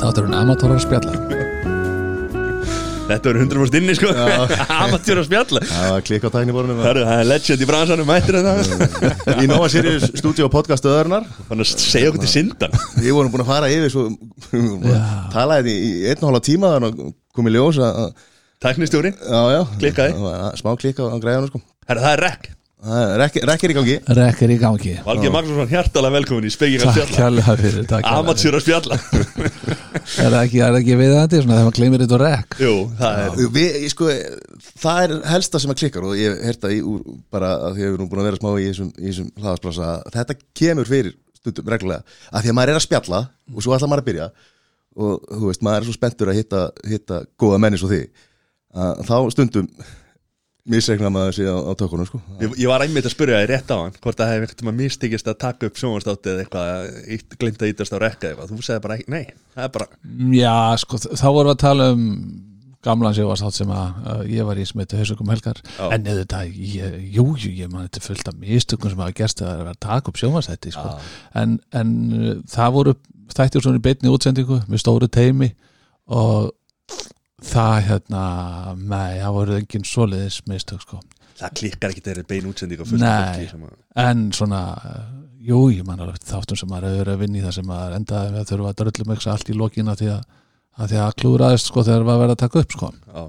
Þáttur hún amatórar að spjalla Þetta verður 100% inni sko. Amatjur að spjalla. Það var klikk á tækniborunum Það er- það er legend í bransanum mættir þetta. Í Nova Sirius stúdíu og podcast öðurnar Þannig að segja okkur til syndan Við vorum búin að fara yfir svo Talaði í einn og hálfa tíma Þannig að komið ljós að að- Tæknistjóri. Klikkaði. Smá klikka á græðunum sko. Herra, það er rekk Það er rekk- Rekk er í gangi. Rekkir í gangi. Valgeir Magnússon hjartalega velkomin í Spekingar Takk spjalla. takk kærlega fyrir. Amatjur að spjalla. Er það ekki, er ekki við þetta svona þegar maður gleymir þetta rekk? Jú, það er Við, ég sko, það er helsta sem að klikkar og ég hef það í úr bara að því að við erum búin að vera smá í þessum, í þessum hlaðasplasa þetta kemur fyrir stundum reglulega að því að maður er að spjalla og svo ætla maður að byrja og þú veist, maður er svo spenntur að hitta, hitta misregna maður sig á, á tökunum sko. Ég, ég var einmitt að spyrja þér rétt á hann hvort það hefði eitthvað mistikist að taka upp sjónvarstátti eða eitthvað, eitt, glimt að ítast á rekka eitthvað, þú segði bara, ekki- nei, það er bara Já, sko, þá vorum við að tala um gamlan sjóvarstátt sem að uh, ég var í sem heitir Hausugum Helgar Já. en eða þetta, ég, jú, jú, ég man þetta fullt af mistökum sem hafa gerst að það er að taka upp sjóvarsætti sko. en, en uh, það voru þættir svona í beinni útsendingu það hérna, nei, það voru engin svoleiðis mistök sko. Það klikkar ekki þeirri bein af Nei. en svona, uh, jú, ég man alveg þáttum sem maður hefur verið að vinna í það sem maður endaði með að þurfa að dröllum ekki allt í lokina því að, að því að klúraðist sko þegar var verið að taka upp sko. Já,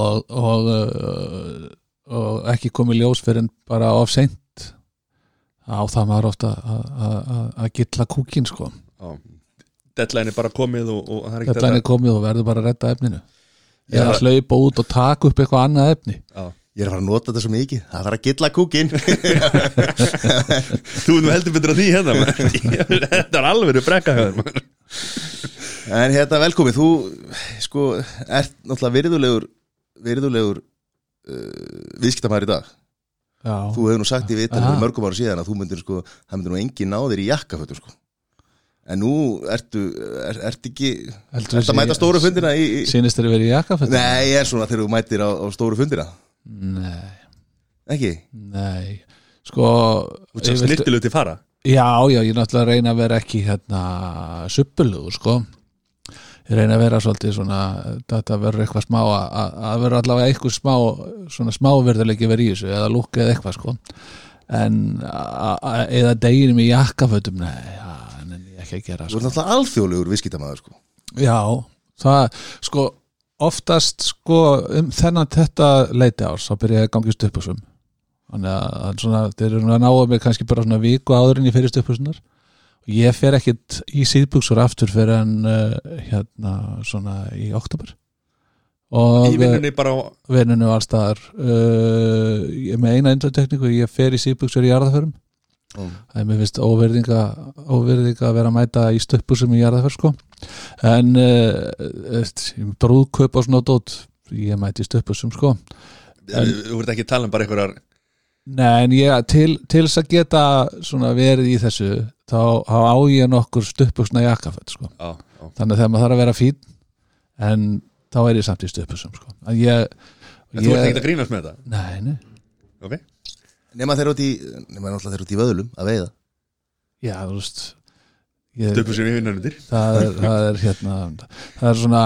og, og, uh, og ekki komið ljós fyrir en bara of seint á það maður ofta að gilla kúkin sko. Já deadline er bara komið og, og það er ekki þetta er komið og verður bara að redda efninu. Já. eða hlaupa út og taka upp eitthvað annað efni. Já. Ég er að fara að nota þetta svo mikið. Það þarf að gilla kúkin þú erum heldur betur að því hérna þetta er alveg brekka þér maður. En hérna velkomin, þú sko, ert náttúrulega virðulegur virðulegur uh, viðskiptamæður í dag. Já, Þú hefur nú sagt í vitan mörgum ára síðan að þú myndir sko, það myndir nú engin náðir í jakkafötum sko. En nú ertu, er, ert ekki, Heldur ertu að mæta stóru fundina í, í... Sýnist þeir verið í jakkafötum? Nei, ég er svona þegar þú mætir á, á stóru fundina, Nei, ekki? nei. Sko þú ert svo snirtilegu til fara? Já, já, ég náttúrulega reyna að vera ekki hérna suppulugur, sko. Ég reyna að vera svolítið svona þetta verður eitthvað smá að, að- að verður allavega eitthvað smá svona smáverðarleiki verið í þessu eða lúk eða eitthvað sko. En a- a- eða deginum í jakkafötum? Nei, ekki að gera Þú sko. ert náttúrulega alþjóðlegur viðskiptamæður sko. já, það sko oftast sko um þennan þetta leiti árs þá byrja ég að gangi stuppusum þannig að svona, þeir eru að náða mig kannski bara svona viku áður en ég fyrir stuppusunar og ég fer ekkit í síðbuksur aftur fyrir en uh, hérna svona í oktober og í vinnunni bara á vinnunni var staðar. Uh, ég er með eina eindratekníku ég fer í síðbuksur í jarðaförum Mm. það er mér finnst óverðinga óverðinga að vera að mæta í í jarðaför sko en uh, brúðkaup og svona dót ég mæti í stöppusum sko þú ert ekki að tala um bara einhverjar Nei, en ég, til, til þess að geta svona verið í þessu þá, á ég nokkur stöppusna jakkaföld sko. já, já. þannig að þegar maður þarf að vera fín en þá er ég samt í stöppusum sko. en ég, En þú ert ekki að grínast með þetta Nei, nei, ok, Nema þeir út í, nema náttúrulega þeir út í vöðlum að veiða. Já, þú veist stöpu sem í vinnunundir það, er, það er hérna það er svona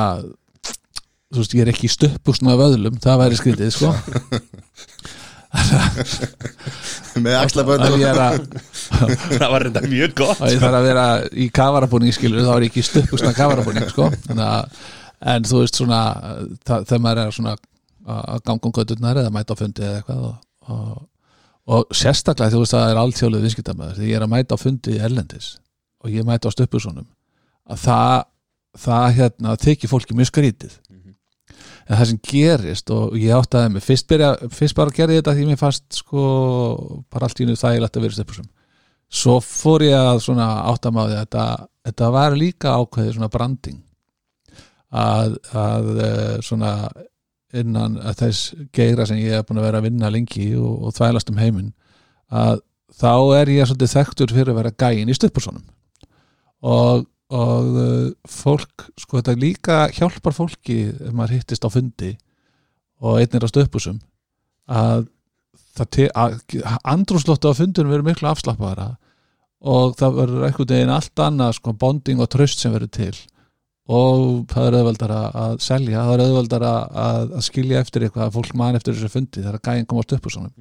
þú veist, ég er ekki í stöppusna vöðlum það væri skrítið, sko. Með er að það var reynda mjög gott. Ég þarf að vera í kavarabúning skilur þá er ég ekki stöppusna kavarabúning sko. Að, en þú veist svona það, þegar maður er svona að ganga um götturnar eða mæta á fundi eða eitthvað og, og, og sérstaklega þú veist að það er alltjóluð viðskiptamæður þegar ég er að mæta á fundi erlendis og ég mæta á stöppusunum að það, það hérna þykir fólki mjög skrítið. En það sem gerist og ég áttaði mig fyrst, byrja, fyrst bara gerði þetta því mér fast sko bara allt í nú þægilegt að vera í stöppusum svo fór ég að svona áttamáði að þetta, þetta var líka ákveðið svona branding. Að, að eh, svona innan að þess geira sem ég er búin að vera að vinna lengi og, og þvælast um heiminn að þá er ég svolítið þekktur fyrir að vera gæin í stöppursonum og, og uh, fólk, sko þetta líka hjálpar fólki ef maður hittist á fundi og einn er á stöppusum að að andrúslóttu á fundunum verður miklu afslappaðara og það verður einhvern veginn allt annað sko, bonding og tröst sem verður til og það er auðveldar að selja, það er auðveldar að, að skilja eftir eitthvað að fólk man eftir þessu fundi þegar gæðin komast upp úr svona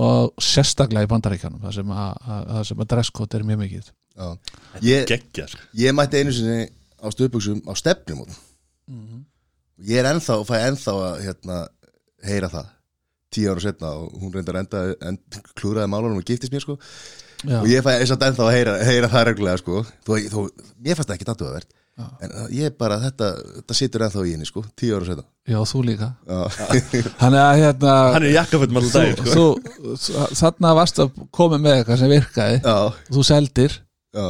og sérstaklega í bandaríkjanum það sem að, að, að, sem að dresskot er mjög mikið. Já. Ég, ég mætti einu sinni á stöðbuxum á stefnum ég er ennþá, fæ ennþá að hérna, heyra það. Tíu ára setna og hún reyndar enda, end, klúraði málunum og giftist mér sko. Já. og ég fæ þess að ennþá að heyra, heyra það reglulega sko. Þó, þó, mér fannst ekki tatuðavert Já. En uh, ég bara, þetta, þetta situr ennþá í henni sko, tíu ára setna Já, þú líka. Þannig að hérna Hann er jakkafötum alltaf sko. þú, þú, þarna varst að koma með eitthvað sem virkaði. Já, þú seldir. Já.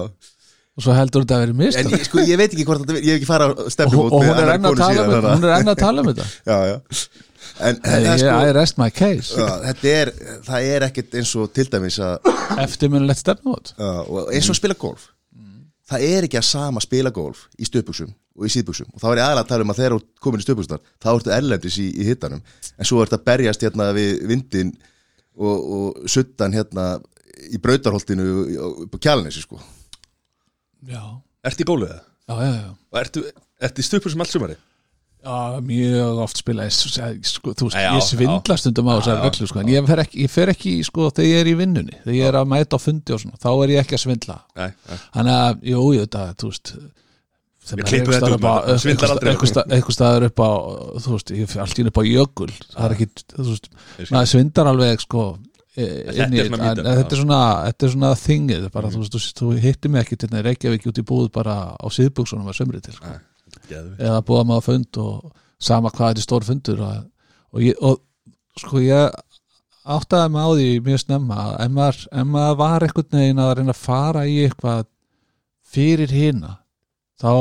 Og svo heldur þetta að vera mist En ég, sko, ég veit ekki hvort þetta, ég hef ekki fara á og, stefnumót og með hún er annarri enn að konu tala um síðan, þetta. Hún er enn að tala um þetta. Já, já. En, en Hey, það, I sko, rest my case. Já, þetta er, það er ekkert eins og til dæmis að eftirminnilegt stefnumót. Já, og eins og að spila golf það er ekki að sama spila golf í stöpuksum og í síðbuksum og þá er ég aðalega að tala um að þegar þú ert komin í stöpukstar þá ertu erlendis í, í hittanum en svo ertu að berjast hérna við vindin og, og suttan hérna í brautarholtinu upp á kjálnesi sko já, Ertu í góluð það? já, já, já. Og ertu, ertu í stupur sem allt sumari? Já, mjög oft spila ég, sko, þú veist, Já, ég svindla stundum á þessari já. reglu, sko, en ég fer ekki, ég fer ekki sko, þegar ég er í vinnunni, þegar ég er að mæta á fundi og svona, þá er ég ekki að svindla. Þannig að, jú, jú, þetta, þú veist út, maður aldrei. eitthvað staður upp á þú veist, ég fer allt í einu upp á jökul það er ekki, þú veist, Ég maður svindar alveg, sko e- Þetta inn í er svona þetta, er svona þetta er svona þingið, bara, þú veist, þú, hittir mig ekki til þeir Reykjavík út í búð bara á síðbuksunum að sömri til, sko. Eða búa maður fund og sama hvað er stór fundur og, og, ég, og sko ég áttaði mig á því mjög snemma að ef maður, ef maður var einhvern veginn að reyna að fara í eitthvað fyrir hina þá,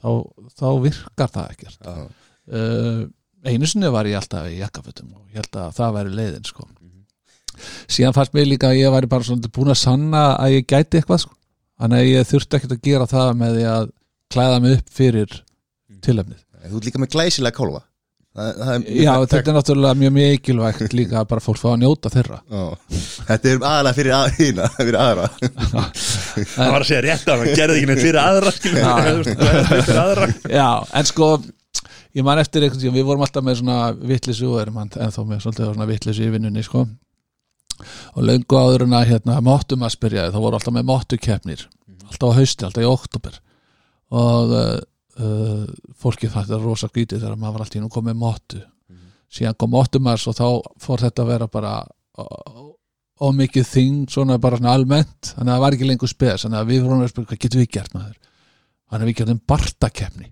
þá, þá virkar það ekkert uh, einu sinni var ég alltaf í jakkafötum og ég held að það væri leiðin sko. síðan fannst mér líka að ég væri bara svona búin að sanna að ég gæti eitthvað sko. þannig að ég þurfti ekkert að gera það með því að klæða mig upp fyrir tilefnið. Þú ert líka með glæsilega kálfa það, það er, Já, þetta er náttúrulega mjög mikilvægt líka að bara fólk fá að njóta þeirra. Já. Þetta er aðalega fyrir að, hína, fyrir aðra. Það var að segja rétt að hann gerði ekki neitt fyrir aðra er fyrir aðra. Já, en sko ég man eftir einhvern tíðan, við vorum alltaf með svona vittlisu og erum hann ennþá með svona vittlisu í vinnunni sko. Og löngu áður en að hérna mottum að spyrja þá voru alltaf með mottukeppnir. Alltaf á hausti, alltaf í oktober og uh, uh, fólki það er rosa grítið þegar maður var alltaf inn og kom með mottu. Síðan kom mottumars og þá fór þetta að vera bara og mikið þing svona bara svona almennt. Þannig að það var ekki lengur spes þannig að við vorum að spyrja hvað getum við gert maður? Þannig að við getum bartakeppni.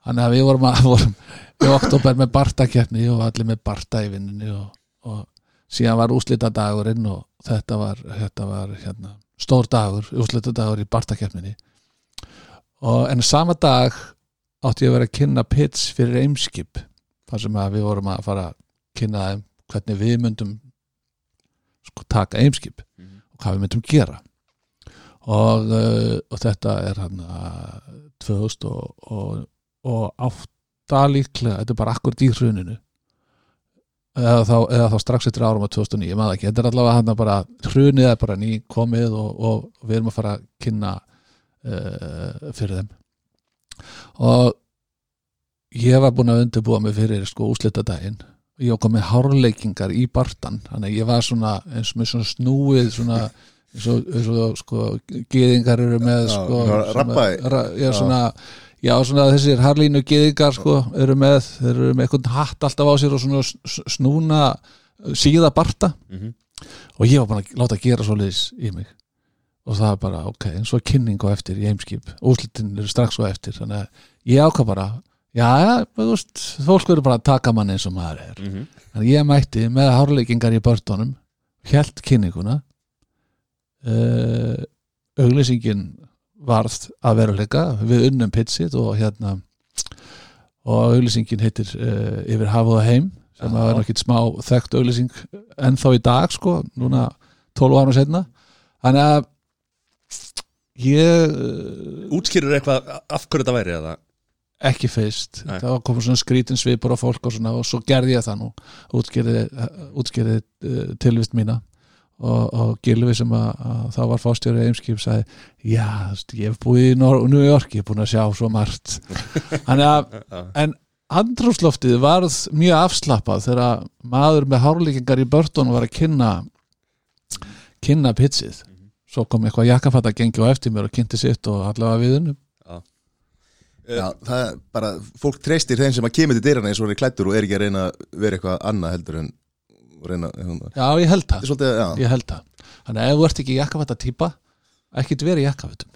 Þannig að við vorum að vorum í oktober með bartakeppni og allir með barta í vinnunni og, og síðan var úslita dagurinn og þetta var, þetta var hérna, stór dagur, úslita dagur í bartakeppninni og en sama dag átti ég að vera að kynna pits fyrir eimskip þar sem að við vorum að fara að kynna þeim hvernig við myndum sko taka eimskip og hvað við myndum gera. Og, uh, og þetta er hann að 2000 og, og, og átta líklega, þetta er bara akkur í hruninu. Eða þá, eða þá strax eftir árum á 2009, maður ekki, þetta er allavega hann bara hrunið er bara ný komið og, og við erum að fara að kynna uh, fyrir þeim. Og ég var búin að undirbúa mig fyrir sko úslitadaginn ég var komið hárleikingar í bartan þannig að ég var svona eins og með svona snúið svona eins og, eins og sko geðingar eru með sko ra, já, svona, já, svona þessir harlínu geðingar sko eru með, þeir eru með eitthvað hatt alltaf á sér og svona snúna síða barta. Mhm. og ég var bara að láta gera svoleiðis í mig og það er bara, ok, eins og kynning á eftir í heimskip, úslitin eru strax á eftir þannig að ég ákvað bara já, þú veist, fólk verður bara að taka mann eins og maður er. Mhm. þannig að ég mætti með hárleikingar í börnunum hjælt kynninguna uh, auglýsingin varð að veruleika. Við unnum pizzit og hérna og auglýsingin heitir uh, Yfir hafið og heim sem að vera ekkit smá þekkt auglýsing ennþá í dag sko, núna 12 ára setna þannig að ég Útskýrur eitthvað af hverju þetta væri eða? Ekki fyrst. Nei. það komið svona skrítin svipur á fólk og svona og svo gerði ég það nú. Útskýrði, útskýrði uh, tilvist mína. Og, og Gilvi sem að, að það var fástjóri Eimskip sagði, já, veist, ég hef búið í New York, ég hef búin að sjá svo margt. Að, en andrúsloftið varð mjög afslappað þegar maður með hárlíkingar í börtun var að kynna kynna pitsið svo kom eitthvað jakkafatta gengi á eftir mér og kynnti sitt og allavega við unnum. Já, það er bara, fólk treystir þeim sem að kemur til dyrana eins og hann er klættur og er ekki að reyna að vera eitthvað annað heldur en reyna, Já, ég held er það, svolítið, já, ég held það. Þannig að ef þú ert ekki jakkafatta típa ekkit verið jakkafattum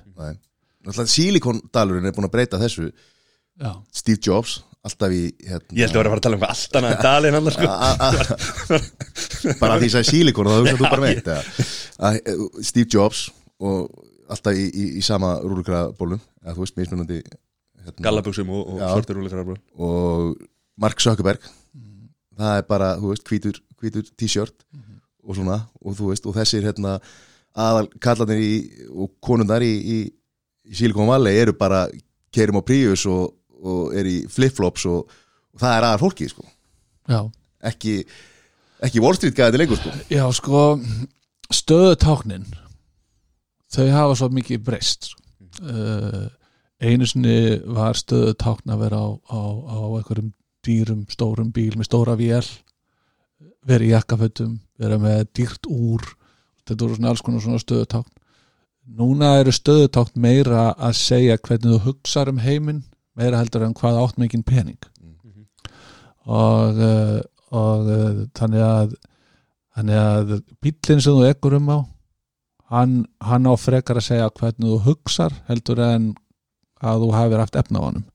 sílikondalurinn er búin að breyta þessu. Já, Steve Jobs, alltaf í hérna, Ég held að vera að fara að tala um hvað allt annað en dalinn annars sko. Bara því að það er sílikon og það hugsa þú bara að eh, Steve Jobs og alltaf í, í, í sama rúlugrabólum eða þú veist, mismunandi hérna, Gallabuxum og, og Já. svartur rúleikar og Mark Zuckerberg. Það er bara, þú veist, hvítur, hvítur t-shirt og svona og þú veist, og þessir hérna aðal kallarnir í, og konundar í, í, í Silicon Valley eru bara kerum á Prius og, og er í flip-flops og, og það er aðal fólki, sko. Ekki, ekki Wall Street gæði lengur, sko. Já, sko stöðutáknin þau hafa svo mikið breyst uh, einu sinni var stöðutákn að vera á, á, á einhverjum dýrum, stórum bíl með stóra vél vera í jakkafötum vera með dýrt úr þetta voru svona alls konar svona stöðutákn. Núna eru stöðutákn meira að segja hvernig þú hugsar um heiminn meira heldur en hvað átt mikinn pening. Og, uh, og uh, þannig að þannig að bíllinn sem þú ekkur um á hann, hann á frekar að segja hvernig þú hugsar heldur en að þú hafir haft efna á honum.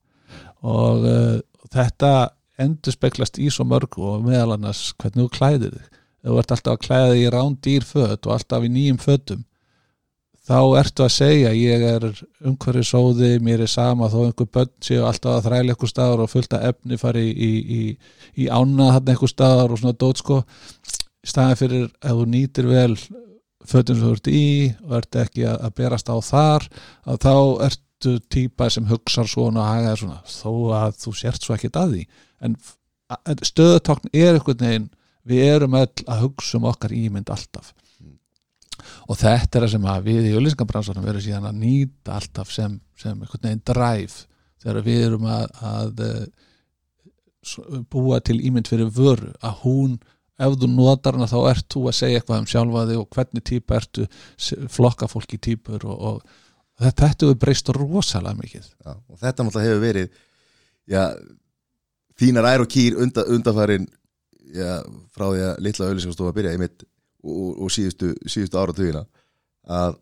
Og uh, þetta endur speklast í svo mörg og meðal annars hvernig þú klæðir þig. Þú ert alltaf að klæða þig í rándýr föt og alltaf í nýjum fötum þá ertu að segja ég er umhverju sóði, mér er sama þó einhver börn séu alltaf að þræla einhver staðar og fullta efni fari í, í, í, í ána þarna einhver staðar og svona dót sko. Í staðan fyrir ef þú nýtir vel fötum sem þú ert í og ert ekki að, að berast á þar að þá ertu típa sem hugsar svona og hagaði svona þó að þú sért svo ekkert að því. En stöðutákn er einhvern veginn við erum öll að hugsa um okkar ímynd alltaf og þetta er það sem að við í auðlýsingabransanum verðum síðan að nýta alltaf sem, sem einhvern veginn drive. Þegar við erum að, að eh, s- búa til ímynd fyrir vöru að hún ef þú notar hana þá ert þú að segja eitthvað um sjálfa þig og hvernig típa ertu flokka fólk í típur og, og þetta, hefur breyst rosalega mikið. Já, og þetta náttúrulega hefur verið já, þínar ær og kýr undan, undanfærin já, frá því að litla auðlýsingastofa byrja einmitt og, og, síðustu, síðustu áratugina að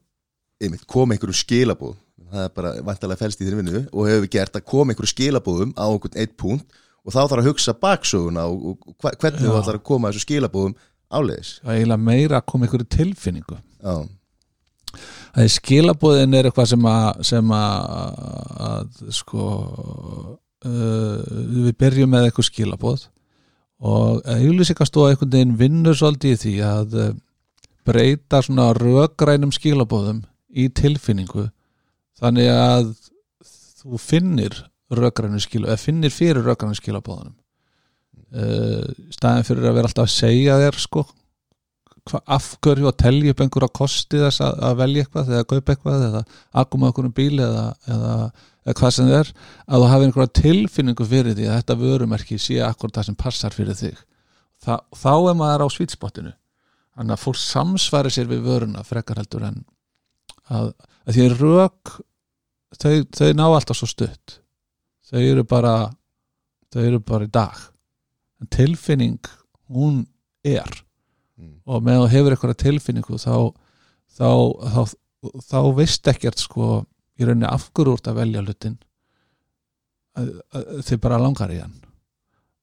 einmitt kom einhverjum skilabóð það er bara vantarlega felst í þér vinnu og hefur gert að koma einhverjum skilabóðum á einhvern eitt punkt og þá þarf að hugsa baksöguna og, og hvernig þú ætlar að koma þessu skilabóðum áleiðis. Og eiginlega meira að koma einhverju tilfinningu. Já, Það er skilabóðin er eitthvað sem að, sem að, að sko uh, við byrjum með eitthvað skilabóð og auðlýsingastofa einhvern veginn vinnur svolítið í því að uh, breyta svona rökrænum skilabóðum í tilfinningu þannig að þú finnir rökrænu skilabóð eða finnir fyrir rökrænu skilabóðunum uh, staðin fyrir að vera alltaf að segja þér sko hva, af hverju að telja upp einhverja kosti þess að, að velja eitthvað eða kaupa eitthvað eða að koma okkur um bíl eða, eða, eða hvað sem það er að þú hafi einhverja tilfinningu fyrir því að þetta vörumerki sé akkur það sem passar fyrir þig. Þa, þá er maður á svítspotinu þannig að fólk samsværi sér við vöruna frekar heldur en að, að því að rök þau, þau ná alltaf svo stutt. Þau eru bara þau eru bara í dag. En tilfinning hún er. Mm. og með þú hefur eitthvað tilfinningu þá þá, þá, þá veist ekkert sko í rauninni af hverju úr að velja hlutin að, að, þið bara langar í hann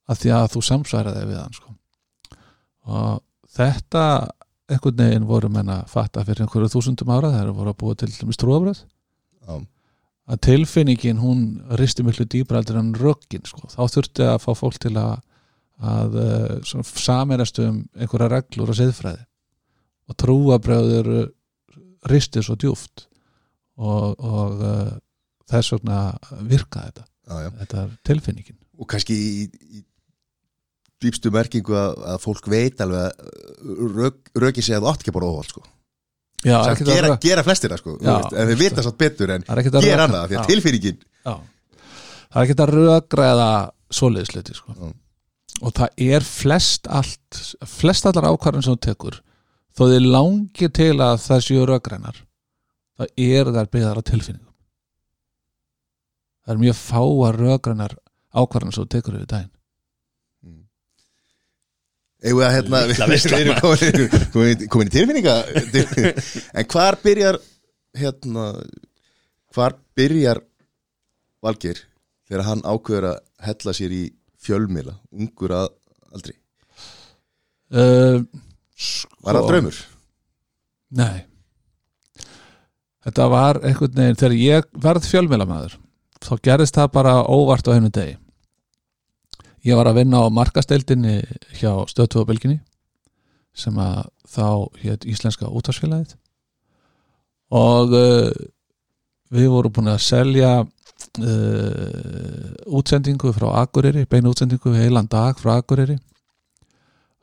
að því að þú samsværaði við hann sko. Og þetta einhvern veginn voru menn að fatta fyrir einhverju þúsundum ára þegar voru að búa til trúabröð já, að tilfinningin hún risti miklu dýbra heldur en röggin sko. þá þurfti að fá fólk til að að uh, saminast um einhverja reglur og siðfræði. Og trúabröð eru ristið svo djúft og, og uh, þess vegna virka þetta já, já þetta er tilfinningin og kannski í, í dýpstu merkingu að, að fólk veit alveg að rök, röki sig að þú átt ekki bara óhald sko. Já, ekkert að gera, gera það sko, þú Já, veist, en þeir vita satt betur en Það er gera annað, því að tilfinningin Já. það er ekki að rögræða svoleiðisleiti sko. Já. og það er flest allt flest allar ákvarðan sem þú tekur þó þið langir til að það séu röggrænar það er þær byggðar á tilfinningum. Það er mjög fáar röggrænar ákvarðan sem þú tekur yfir daginn. Eigum við hérna Við veisla, erum komin, í tilfinninga. En hvar byrjar hérna Hvar byrjar Valgeir þegar hann ákveður að hella sér í fjölmila ungur að aldrei uh, sko, Var það draumur? Nei Þetta var einhvern veginn þegar ég verð fjölmjölamæður þá gerðist það bara óvart á hennu degi. Ég var að vinna á markasteildinni hjá bylginni sem að þá hétt Íslenska útvarsfélagið og uh, við vorum búin að selja uh, útsendingu frá Akureyri, beinu útsendingu heilan dag frá Akureyri.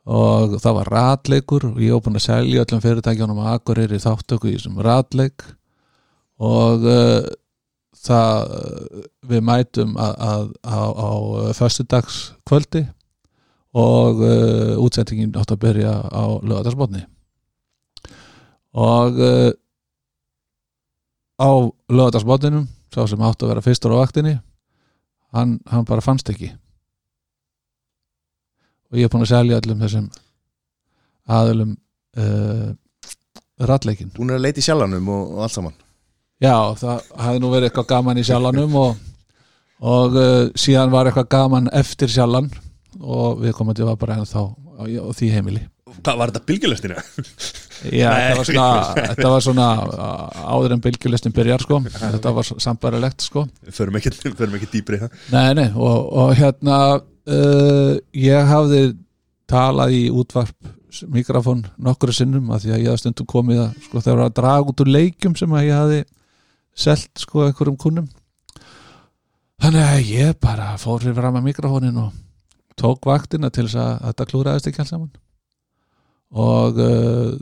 Og það var ratleikur og ég var búin að selja öllum fyrirtækjunum að Akureyri þáttöku í þessum ratleik og uh, það við mætum að, á, á föstudags kvöldi og uh, útsendingin átt að byrja á lögadagsbotni og uh, á lögadagsbotninum sá sem átt að vera fyrstur á vaktinni hann, hann bara fannst ekki. Og ég er búin að selja öllum þessum aðlum uh, ratleikin Hún er að leita í sjálfanum og, og allt saman Já, það hafði nú verið eitthvað gaman í sjallanum og, og uh, síðan var eitthvað gaman eftir sjallan og við komum til að bara ennþá á, á því heimili. Hvað var þetta bylgjulestinu? Já, þetta var svona, þetta var svona áður en bylgjulestin byrjar sko. Þetta var sambarilegt sko. Förum ekki, förum ekki dýpri í það. Nei, nei, og, og hérna uh, ég hafði talað í útvarp mikrofón nokkru sinnum að því að ég hafði stundum komið að sko þegar var að draga út úr leikjum sem að ég hafði selt sko einhverjum kunnum. Þannig að ég bara fór fyrir fram að mikrofónin og tók vaktina til þess að þetta klúraðist ekki alls saman. Og uh,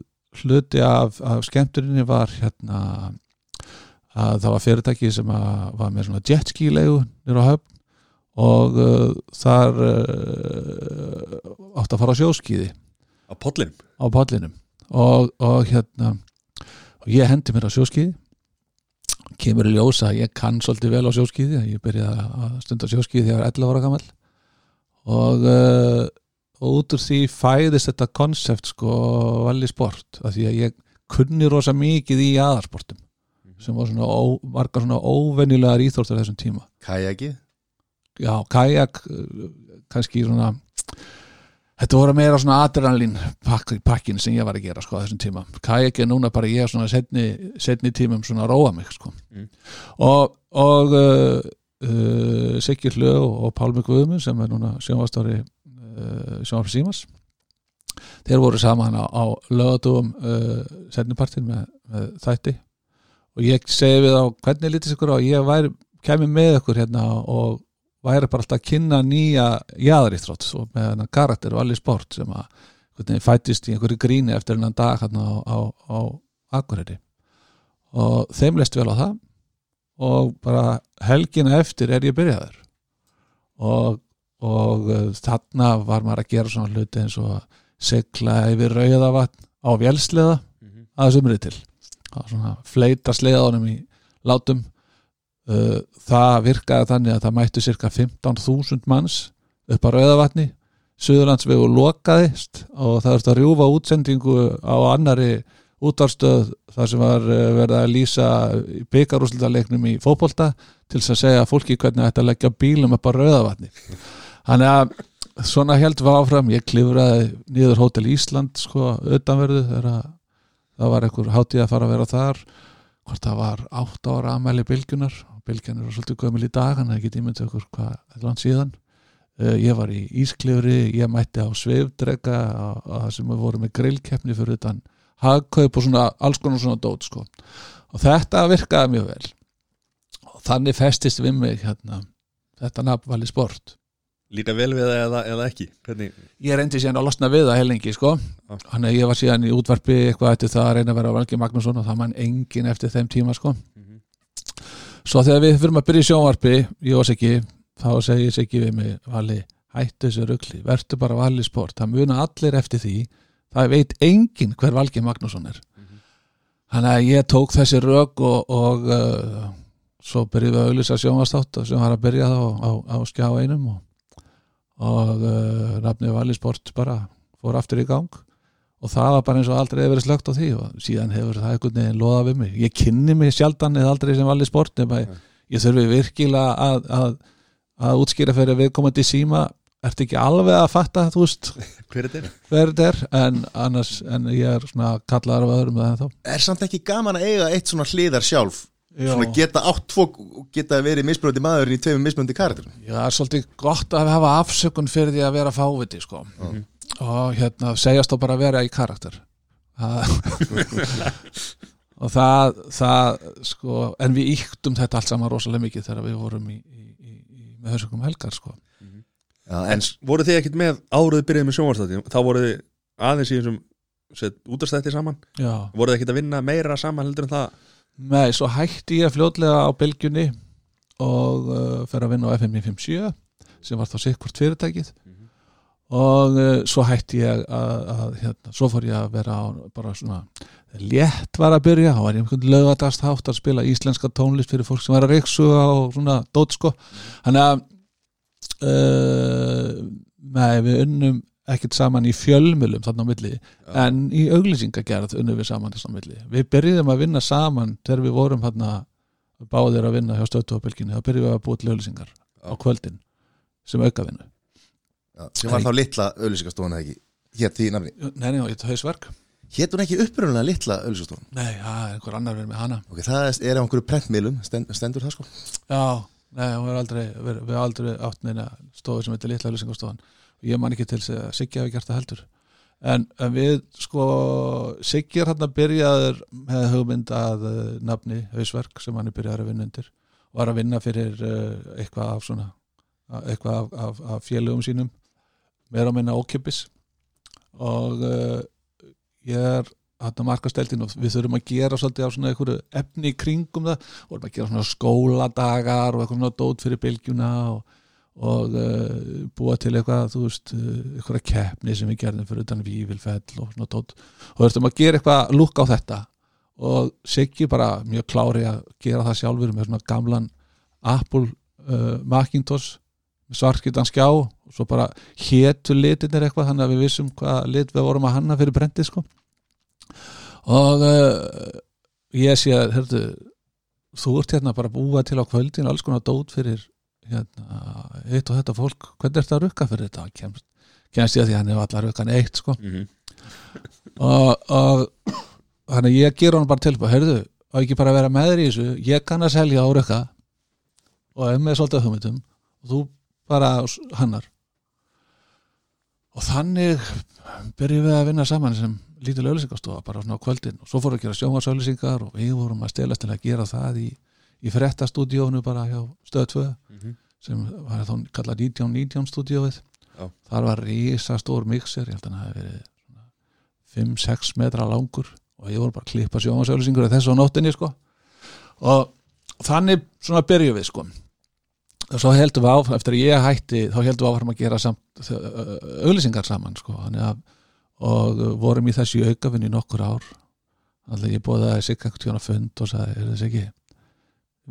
hluti af, af skemmturinni var hérna að það var fyrirtæki sem að, var með svona jetski legu nýra á höfn og uh, þar uh, átt að fara á sjóskíði Á pallinum og, og hérna og ég hendi mér á sjóskíði kemur í ljósa að ég kann svolítið vel á sjóskíði ég byrjaði að stunda sjóskíði þegar ég var 11 ára gammal og, uh, og út úr því fæðist þetta konsept sko valli sport af því að ég kunni rosa mikið í aðarsportum sem var svona ó, margar svona óvenjulegar íþórtar þessum tíma. Kajaki já, kajak uh, kannski svona þetta voru meira svona adrenalín pakk, pakkin sem ég var að gera sko á þessum tíma. Kajak er núna bara ég svona setni, setni tímum svona að róa mig sko. Mm. og, og uh, uh, Siggi Hlu og Pálmi Guðmund sem er núna sjónvastári uh, sjónvarp Símas þeir voru saman á, á lögatúum uh, setnipartin með, með þætti. Og ég segi við á hvernig lítið sikur á að ég væri kemi með ykkur hérna og væri bara alltaf að kynna nýja jaðaríþrótt og með hennar karakter og allir sport sem að hvernig, fættist í einhverju gríni eftir hennan dag hérna á, á, á Akureyri. Og þeim leist vel á það og bara helgina eftir er ég byrjaður. Og, og uh, þarna var maður að gera svona hluti eins og segla yfir rauðavatn á vélsleða að sumrið til. Að svona fleita sleðanum í látum það virkaði þannig að það mættu cirka 15.000 manns upp á rauðavatni. Suðurlandsvegu lokaðist og það er að rjúfa útsendingu á annari útvarstöð þar sem var uh, verið að lýsa byggarúslitaleiknum í fótbolta til að segja fólki hvernig þetta leggja bílum upp á rauðavatni. Þannig að svona held var áfram, ég klifraði niður Hótel Ísland sko, utanverðu þegar að það var einhver hátíð að fara að vera þar hvort það var átt ára amæli bylgjunar bylgjan er svolítið gömul í dag hann er ekki tímyndið okkur hvað langt síðan. Uh, ég var í Ísklifri ég mætti á Sveifdrega á það sem við vorum með grillkeppni fyrir utan hagkaup og svona alls konar svona dót sko. og þetta virkaði mjög vel. Og þannig festist við mig hérna, þetta nafn vali sport. Líka vel við það eða, eða ekki? Hvernig, ég reyndi síðan að losna við það heilengi sko. hann er ég var síðan í útvarpi eitthvað eftir það að reyna að vera Valgi Magnússon og það mann engin eftir þeim tíma sko. Svo þegar við fyrir að byrja í sjónvarpi ég og Siggi, þá segir Siggi við mig Vali, hættu þessu rugli vertu bara Vali sport, það muna allir eftir því það veit engin hver Valgi Magnússon er. Þannig að ég tók þessi rög og, og uh, svo byrjuðum við að auðlýsa sjónvarstátt sem var að byrja þá á, á, á skjá einum og, og uh, nafnið Vali Sport bara fór aftur í gang og það var bara eins og aldrei verið slögt á því og síðan hefur það einhvern veginn loðað við mig. Ég kynni mig sjaldan eða aldrei sem Vali Sport nema ég, ég þurfi virkilega að, að, að útskýra fyrir viðkomandi síma ertu ekki alveg að fatta þú veist? Hver er? Þetta? er en, annars, en ég er svona kallaður af öðrum það þá. Er samt ekki gaman að eiga eitt svona hliðar sjálf? Svona geta átt tvo Geta verið mismunandi maðurinn í tveimum mismunandi karakter Já, það er svolítið gott að hafa afsökun fyrir því að vera fáviti sko. Og hérna segjast þá bara að vera í karakter. Og það, það sko, en við yktum þetta allt saman rosalega mikið þegar við vorum í, í, í, með þessum helgar sko. Já, en voru þið ekkert með áruðu byrjuð með sjónvarstátti þá voru þið aðeins í þessum útastætti saman, Já, voru þið ekkert að vinna meira saman heldur en það? Nei, svo hætti ég fljótlega á bylgjunni og uh, fer að vinna á FM 57 sem var þá sikkvort fyrirtækið og uh, svo hætti ég að, að hérna, svo fór ég að vera á bara svona létt var að byrja, þá var ég einhvern lögadast hátt að spila íslenska tónlist fyrir fólk sem var að reyksuga og svona dót sko. Þannig að uh, nei, við unnum ekkert saman í fjölmjölum þarna á milli en í auglýsingagerð unnum við saman þarna á milli. Við byrjuðum að vinna saman þegar við vorum hérna báðir að vinna hjá stöðtofabylginni þá byrjuðum við að búa til auglýsingar á kvöldin sem aukavinnu sem var þá litla auðlýsingastofan eða ekki? Hétt því nafni? Nei, nei, þetta er hausverk. Hétt hún ekki upprunalega litla auðlýsingastofan Nei, það er einhver annar verið með hana. Ok, það er á einhverju prentmiðlum stend, Stendur það sko? Já, nei, hún er aldrei við, við aldrei átt neina stofu sem heitir litla auglýsingastofan. Og ég man ekki til að Siggi hafi gert það heldur. En, en við sko Siggi er hann að byrjaður með hugmynd að uh, nafni hausverk sem hann er byrjaður að vinna undir. Var að vinna fyrir uh, eitthvað af svona eitthvað af, af, af félögum sínum meira að minna ókipis og uh, ég er hann að marka steltin og við þurfum að gera svolítið á svona einhverju efni í kringum það. Og vorum að gera svona skóladagar og eitthvað svona dót fyrir bylgjuna og, og uh, búa til eitthvað þú veist, uh, eitthvað keppni sem við gerðum fyrir utan vívilfell og svona dót. Og þurftum að gera eitthvað lúk á þetta. Og Siggi bara mjög klári að gera það sjálfur með svona gamlan Apple uh, Macintosh með svartskiptan skjá og svo bara hétu litinir eitthvað þannig að við vissum hvað lit við vorum að hanna fyrir brendið sko. Og uh, ég sé að hörðu, þú ert hérna bara að búa til á kvöldin alls konar dót fyrir hérna, eitt og þetta fólk. Hvernig er þetta að rukka fyrir þetta? Kemst, kemst ég að því að hann er allar rukkan eitt sko. Mm -hmm. og, og þannig ég ger hann bara til hörðu, og ekki bara að vera með þér í þessu ég kann að selja á rukka. Og ef með svolítið hugmyndum og þú bara hannar og þannig byrjum við að vinna saman sem lítil auðlýsingastofa bara svona á kvöldin. Og svo fórum við að gera sjónvarsauðlýsingar og við vorum að stelast til að gera það í, í frettastúdíónu bara hjá stöð 2 Mhm. sem var þá kallað 1919 stúdíóið. Já. þar var rísa stór mixer ég held að hann hafi verið 5-6 metra langur. Og ég voru bara að klippa sjónvarsauðlýsingur þessu á nóttinni sko. Og þannig svona byrjum við sko og svo heldum við áfram, eftir að ég hætti þá heldum við áfram að gera auðlýsingar saman sko. Að og vorum í þessu aukafinn í nokkur ár. Alltaf ég bóði að sig ekkert tjóna fund og sagði, er þess ekki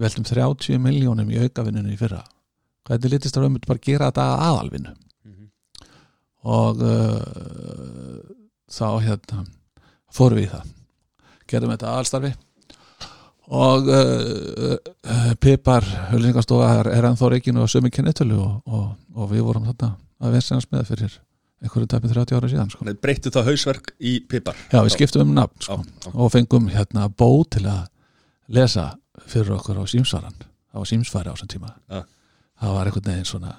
við heldum 30 miljónum í aukavinninu í fyrra. Hvernig litist það um bara að gera þetta að aðalvinnu? Mhm. og uh, þá hérna fórum við í það. Gerðum þetta aðalstarfi og uh, uh, Pipar höflingastofa er, ennþá reikinu og sömu kennitölu og, og, og við vorum þarna að vinstænast með fyrir einhverju tæpið 30 ára síðan sko. breyttu þá hausverk í pipar Já, við skiptum um nafn sko, Já, já. og fengum hérna bó til að lesa fyrir okkur á símsvaran það var símsvari á þessum tíma Já. það var einhvern veginn svona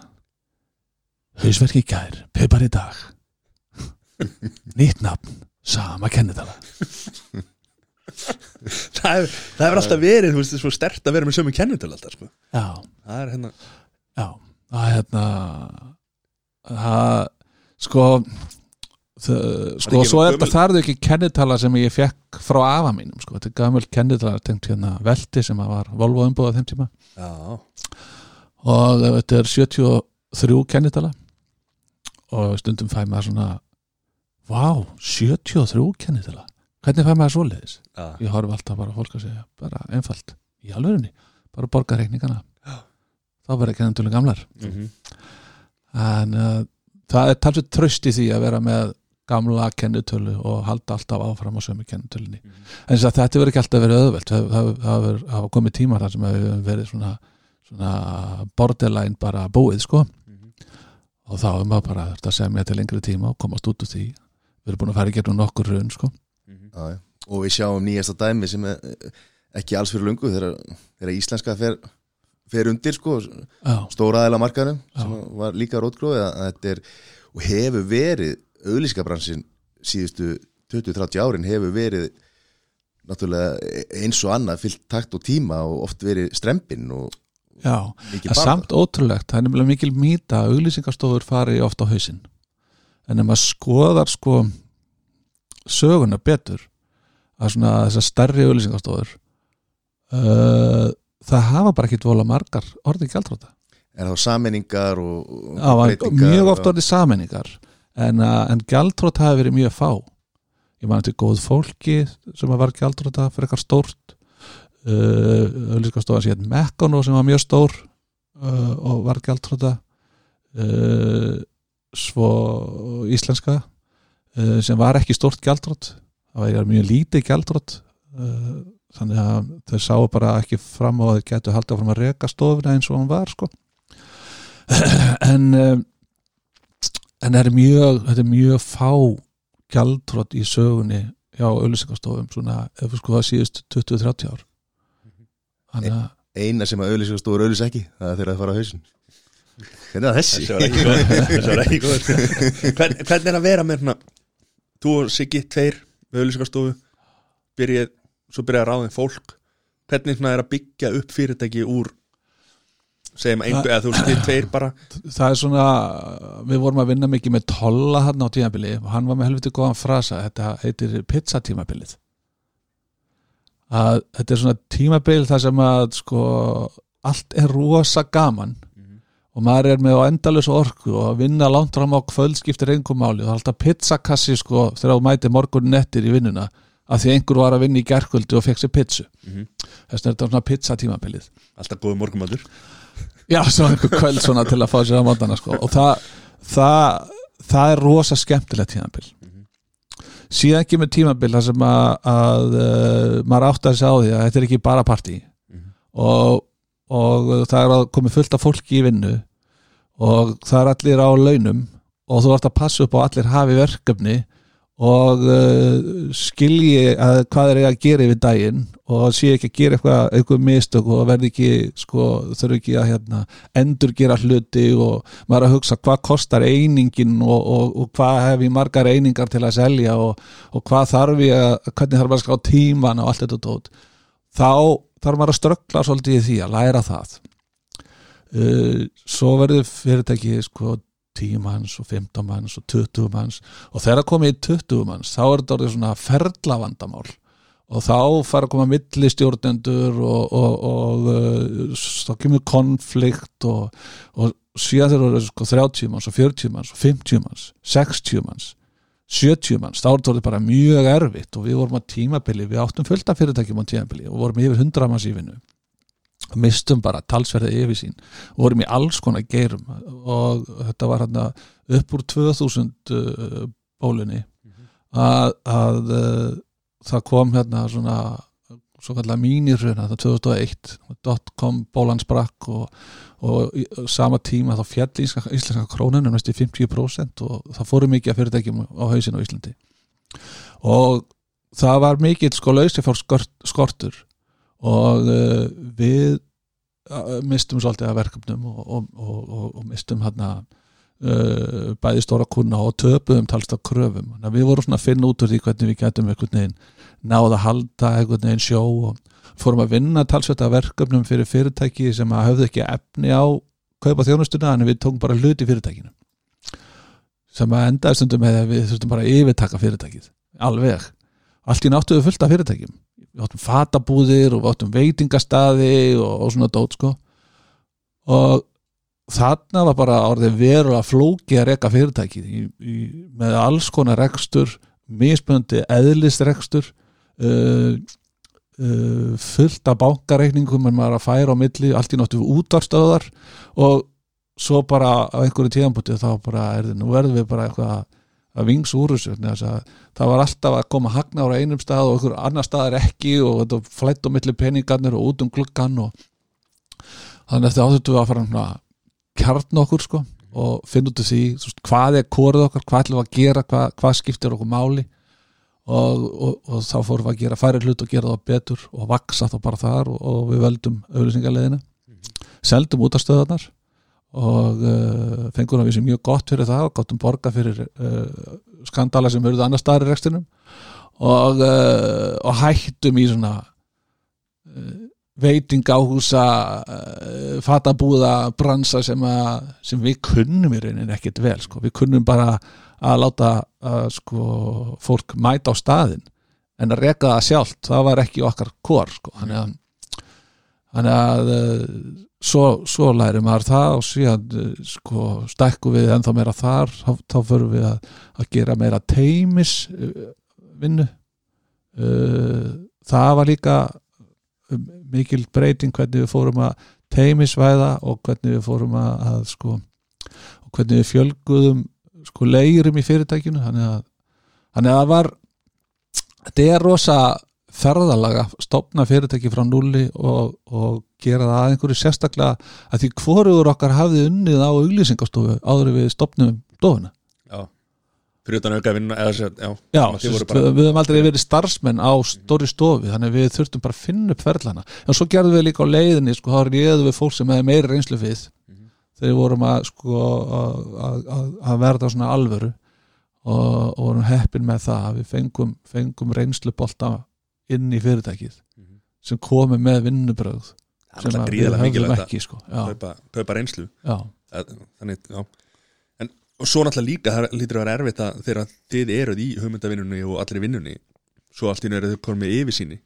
hausverk í gær, pipar í dag nýtt nafn sama kennitala það hefur, það alltaf verið þú veist, svo stert að vera með sömu kennitölu alltaf sko. Já, það er hérna já, það er hérna það sko það, sko svo er þetta þarðu ekki kennitala sem ég fekk frá afa mínum sko, þetta er gamul kennitala tengt hérna velti sem að var Volvo umbúða þeim tíma. Já, og þetta er 73 kennitala. Og stundum fæ maður svona vá, 73 kennitala hvernig fæ maður svoleiðis? já, Ég horf alltaf bara fólk að segja bara einfalt, í alvörunni bara borga reikningana. Þá verða kennitölu gamlar. Mhm, en uh, það er talsveit tröst í því að vera með gamla kennitölu og halda alltaf áfram á sömu kennitölunni Mhm. en þess að þetta verður ekki alltaf verið auðvelt. Það það- það hefur hafa komið tímar þar sem hefur verið svona, svona borderline bara búið sko. Mhm. og þá er maður bara að semja til lengri tíma og komast út úr því. Við erum búin að fara í gegnum nokkur raun sko. Já, og við sjáum nýjasta dæmi sem er eh, ekki alls fyrir lungu þegar, íslenska fer, fer undir sko, stóraðila markaðum Já. sem var líka rótgróð er, og hefur verið auðlýskabransin síðustu 20-30 árin hefur verið náttúrulega eins og annað fyllt takt og tíma og oft verið strempin og já. mikið en samt ótrúlegt, það er nefnilega mikil mýta að auglýsingastofur fari oft á hausinn en ef maður skoðar sko söguna betur að svona þessar stærri auglýsingastofur uh, það hafa bara ekki dvola margar orðið gjaldróta er þá sammenningar og, og það var breytingar mjög oft orðið sammenningar en, uh, en gjaldrót hafi verið mjög fá. Ég man til góð fólki sem var gjaldróta fyrir eitthvað stórt uh, auglýsingastofan síðan Mekano sem var mjög stór uh, og var gjaldróta uh, svo íslenska sem var ekki stórt gjaldrót það var mjög lítið gjaldrót uh, þannig að þau sáu bara ekki fram á að þau getur haldið áfram að reka stofuna eins og hann var sko. En um, en er mjög þetta er mjög fá gjaldrót í sögunni hjá auðlýsingastofum svona ef sko það síðust 20-30 ár. Þannig að eina sem að auðlýskastofur auðlýs ekki það er þegar það fara á hausin hvernig er það þessi? Þessi var ekki góð Þessi var ekki góð Hvern, Hvernig er að vera með hérna Þú og Siggi, tveir með auðlýsingastofu byrjið, svo byrjaði að ráðin fólk. Hvernig svona er að byggja upp fyrirtæki úr segjum einhver, eða þú þið tveir bara? Það er svona við vorum að vinna mikið með tolla hann á tímabili. Og hann var með helviti góðan frasa. Þetta heitir pizza tímabilið að þetta er svona tímabil þar sem að sko allt er rosa gaman og maður er með á endalus orku og að vinna langt fram á kvöld skiptir einhver máli og það er alltaf pizzakassi sko þegar þú mæti morgun nettir í vinnuna að því einhver var að vinna í gerkvöldi og fekk sér pizzu. Mhm. þess vegna er þetta svona pizza tímabilið Alltaf góðu morgumadur Já, svo einhver kvöld svona til að fá sér á mótana sko. og það, það það er rosa skemmtilegt tímabil. Síðan kemur tímabil þar sem að, að uh, maður átt að segja á því að þetta er ekki bara partí. Og, og það er að komið fullt af fólki í vinnu. Og það er allir á launum. Og þú ert að passa upp á allir hafi verkefni. Og uh, skilji að hvað er að gera yfir daginn. Og sé ekki að gera eitthvað, eitthvað mistök. Og verði ekki, sko, þurfi ekki að hérna, endur gera hluti. Og maður að hugsa hvað kostar einingin. Og, og, og hvað hef ég margar einingar til að selja. Og, og hvað þarf ég að, hvernig þarf maður að skrá tíman og allt þetta tótt þá þarf maður að ströggla svolítið í því að læra það. Uh, svo verður fyrirtæki sko 10 manns og 15 manns og 20 manns og þegar komið í 20 manns þá er þetta orðið svona ferlavandamál og þá fara að koma millistjórnendur og, og, og uh, þá kemur konflikt og, og síðan það eru sko 30 manns og 40 manns og 50 manns 60 manns 70 manns, þá er þetta bara mjög erfitt og við vorum á tímabili, við áttum fullt af fyrirtækjum á tímabili og vorum yfir 100 manns í vinnu. Og mistum bara talsverði yfir sín og vorum í alls konar geirum og þetta var hérna upp úr 2000 uh, bólunni. Að, að uh, það kom hérna svona svo kallar mínirun þetta 2001 dotcom bólan sprakk og, og sama tíma þá fjall íslenska, íslenska krónun um næstu 50% og það fóru mikið að fyrirtækjum á hausin á Íslandi. Og það var mikið sko lausi fór skort, skortur og uh, við uh, mistum svolítið af verkefnum og, og, og, mistum hérna bæði stóra kuna og töpuðum talst af kröfum. Að við vorum svona að finna út úr því hvernig við getum einhvern veginn náða að halda einhvern veginn sjó og fórum að vinna talsveit af verkefnum fyrir fyrirtæki sem að höfðu ekki efni á kaupa þjónustuna en við tókum bara hluti fyrirtækinu. Sem að endaði stundum með að við þurftum bara að yfirtaka fyrirtækið alveg, allt í náttuðu fullt af fyrirtækjum. Við áttum fatabúðir og við áttum veitingastaði og, og svona dót sko. Og þarna var bara orðið verulega flóki að reka fyrirtækið í, í, með alls konar rekstur misböndi eðlisrekstur uh, uh, fullt af bankareikningum en maður að færa á milli allt í náttu útarstöðar og svo bara á einhverju tíðanbúti þá bara er nú verðum við bara eitthvað að vings úr þessu að það var alltaf að koma hagnar á einum stað og einhver annar staðar ekki og þetta flætt á milli peningarnir og út um gluggan og þannig að þetta áþurftu að fara svona kjarn okkur sko og finna út af því veist, hvað er kórið okkar, hvað ætlum við að gera hvað, hvað skiptir okkur máli og, og, og þá fórum við að gera færi hlut og gera það betur og vaksa þá bara þar og, og við völdum auðlýsingarleðina seldum út af stöðarnar og uh, fengum við sem mjög gott fyrir það og gáttum borga fyrir uh, skandala sem verður annar staðar í rekstinum og, uh, og hættum í svona veitingahúsa uh, fatabúða bransa sem, að, sem við kunnum í rauninni ekkert vel sko. við kunnum bara að láta uh, sko, fólk mæta á staðin en að reka það sjálft það var ekki okkar kor sko. þannig að, þannig að uh, svo, svo læri maður það og síðan uh, sko, stækku við ennþá meira þar þá, þá förum við að, að gera meira teimis uh, vinnu það var líka mikil breyting hvernig við fórum að teimisvæða og hvernig við fórum að, að sko, og hvernig við fjölguðum sko leirum í fyrirtækinu þannig að, þannig að það var þetta er rosa ferðalaga stopna fyrirtæki frá nulli og, og gera það að einhverju sérstaklega að því hvoruður okkar hafði unnið á auglýsingastofu áður við stopnum stofuna. Já, fyrir utan auka vinna eða sér, já, Já, sérst, bara við höfum aldrei verið starfsmenn á stóri stofi þannig við þurftum bara að finna upp ferðlana en svo gerðum við líka á leiðinni sko, þá réðum við fólk sem hefði meiri reynslu Mhm. Þegar við vorum að, sko, að, að, að- verða svona alvöru og, og vorum heppin með það að við fengum, fengum reynslubolta inn í fyrirtækið Mhm. sem komi með vinnubröð sem við að ekki sko. kaupa, reynslu já, þannig, já en, og svo náttúrulega líka, það lítur að vera erfitt að þegar þið eruð í hugmyndavinnunni og allir í vinnunni svo allt í einu eru þið komið með yfirsýni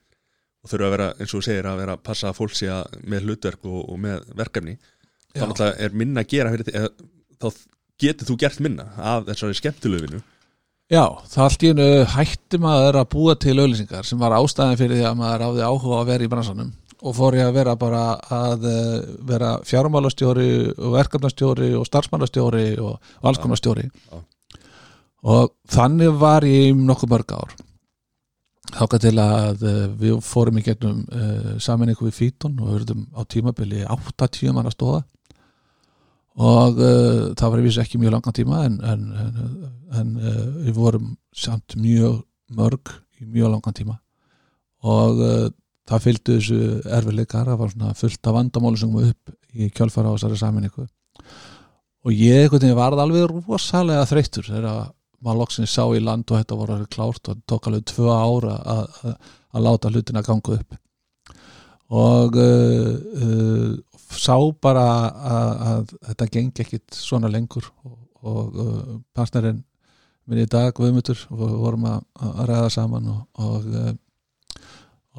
og þurfa að vera, eins og segir, að vera að passa að fólk sé að með hlutverk og, og með verkefni þá náttúrulega er minna að gera fyrir eða, þá getur þú gert minna af þessari skemmtilegu vinnu. Já, það allt í einu hætti maður að búa til auðlýsingar sem var ástæðan fyrir því að maður áði áhuga að vera í bransanum og fór ég að vera bara að eh, vera fjármálastjóri og verkefnastjóri og starfsmálastjóri og, og alls konar stjóri. Já. og þannig var ég nokkuð mörg ár. Þáka til að eh, við fórum í gegnum uh, saminningu við Fítun og höfðum á tímabili 80 manna stóða og uh, það var í vísu ekki mjög langan tíma en, en, en, uh, við vorum samt mjög mörg í mjög langan tíma. Og uh, það fylgdu þessu erfiðleikar það var svona fullt af vandamálu sem kom upp í kjálfara á þessari saminningu og ég varð alveg rosalega þreyttur þegar maður loksins sá í land og þetta voru klárt og það tók alveg tvö ára að láta hlutina ganga upp. Og uh, uh, sá bara að, að þetta gengi ekkit svona lengur og, og uh, partnerinn minn í dag Guðmundur og vorum að, að ræða saman og og, uh,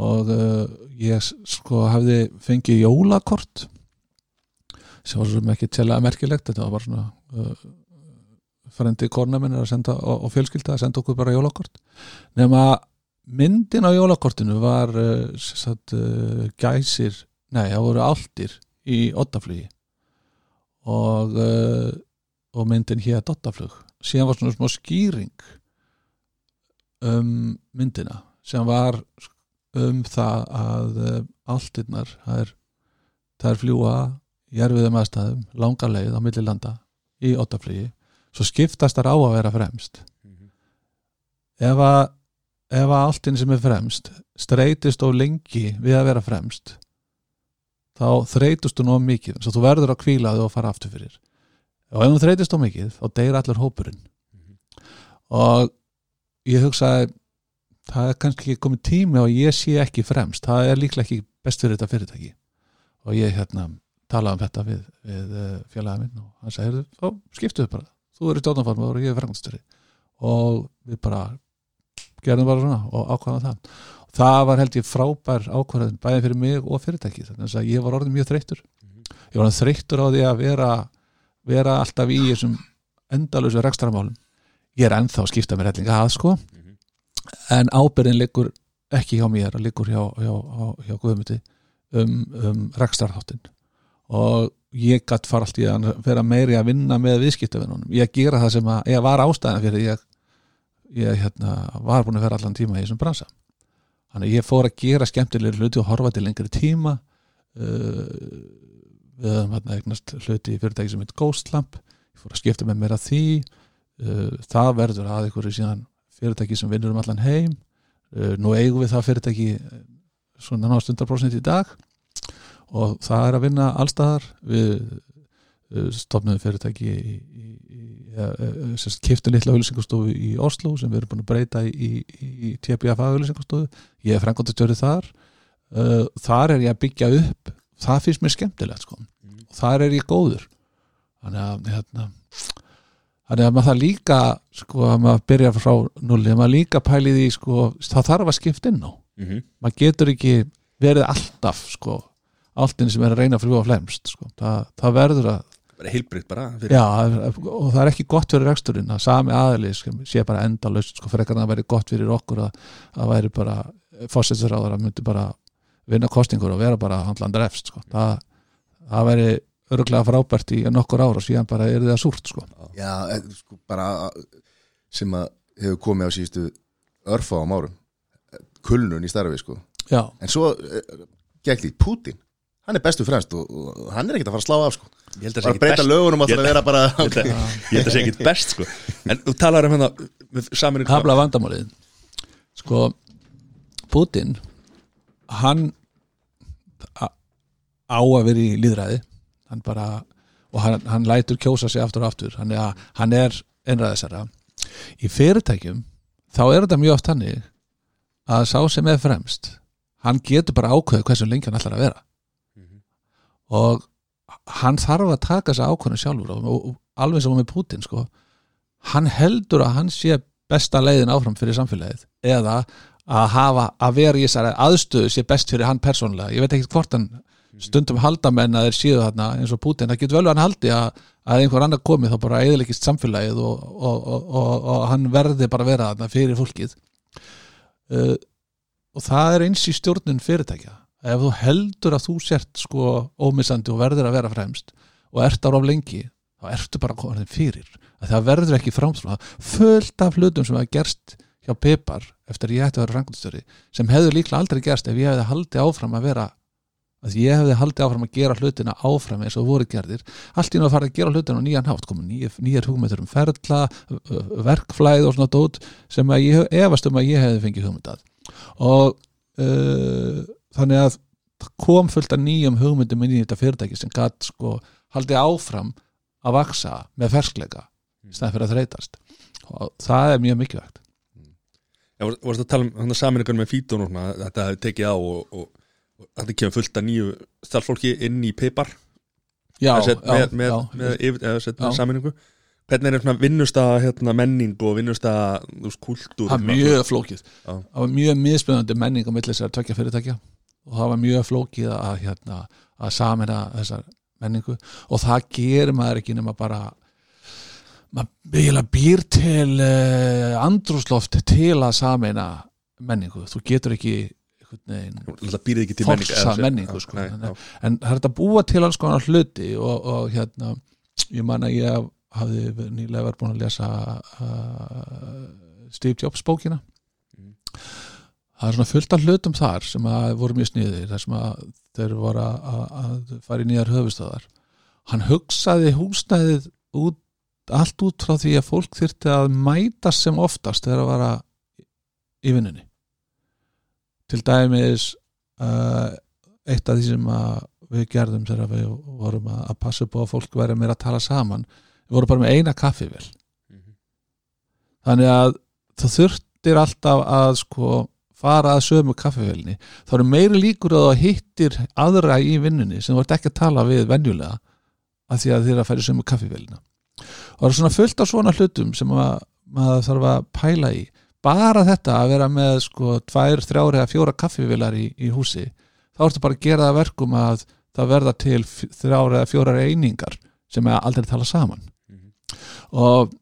og uh, ég sko hafði fengið jólakort sem var svo ekki að merkilegt þetta var bara svona uh, frendi korna minn er að senda og, fjölskylda að senda okkur bara jólakort. Nema myndin á jólakortinu var uh, sagt, uh, gæsir nei, það voru áldir í oddaflugi. Og uh, og myndin hér dottaflug síðan var svona smá skýring um myndina sem var um það að uh, áltirnar það er, það er fljúa í erfiðum aðstæðum, langa leið á milli landa í oddaflugi. Svo skiptast þar á að vera fremst. Ef að ef að alltinn sem er fremst streytist of lengi við að vera fremst þá þreytust þú nóg mikið. Svo þú verður að kvíla þig og fara aftur fyrir. Og ef þú þreytist of mikið þá deyr allir hópurinn. Og ég hugsaði það er kannski ekki komið tími og ég sé ekki fremst. Það er líklega ekki best fyrir þetta fyrirtæki. Og ég hérna talaði um þetta við, við félagið minn og hann sagði, "Heyrðu, þá skiptu upp bara. Þú eru stjórnarformaður og ég er frangandstjóri og við bara gerðum bara svona og ákvaðum það það var held ég frábær ákvarðin bæði fyrir mig og fyrirtæki þannig að ég var orðin mjög þreyttur. Ég var þreyttur á því að vera vera alltaf í þessum endalösu rekstramálum ég er ennþá að skipta mér hellinga að sko. En ábyrðin liggur ekki hjá mér, liggur hjá, hjá, hjá, hjá Guðmundi um, um rekstarþáttin og ég gætt fara allt í að vera meiri að vinna með viðskiptavinnunum ég gera það sem að ég var ástæðan fyrir ég, ég hérna, var búin að vera allan tíma í þessum bransa þannig að ég fór að gera skemmtilegri hluti og horfa til lengri tíma uh, við höfum hérna eignast hluti í fyrirtæki sem heit Ghostlamp ég fór að skipta með mér að því uh, það verður að ykkur síðan fyrirtæki sem vinnur um allan heim. Uh, nú eigum við það fyrirtæki uh, svona náttúrulega 100% í dag. Og það er að vinna allstaðar við uh, stofnum fyrirtæki í, í, í, í kiftum litla auðlýsingastofu í Oslo sem við erum búin að breyta í, í TPF auðlýsingastofu ég er frangóttastjórið þar uh, þar er ég að byggja upp það finnst mér skemmtilegt sko. og þar er ég góður þannig að hérna, þannig að maður það líka sko að maður byrja frá nulli að maður líka pæli því sko það þarf að skipta inn á mm -hmm. maður getur ekki verið alltaf sko alltinn sem er að reyna að fljúa flemst sko. það, það verður að bara heilbritt bara fyrir. já, og það er ekki gott fyrir reksturinn að sami aðli sé bara endalaust sko, fyrir ekki að það væri gott fyrir okkur að það væri bara fósetsraður að myndi bara vinna kostingur og vera bara handlandar efst sko. það, það væri örgulega frábært í nokkur ára og síðan bara er það súrt sko. Já, eh, sko, bara sem að hefur komið á síðustu örfa á árum kulnun í starfi sko já, en svo eh, gegn því Putin hann er bestu fremst og, og hann er ekkert að fara að slá af sko. Ég held að bara sé breyta ekki best lögunum að það vera bara ég held að- ég held að sé ekki best sko. En þú talar um hérna með saminningu hafla vandamálið. Sko Putin hann á að vera í líðræði hann bara og hann, hann lætur kjósa sig aftur og aftur. Hann er, hann er einræðisara í fyrirtækjum þá er þetta mjög oft hannig að sá sem er fremst hann getur bara ákveðið hversu lengi hann ætlar að vera og hann þarf að taka þessa ákveðinu sjálfur og, og, alveg sem með Putin sko. Hann heldur að hann sé besta leiðin áfram fyrir samfélagið. Eða að hafa að vera í þessari aðstöðu sé best fyrir hann persónulega. Ég veit ekki hvort hann stundum halda menn að þeir séu þarna eins og Putin það getur vel að hann haldi að, að einhver annar komi þá bara eðilegist samfélagið og, og, og, hann verði bara vera þarna fyrir fólkið. Uh, og það er eins í stjórnun fyrirtækja ef þú heldur að þú sért sko ómissandi og verður að vera fremst og ert ára af lengi þá ertu bara komin fyrir. Að það verður ekki framstráð fullt af hlutum sem hafa gerst hjá Pipar eftir að ég ætti að vera frangundstjóri sem hefur líklega aldrei gerst ef ég hefði haldið áfram að vera að ég hefði haldið áfram að gera hlutina áfram eins og voru gerðir. Allt í að fara að gera hlutina á nýjan hátt komin nýjar, nýjar hugmyndur um ferla verkflæð og svona dót sem að ég hef- efast um að ég hefði fengið hugmyndað og uh, þannig að kom fullt af nýjum hugmyndum inn í þetta fyrirtæki sem gatt sko haldið áfram að vaksa með ferskleika í stæðan fyrir að þreytast. Og það er mjög mikilvægt. Já, var- varstu að tala um saminningun með fítun og þetta hefði tekið á og, og, og þetta kemur fullt af nýju starfsfólki inn í Pipar? Já, með, já, með, með, já, með, með Já. saminningu hvernig er svona vinnustaða hérna, menning og vinnustaða þú veist, kultúr það er mjög flókið. Það var mjög mismunandi menning á milli þessar tvekja fyrirtækja og það var mjög flókið að, hérna, að samina þessar menningu og það gerir maður ekki nema bara maður býr til uh, andrúsloft til að samina menningu þú getur ekki sem- menningu, sko. nei, já. en það er þetta að búa til alls konar hluti og, og hérna ég man að ég hafði nýlega verið búin að lesa uh, Steve Jobs bókina Mm. Það er svona fullt af hlutum þar sem að voru mjög sniðir þar sem að þeir voru að, að, fara í nýjar höfustöðar hann hugsaði húsnæðið út, allt út frá því að fólk þyrfti að mætast sem oftast þegar að vara í vinnunni. Til dæmis uh, eitt af því sem að við gerðum þegar við vorum að, að passa upp á að fólk væri meira að tala saman við vorum bara með eina kaffivél. Mhm. þannig að það þurftir alltaf að sko fara að sömu kaffivélni þá eru meiri líkur að það hittir aðra í vinnunni sem þú ert ekki að tala við venjulega að því að er að færi sömu kaffivélina. Og það er svona fullt af svona hlutum sem að, maður þarf að pæla í. Bara þetta að vera með sko tvær, þrjár eða fjóra kaffivilar í, í húsi þá ertu bara að gera það að verkum að það verða til f- þrjár eða fjórar einingar sem er aldrei tala saman. Og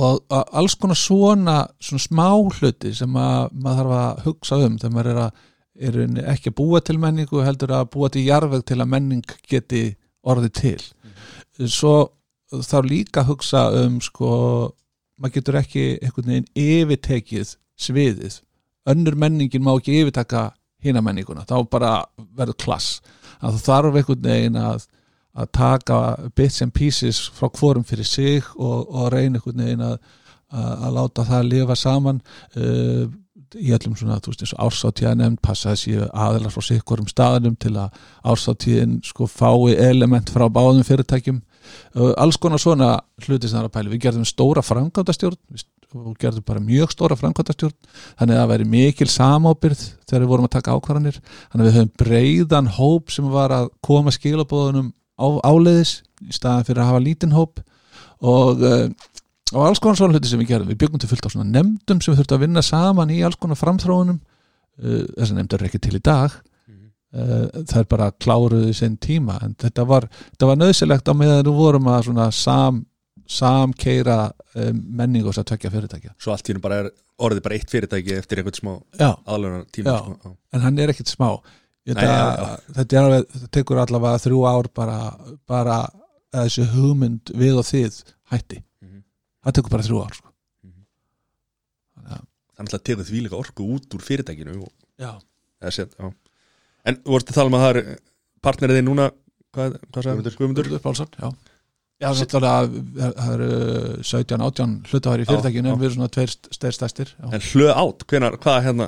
og alls konar svona, svona smá hluti sem að maður þarf að hugsa um þegar maður er, að, er ekki að búa til menningu heldur að búa til jarðveg til að menning geti orðið til. Svo þarf líka að hugsa um sko, maður getur ekki einhvern veginn yfirtekið sviðið. Önnur menningin má ekki yfirtaka hina menninguna, þá bara verður klass. Að það þarf einhvern veginn að að taka bits and pieces frá hvorum fyrir sig og, og reyna einhvern veginn að, að, að láta það lifa saman. Uh, í öllum svona, þú veist, eins og ársáttíða nefnd passa þessi aðelar frá sikkurum staðanum til að ársáttíðin sko fái element frá báðum fyrirtækjum. Uh, alls konar svona hluti sem það er að pæli, við gerðum stóra framkvæmdastjórn og gerðum bara mjög stóra framkvæmdastjórn. Þannig að það væri mikil samábyrð þegar við vorum að taka ákvarðanir. Þannig að við höfum breiðan hóp sem var að koma skilabóðunum á, áleiðis í staðan fyrir að hafa lítinn hóp og, uh, og alls konar svona hluti sem við gerðum við byggum til fullt á svona nefndum sem við þurftum að vinna saman í alls konar framþróunum uh, þessar nefndur er ekki til í dag uh, það er bara kláruðu sinn tíma en þetta var, þetta var nöðsilegt á meðan við vorum að svona sam, samkeira menning og þess að tvekja fyrirtækja svo allt í hennu bara er orðið bara eitt fyrirtæki eftir einhvern smá aðlunar tíma Já. sko. Já. en hann er ekkit smá þetta, Nei, já, þetta er alveg, þetta tekur allavega þrjú ár bara, bara að þessi hugmynd við og þið hætti Mhm. það tekur bara þrjú ár sko. Mhm. Þannig að- þannig að tegur því líka orku út úr fyrirtækinu og, já, eða, set, en þú vorst að tala um að það er partnerið þinn núna hvað, hvað sagði Guðmundur. Pálsson já Já, það eru 17-18 hlutafæri í fyrirtækinu já. en við erum svona tveir stær stærstir já. en hlöð átt, hvað hérna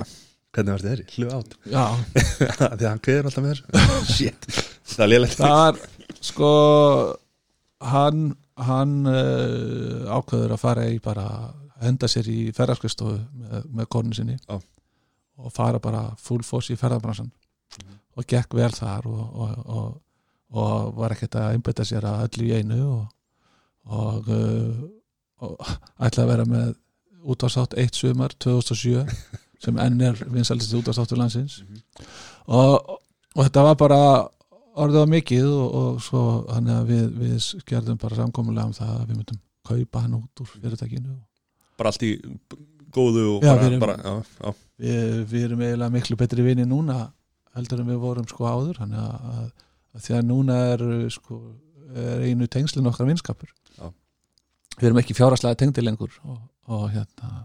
hvernig var þetta þeirri, hlöð átt því að hann kveður alltaf með þessu shit, það er lélægt það var sko hann, hann uh, ákveður að fara í bara henda sér í ferðarskristofu með, með konu sinni Já. og fara bara full foss í ferðarbransan og gekk vel þar og, og, og, og var ekkert að einbetta sér að öllu í einu og, uh, og ætla að vera með útvarsátt eitt sumar 2007 sem enn er vinsaldist útvarstáttur landsins. Og, og þetta var bara orðið á mikið og, og svo þannig að við, við gerðum bara samkomulega um það að við myndum kaupa hann út úr fyrirtækinu. Bara allt í góðu og Já, bara, við erum- bara já, já, við, við erum eiginlega miklu betri vini núna heldur en við vorum sko áður. Þannig að, að, að því að núna er sko er einu tengslin okkar vinskapur. Já. við erum ekki fjáraslega tengdi lengur og, og hérna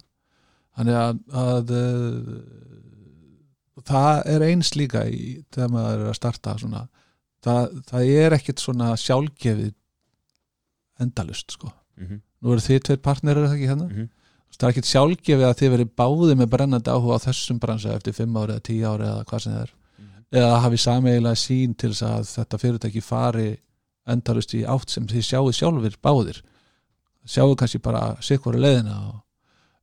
þannig að, að uh, það er eins líka í, þegar maður er að starta svona, það, það er ekkit svona sjálfgefið endalust sko. Mhm, nú eru þið tveir partnerir er það ekki hérna? Mhm. það er ekkit sjálfgefið að þið verið báði með brennandi áhuga á þessum bransa eftir 5 ári eða 10 ári eða hvað sem það er. Eða hafi sameigilega sín til þess að þetta fyrirtæki fari endalust í átt sem þið sjáu sjálfur báðir. Sjáu kannski bara sikkvara leiðina og,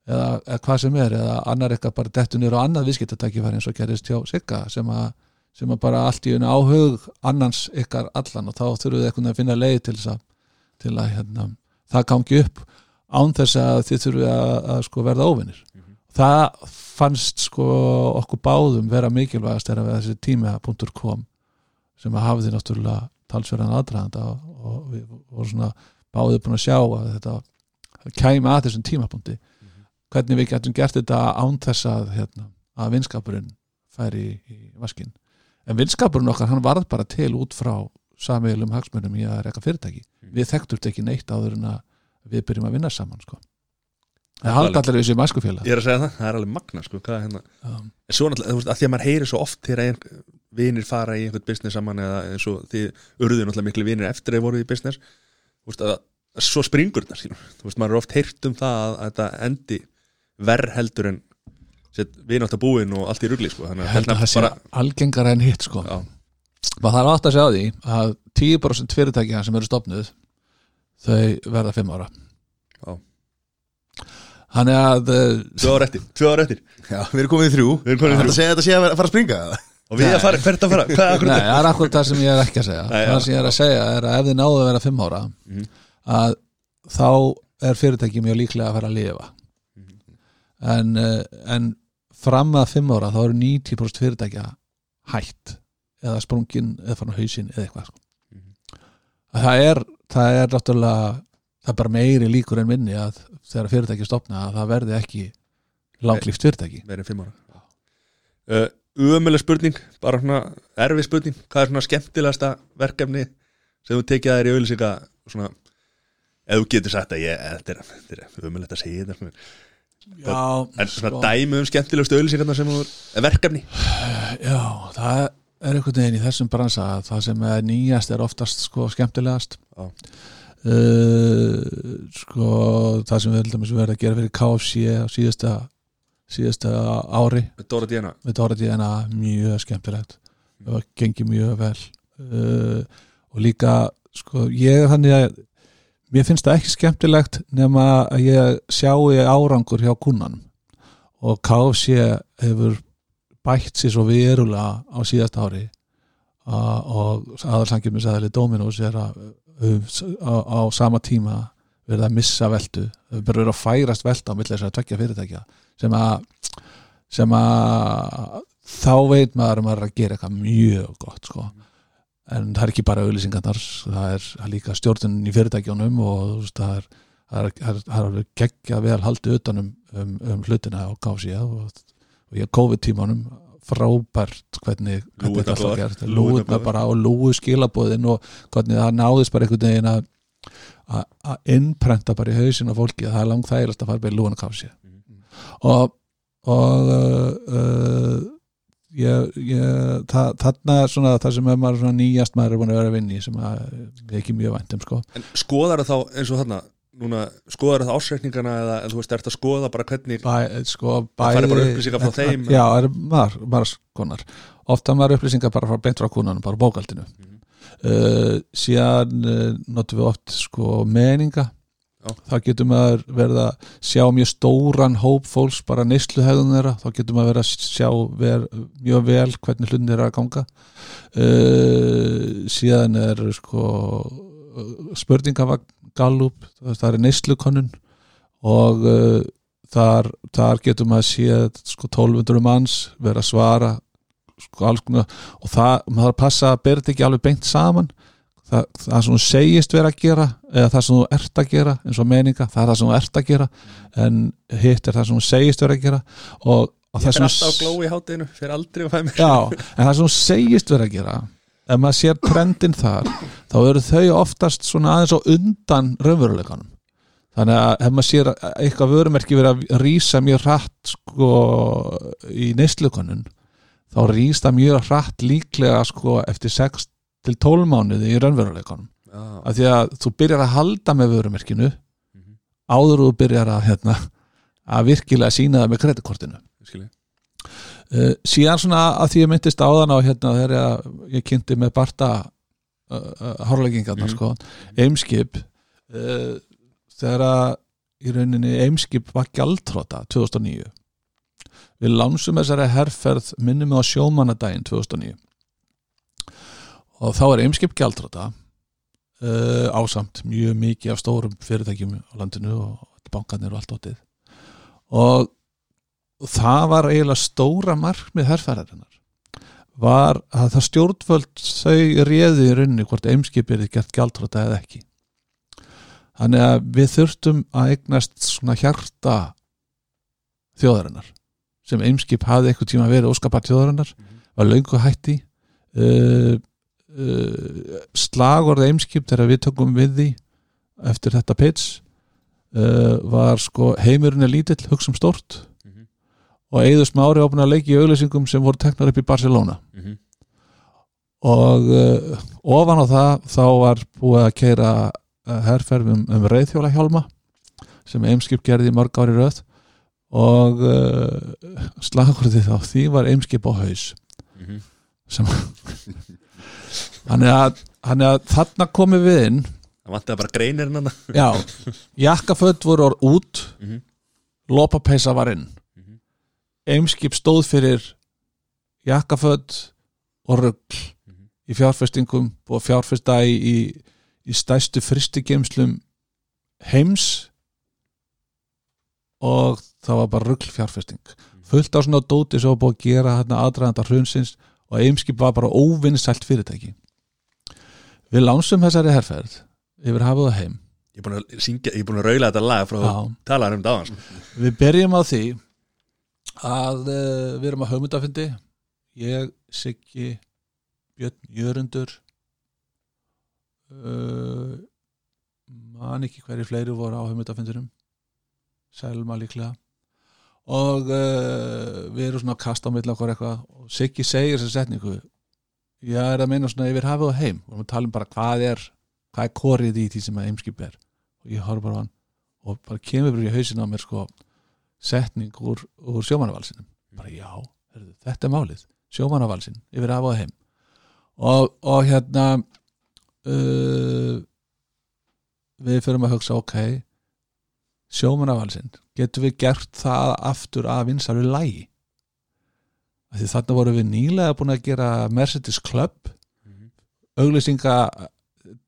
eða, eða hvað sem er eða annar eitthvað bara dettu niður á annað viðskiptatæki var eins og gerist hjá Sigga sem sem að bara allt í unna áhug annans ykkar allan og þá þurfuð þið eitthvað að finna leið til þess að, til að hérna, það gangi upp án þess að þið þurfuð að, að sko verða óvinnir það fannst sko okkur báðum vera mikilvægast þegar við þessi tíma.com sem að hafði náttúrulega talsverðan aðdraðanda og, og við vorum svona báðið búin að sjá að þetta kæmi að þessum tímapunkti hvernig við getum gert þetta án þess að, hérna, að vinskapurinn færi í, í vaskin en vinskapurinn okkar hann varð bara til út frá sameiglum hagsmunum í að reka fyrirtæki. Við þekktum ekki neitt áður en að við byrjum að vinna saman sko. það haldi allir þessi mæskufélag ég er að segja það, það er alveg magna sko, er hérna um, en svo náttúrulega, þú veist, að því að maður heyri svo oft þegar ein, vinir fara í einhvern business saman eða eins og því urðu náttúrulega miklu vinir eftir að þeir voru í business veist, að, að svo springur þetta þú veist, maður er oft heyrt um það að, að þetta endi verð heldur en við náttúrulega búin og allt í rugli sko. þannig ég að hérna það sé bara algengara en hitt sko. já, maður þarf átt að segja á því að 10% fyrirtækja sem eru stopnuð þau verða 5 ára Já. þannig að eh, tvö ára eftir, tvö ára eftir Já, við erum komið í þrjú Við erum komin í Það þrjú. segja að þetta sé að fara að springa og við að fara, hvert að fara, hvað er Nei, það er akkur það sem ég er ekki að segja Nei, það sem ég er að segja er að ef þið náðu að vera 5 ára Mhm. að þá er fyrirtæki mjög líklega að fara að lifa en, uh, en fram að fimm ára þá eru 90% fyrirtækja hætt eða sprungin eða fann á hausinn eða eitthvað sko. það er það er náttúrulega það er bara meiri líkur en minni að þegar fyrirtæki stopna að það verði ekki langlíft fyrirtæki. Verið fimm ára. Uh, Uðumuleg spurning, bara svona erfið spurning, hvað er svona skemmtilegasta verkefni sem þú tekið að þér í auðlýsinga svona, ef þú getur sagt að ég, þetta er, þetta umulegt að segja þetta Já, en svona dæmi um skemmtilegustu auðlýsingarna sem er verkefni? Já, það er einhvern veginn í þessum bransa að það sem er nýjast er oftast sko skemmtilegast. Uh, sko það sem við höldum að vera að gera fyrir KFC á síðasta síðasta ári. Með Dóra Díana mjög skemmtilegt. Og gengi mjög vel. Uh, og líka sko ég er þannig að mér finnst það ekki skemmtilegt nema að ég sjáu árangur hjá kunnanum og KFC hefur bætt sér svo verulega á síðast ári. Og aðalsangjum með sæðali Dominos er að á, á sama tíma verið að missa veldu, verið að færast velda á millir þess að tvekja fyrirtækja. Sem að sem að þá veit maður að maður er að gera eitthvað mjög gott sko en það er ekki bara auðlýsingarnar það er, líka stjórnin í fyrirtækjónum og þú veist, það er það er, það er, geggja vel haldið utanum um, um hlutina á gási og, og ég COVID tímanum frábært hvernig, hvernig þetta alltaf lúðuna góðar. bara. og lúgu skilabóðin og hvernig það náðist bara einhvern veginn að að- innprenta bara í hausin á fólki að það er langt þægilegast að fara bara í lúguna kási og og uh, uh, ég, ég, það, þarna er svona það sem er maður svona nýjast maður er búin að vera að vinna í sem að við ekki mjög væntum sko en skoðar þá eins og þarna núna, skoðar það ásreikningana eða, þú veist, ert að skoða bara hvernig Bæ, sko, Það færi bara upplýsingar frá þeim. já, það er maður, maður skonar ofta maður upplýsingar bara frá beint frá kúnanum bara bókaldinu Mhm. uh, síðan uh, notum við oft sko meninga. Þá getur maður verið að sjá mjög stóran hóp fólks bara neysluhegðun þeirra. Þá getur maður verið að sjá ver, mjög vel hvernig hlutin er að ganga. Uh, síðan er sko spurningavagn gallup það er neyslukonun og uh, þar, þar getur maður séð sko 1200 manns vera að svara sko alls konar. Og það, maður að passa að þetta ekki alveg beint saman það, það sem þú segist vera að gera eða það sem þú ert að gera eins og meninga, það er það sem þú ert að gera en hitt er það sem þú segist vera að gera og, og það sem Já, en það sem þú segist vera að gera ef maður sér trendin þar þá eru þau oftast svona aðeins á undan raunveruleikanum. Þannig að ef maður sér að eitthvað vörumerki verið að rýsa mjög hratt sko í neyslukonun þá rýst það mjög hratt líklega sko eftir 6 til 12 mánuði í raunveruleikanum. Já, af því að þú byrjar að halda með vörumerkinu Mhm. áður og þú byrjar að hérna, að virkilega sína það með kreditkortinu uh, síðan svona að því ég myndist áðan á hérna þegar ég, ég kynnti með Barta uh, uh, hárleggingarnar Mhm. sko, Eimskip þegar að í rauninni Eimskip var gjaldtróta 2009 við lánsum þessari herrferð minnum við á sjómanadaginn 2009 og þá er Eimskip gjaldtróta uh, ásamt mjög mikið af stórum fyrirtækjum á landinu og bankarnir og allt áttið og það var eiginlega stóra markmið herrferðarinnar var að það stjórnvöld þau réði í rauninni hvort eimskipið er gert gjaldróta eða ekki. Þannig að við þurftum að eignast svona hjarta þjóðarinnar sem eimskip hafði eitthvað tíma verið óskapart þjóðarinnar var löngu hætti uh, uh, slagorð eimskip þegar við tökum við því eftir þetta pitch uh, var sko heimurinn er lítill, hugsa um stórt Mhm. og Eiður Smári opna að leiki í auglýsingum sem voru teknar upp í Barcelona Mhm. og uh, ofan á það þá var búið að keira uh, herrferð um, um reyðhjóla hjálma sem Eimskip gerði mörg ári röð og slagurðið á því var Eimskip á haus Mhm. sem hann er að, hann er að þarna komið við inn. Það vantaði bara greinirinn hann já, jakkaföld voru orð út. Mhm. lopapeysa var inn. Mhm. Eimskip stóð fyrir jakkaföld og rugl Mhm. í fjárfestingum og fjárfesta í, í, í stæstu fristigemslum heims. Og það var bara rugl fjárfesting. Fullt á svona dóti sem var búið að gera hérna aðdraðanda hrunsins og Eimskip var bara óvinnsælt fyrirtæki. Við lánsum þessari herrferð yfir hafið og heim. Ég er búin að syngja, er búin að raula þetta lag frá Já. talaðar um sko. Við byrjum á því að uh, við erum að hugmyndafindi ég, Siggi Björn Jörundur uh, man ekki hverju fleiri voru á hugmyndafindunum Selma líklega og uh, við erum svona að kasta á milli okkur eitthvað. Og Siggi segir þessa setningu ég er að meina svona yfir hafið og heim. Og við talum bara hvað er hvað er korið í því sem að heimskip er. Og ég horf bara á hann og bara kemur bara í hausin á mér sko setning úr, úr sjómannavalsinum. Bara já, heyrðu, þetta er málið. Sjómannavalsin, yfir af og heim. Og, og hérna uh, við fyrir að hugsa ok sjómannavalsin, getum við gert það aftur að vinsaru lægi því þarna vorum við nýlega búin að gera Mercedes Club. Auglýsinga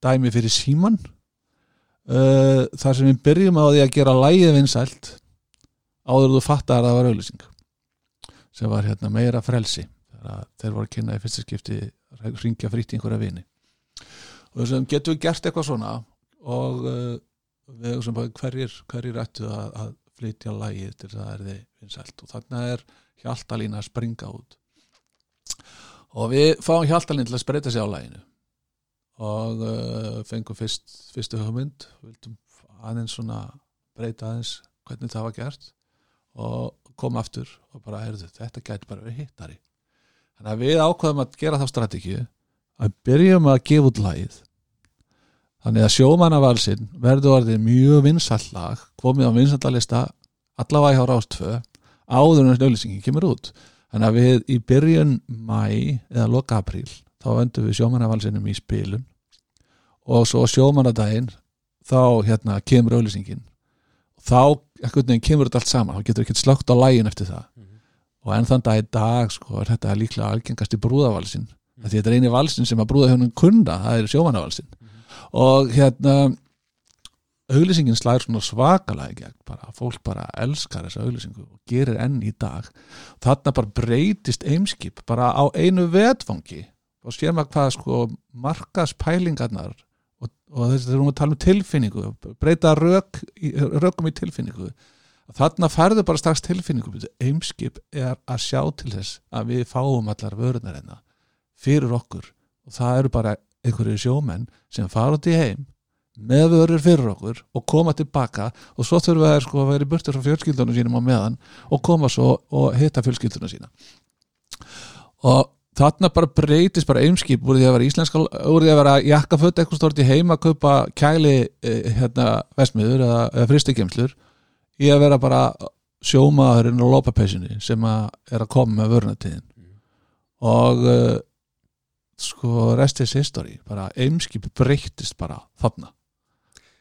dæmi fyrir síman uh, þar sem við byrjum á því að gera lægið vinsælt áður þú fattar að það var auglýsing sem var hérna meira frelsi. Þeir voru að kynna í fyrsta skipti að ringja frýtt í einhverja vini. Og þess að getum við gert eitthvað svona og uh, við sem hverjir, hverjir ættu að, að flytja lægið til það er þið vinsælt. Og þannig er hjaltalína að springa út. Og við fáum hjaltalín til að spreita sig á læginu og uh, fengum fyrst, fyrstu hugmynd. Vildum aðeins svona breyta aðeins hvernig það var gert. Og kom aftur og bara heyrðu þetta gæti bara verið hittari. Þannig að við ákvaðum að gera þá strategíu að byrjum að gefa út lagið þannig að sjómannavalsinn verður orðið mjög vinsall lag komið á vinsallalista allavega hjá Rástfö áður en auðlýsingin kemur út. Þannig að við í byrjun mæ eða loka apríl þá öndum við sjómannavalsinum í spilun. Og svo sjómannadaginn þá hérna kemur auðlýsingin þá kemur þetta allt saman. Þá getur ekki slögt á lægin eftir það. Og enn þann dag í dag sko er þetta líklega algengast í brúðavalsin mm. því þetta er eini valsin sem að brúðahjónum kunna það er sjómannavalsin og hérna auglýsingin slæður svona svakalega í gegn bara, fólk bara elskar þessa auglýsingu og gerir enn í dag. Þarna bara breytist eimskip bara á einu vetfangi. Og sér maður hvað sko markaspælingarnar og, og þess að við tala um tilfinningu breyta rök, rökum í tilfinningu. Þarna færðu bara strax tilfinningu eimskip er að sjá til þess að við fáum allar vörunar enna fyrir okkur. Og það eru bara einhverju sjómenn sem fara út í heim með vörur fyrir okkur og koma tilbaka og svo þurfum við sko að vera í burtur frá fjölskyldunum sínum á meðan og koma svo og hitta fjölskyldunum sína. Og þarna bara breytist bara eimskip úr því að vera íslenska úr því að vera jakkaföt eitthvað stort í heima að kaupa kæli eh, hérna vestmiður eða, eða fristikemslur í að vera bara sjómaðurinn og lópapeysinni sem að er að koma með vörunatíðin og uh, sko rest is history. Bara eimskip breytist bara þarna.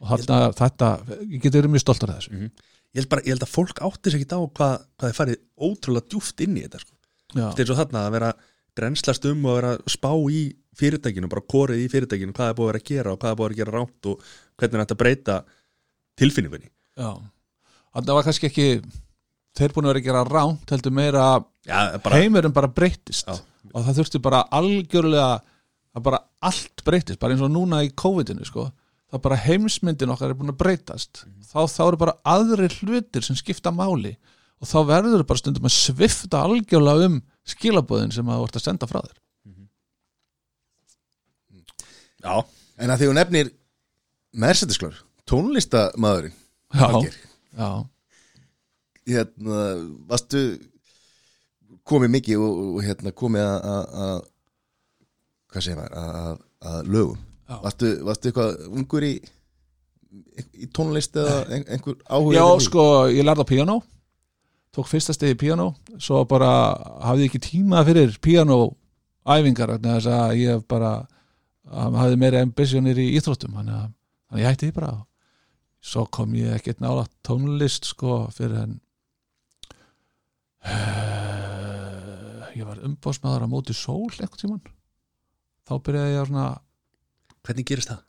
Og þarna þetta, ég geti verið mjög stoltur af þessu. Ég, held bara, ég held að fólk átti sér ekki á hvað, hvað þið farið ótrúlega djúft inn í þetta sko. Þetta er svo þarna að vera drenslast um og vera spá í fyrirtækinu, bara korið í fyrirtækinu hvað er búið að vera að gera og hvað er búið að vera að gera rámt og hvernig er þetta breyta tilfinningunni. Já. Þarna var kannski ekki þeir búin að vera að gera ránt heldur meira Já, bara, heimurinn bara breyttist. Já. Og það þurfti bara algjörlega að bara allt breyttist bara eins og núna í COVID-inu sko. Það bara heimsmyndin okkar er búin að breytast. Þá, þá eru bara aðrir hlutir sem skipta máli. Og þá verður bara stundum að svifta algjörlega um skilabóðin sem að þú ert að senda frá þér. Já, En að því hún nefnir Mercedes Club, tónlistamæðurinn Já, já, hérna, varstu komið mikið og, og hérna komið að- að að- hvað segir maður að, lögum. Já. varstu, varstu eitthvað ungur í í tónlist eða ein, einhver áhuga já sko ég lærði á piano tók fyrsta stegi piano svo bara hafði ekki tíma fyrir piano æfingar vegna þess að ég bara hafði meira ambitionir í íþróttum þannig að, þannig að ég hætti því bara. Svo kom ég ekkert nála tónlist sko fyrir en uh, ég var umbóðsmaður á móti sól eitthvað tímann. Þá byrjaði ég að svona hvernig gerist það?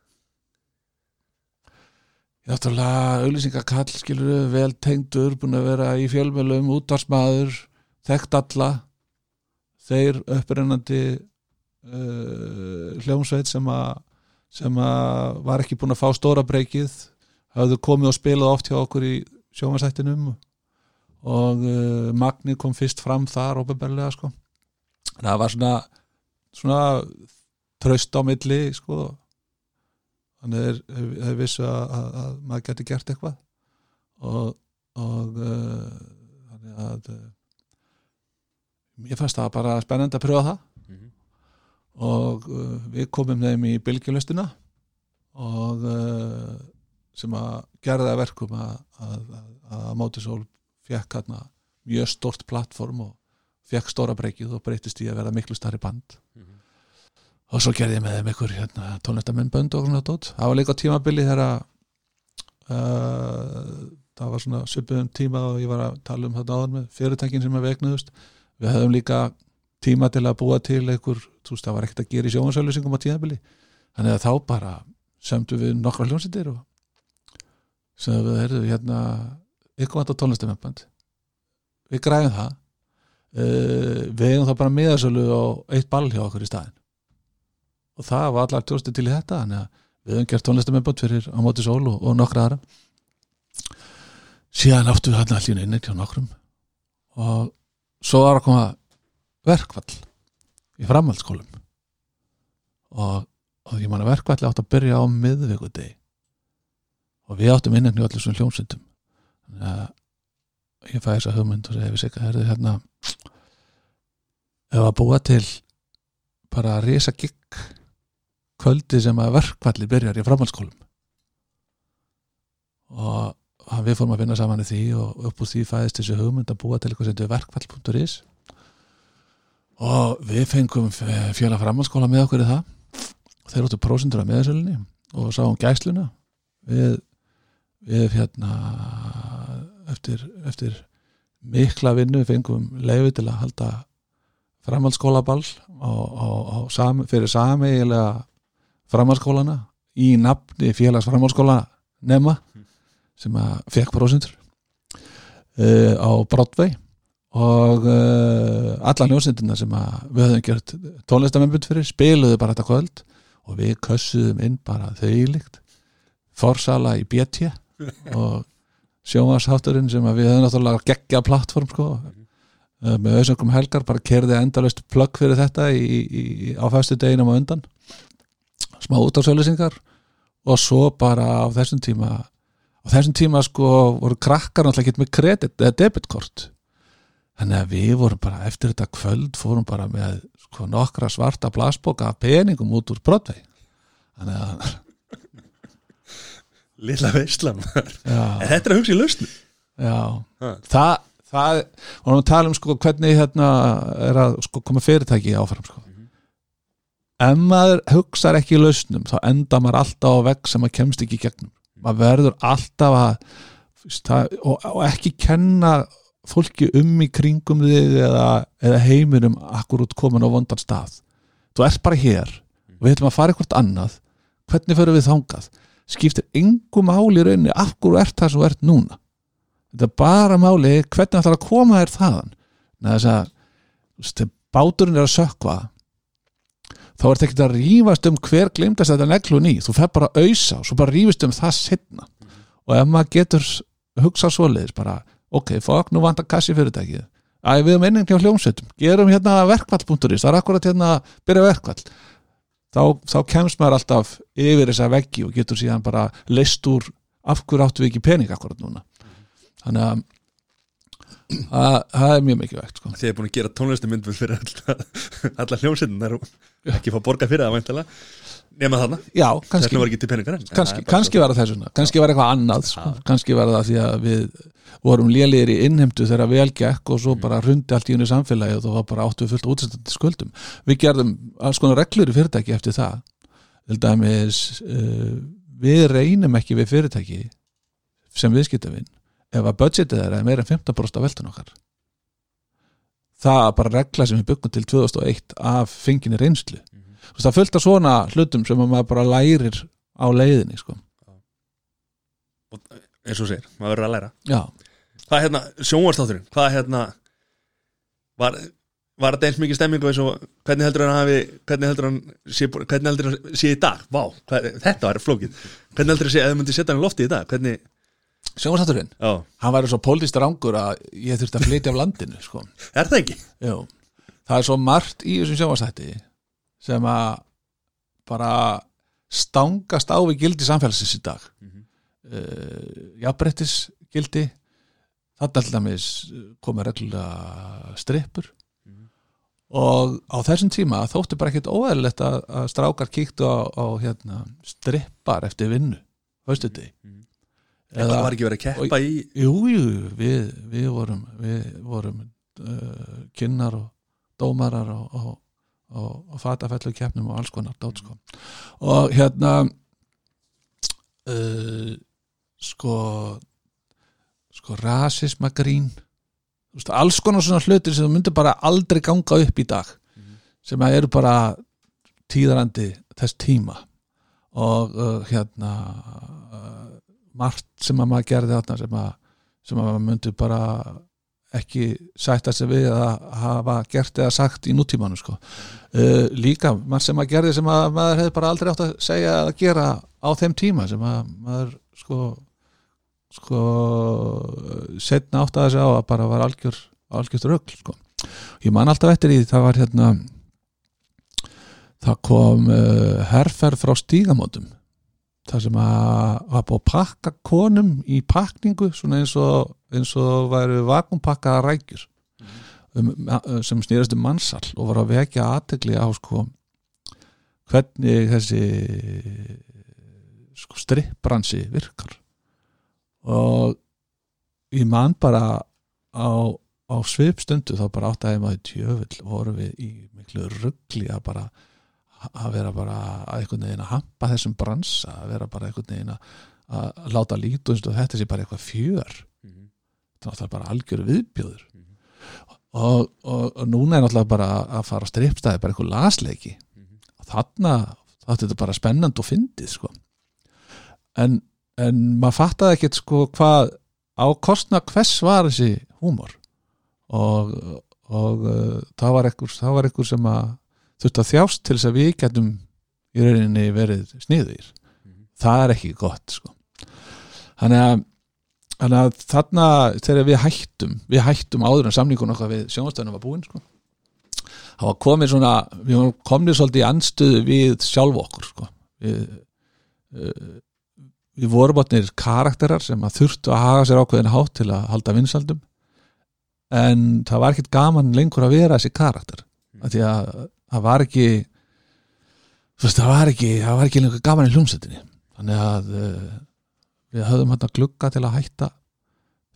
náttúrulega auðlýsingakall skilur vel tengdur, búin að vera í fjölmjölum, útvarsmaður þekkt alla. Þeir upprennandi uh, hljómsveit sem að sem að var ekki búin að fá stóra breykið hafðu komið og spilað oft hjá okkur í sjómasættinum og uh, Magni kom fyrst fram þar ofinberlega sko. Það var svona svona tröst á milli sko. Þannig er, er vissu að, að, að maður geti gert eitthvað. Og, og uh, þannig að uh, ég fannst það bara spennandi að pröfa það. Mhm. og uh, við komum þeim í bylgjulustina og sem að gerða að verkum að, að, að, að Mótisól fekk hérna mjög stort plattform og fekk stóra breykið og breytist í að vera miklu starri band. Mhm. og svo gerði ég með þeim ykkur hérna, tónlistamennbönd og svona dót. Það var líka tímabili þegar að, uh, það var svona söpum tíma og ég var að tala um þetta áður með fyrirtækin sem að vegnuðust við höfum líka tíma til að búa til einhver, þú veist, það var ekkert að gera í sjónvarsauðlýsingum á tímabili. Þannig að þá bara sömdu við nokkra hljómsýttir og sem við heyrðum hérna ykkur vant á tónlistamennbönd við græðum það. Uh, við eigum það bara miðasölu á eitt ball hjá okkur í staðin og það var allar tjósti til í þetta við höfum gert tónlistamennbönd fyrir á móti sól og, og nokkra aðra. Síðan áttu við hérna allir inn hjá nokkrum. Og svo var að koma verkvall í framhaldsskólum. Og, og ég man að verkvalli átt að byrja á miðvikudegi. Og við áttum innan hjá allir svona hljómsundum þannig að ég fæði þessa hugmynd og segi við sig að herði hérna ef að búa til bara að risa gikk kvöldi sem að verkvalli byrjar í framhaldsskólum. Og að við fórum að vinna saman í því og upp úr því fæðist þessi hugmynd að búa til eitthvað sem er verkvall.is og við fengum fjöla framhaldsskóla með okkur í það. Og þeir áttu prósendur af meðsölinni og sáum gæsluna. Við, við hérna eftir, eftir mikla vinnu fengum leiði til að halda framhaldsskólaball sam, fyrir sameigilega framhaldsskólana í nafni félags framhaldsskóla nema sem að fekk prósendur uh, á Broadway. Og uh, alla hljósindina sem að við höfum gert tónlistamennbund fyrir spiluðu bara þetta kvöld og við kössuðum inn bara þauðlíkt forsala í BT og sjónvarshátturinn sem við höfum náttúrulega geggja plattform sko. Uh, með auðsöngum helgar bara kerði endalust plögg fyrir þetta í, í, í, á fæstu deginum og undan. Smá út á sölusingar og svo bara á þessum tíma á þessum tíma sko voru krakkar náttúrulega ekki með kredit eða debitkort. Þannig að við vorum bara eftir þetta kvöld fórum bara með sko nokkra svarta blasboka peningum út úr Broadway. Þannig að Lilla veistlan já, Þetta er að hugsa í lausnu það, það og við tala um sko hvernig hérna er að sko koma fyrirtæki áfram sko. Ef maður hugsar ekki í lausnum þá enda maður alltaf á vegg sem maður kemst ekki í gegnum. Maður verður alltaf að það, og, og ekki kenna fólki um í kringum þig eða, eða heiminum akkurút komin á vondan stað. Þú ert bara hér og við ætlum að fara eitthvað annað. Hvernig fyrir við þangað skiptir engu máli í rauninni af hverju ert það sem þú ert núna. Þetta er bara máli hvernig ætlar að koma þér þaðan. Þess að báturinn er að sökva þá er þetta ekki að rífast um hver glimtast þetta neglu ný, þú fer bara að ausa og svo bara rífast um það setna og ef maður getur hugsað svoleiðis bara, ok, fokk, nú vantar kassi fyrirtækið. Að við erum einnig hjá hljómsveitum. Gerum hérna verkvall.is það er akkurat hérna byrja verkvall þá, þá kemst maður alltaf yfir þessa veggi og getur síðan bara leist úr af hverju áttu við ekki pening akkurat núna. Þannig að að- það er mjög mikilvægt sko. Þið er búin að gera tónlistamyndum fyrir alla, Það er ekki fá borga fyrir það væntalega Nema þarna, já, þess kannski. vegna var ekki til peningar en kannski, það kannski var það þessuna kannski var eitthvað annað sko. kannski var það því að við vorum lélegir í innheimtu þegar vel gekk og svo bara hrundi allt í unni samfélagi og það var bara áttu við fullt útstændi skuldum. Við gerðum alls konar reglur í fyrirtæki eftir það. Til dæmis uh, við reynum ekki við fyrirtæki sem viðskiptavinn ef að budgetið er meira en 15% af veldun okkar. Það er bara regla sem við byggum til 2001 af fenginni reynslu. Þú veist, það af svona hlutum sem að maður bara lærir á leiðinni sko. eins og segir, maður verður að læra. Já, Hvað hérna, sjónvarstátturinn, hvað hérna var, var þetta eins mikið stemmingu eins og hvernig heldur hann hafi, hvernig heldur hann sé, hvernig heldur hann sé í dag, vá hvað, þetta var flókið, hvernig heldur hann sé þið myndi setja hann í lofti í dag, hvernig sjónvarstátturinn já, hann væri svo pólitist rangur að ég þurfti að flytja af landinu sko. er það ekki? Jú. það er svo margt í þessum sjónvarstætti sem að bara stangast á við gildi samfélagsins í dag mm Mhm. jafnbrettis gildi þarna til dæmis komið reglulega strippur. Og á þessum tíma þótti bara ekkert óæðilegt að, að strákar kíktu á, á hérna, strippar eftir vinnu veistu þetta Það var ekki verið að keppa í Jú, jú, við, við vorum við vorum uh, kynnar og dómarar og, og, og, og fatafellu keppnum og alls konar dát sko. og hérna uh, sko sko rasisma grín veist, alls konar svona hlutir sem þú myndir bara aldrei ganga upp í dag sem að eru bara tíðarandi þess tíma og uh, hérna uh, margt sem að maður gerði þarna sem að, sem að maður myndi bara ekki sætta sig við að hafa gert eða sagt í nútímanu sko. uh, líka margt sem að gerði sem að maður hefði bara aldrei átt að segja að gera á þeim tíma sem að maður sko sko setna átt að þessi á að bara var algjör algjört rögl sko. ég man alltaf eftir í það var hérna það kom uh, herferð frá stígamótum það sem að var búið að pakka konum í pakningu svona eins og, eins og væru vakumpakkaða rækjur um, sem snýrast um mannsal og var að vekja aðtegli á sko hvernig þessi sko strippbransi virkar og ég man bara á, á svipstundu þá bara átt að maður tjöfull voru við í miklu ruggli að bara að vera bara að einhvern veginn að hampa þessum bransa, að vera bara einhvern veginn að, að láta lítu og þetta sé bara eitthvað fjör. Þannig að það er bara algjör viðbjóður. Og, og, og núna er náttúrulega bara að fara á strippstæði bara eitthvað lasleiki. Og þarna þá er þetta bara spennand og fyndið sko. En, en maður fattaði ekkert sko hvað á kostna hvers var þessi húmor og, og uh, það var ekkur sem að þurfti að þjást til þess að við getum í rauninni verið sniðir það er ekki gott sko. þannig að þannig að þarna þegar við hættum við hættum áður en samningun okkar við sjónastöðunum var búinn sko. það var komið svona við komið svolítið í andstöðu við sjálf okkur sko. við, uh, við vorum átnir karakterar sem að þurftu að haga sér ákveðin hátt til að halda vinsaldum en það var ekkert gaman lengur að vera þessi karakter. Af því að það var ekki það var ekki það var ekki lengur gaman í hljómsveitinni. Þannig að uh, við höfðum hann að glugga til að hætta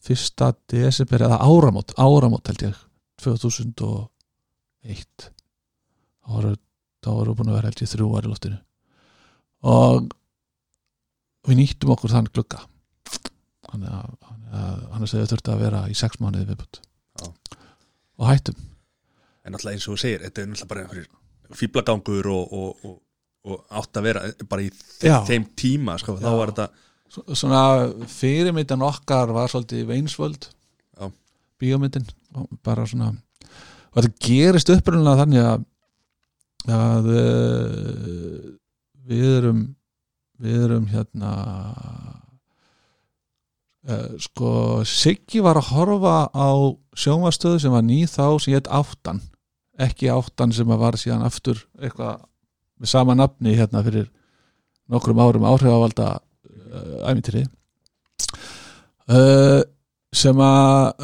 fyrsta desember eða áramót áramót held ég 2001 þá voru, búin að vera held ég þrjú ári loftinu. Og við nýttum okkur þann glugga. Þannig að, að annars hefur þurft að vera í sex mánuði viðbútt og hættum. En náttúrulega eins og þú segir, þetta er náttúrulega bara einhverjir fýblagangur og, og, og, og átt að vera bara í þeim, þeim tíma sko, þá var þetta Svo- svona fyrirmyndan okkar var svolítið Veinsvöld. Bíómyndin. Bara svona og þetta gerist upprunnilega þannig að að uh, við erum við erum hérna uh, sko Siggi var að horfa á sjónvastöðu sem var ný þá sem hétt áttan ekki áttan sem var síðan aftur eitthvað með sama nafni hérna fyrir nokkrum árum áhrifavalda uh, æmintýri uh, sem að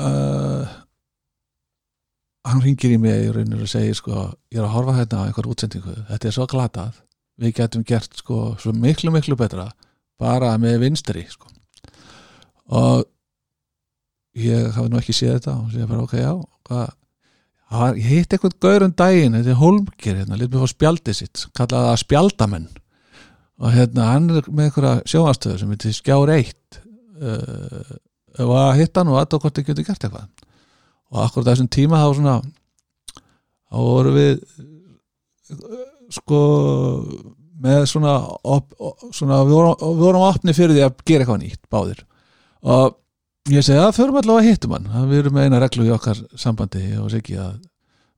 hann ringir í mig í rauninu og segir sko, ég er að horfa hérna á einhver útsendingu, þetta er svo glatað við getum gert sko svo miklu miklu betra bara með vinstri sko. Og ég hafi nú ekki séð þetta og séð bara ok, já hvað Það var, ég hitt eitthvað gaur um daginn þetta er Holmger, hérna, mér fá spjaldið sitt kallaði það spjaldamenn. Og hérna, hann er með einhverja sjónastöðu sem heitir Skjár 1 uh, og að hitta hann og að hvort þið getur gert eitthvað. Og akkur þessum tíma þá svona þá voru við sko með svona, op, svona við, vorum, við vorum opni fyrir því að gera eitthvað nýtt báðir. Og ég segi að förum allavega að hittum hann. Við erum með eina reglu í okkar sambandi og segi að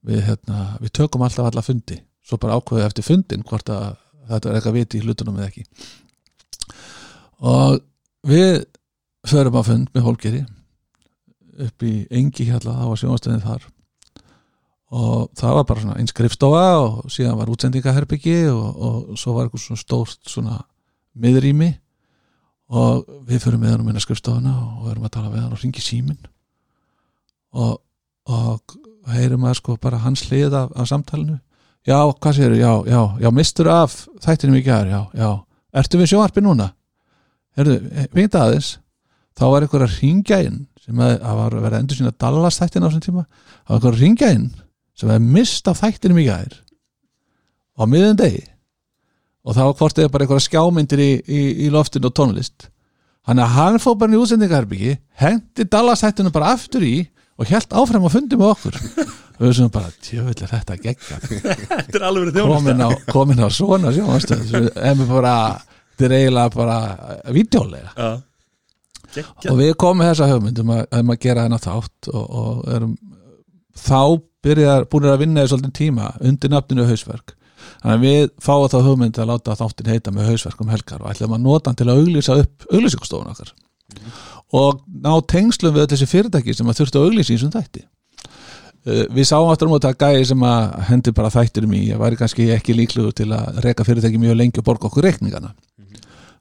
við, hérna, við tökum alltaf alla fundi. Svo bara ákveðið eftir fundin hvort að þetta er eitthvað viti í hlutunum eða ekki. Og við förum á fund með hólkeri upp í engi hérna, var sjónastöðin þar og það var bara svona einn skrifstofa og síðan var útsendingaherbyggi og, og svo var eitthvað svona stórt svona miðrými. Og við förum með hann um eina skrifstofuna og erum að tala við hann og ringi símin og, og heyrum að sko bara hans hlið af, af samtalinu. Já, hvað séu, já, já, já mistur af þættinum í gær, já, já. Ertu við sjónvarpi núna? Herðu, veit aðeins. Þá var eitthvað að ringja inn sem að, að var að vera endur sína Dallas þættin á þessum tíma. Þá var eitthvað að ringja inn sem hefði mist af þættinum í gær á miðun degi. Og þá var hvort eða bara eitthvað skjámyndir í, í, í loftinu og tónlist. Hann að hann fóð bara í útsendingarherbyggi hendi Dallas þættinu bara aftur í og helt áfram að fundi með okkur. Og við sem bara, tjöfull er þetta gegga Þetta er alveg verið komin komin á svona sjónastöð en við bara, þetta er eiginlega bara vídeolega Já. Og við komum hugmynd um að, um að gera hennar þátt og, og erum þá byrjar, búin að vinna í svolítið tíma undir nafninu hausverk. Þannig að við fáum þá hugmynd að láta þáttin heita með hausverk um helgar og ætlum að nota hann til að auglýsa upp auglýsingstofun okkar. Og ná tengslum við þessi fyrirtæki sem að þurftu að auglýsa í þessum þætti. Uh, við sáum aftur um að það gæði sem að hendi bara þættirum í, ég væri kannski ekki líklegur til að reka fyrirtæki mjög lengi og borga okkur reikningana.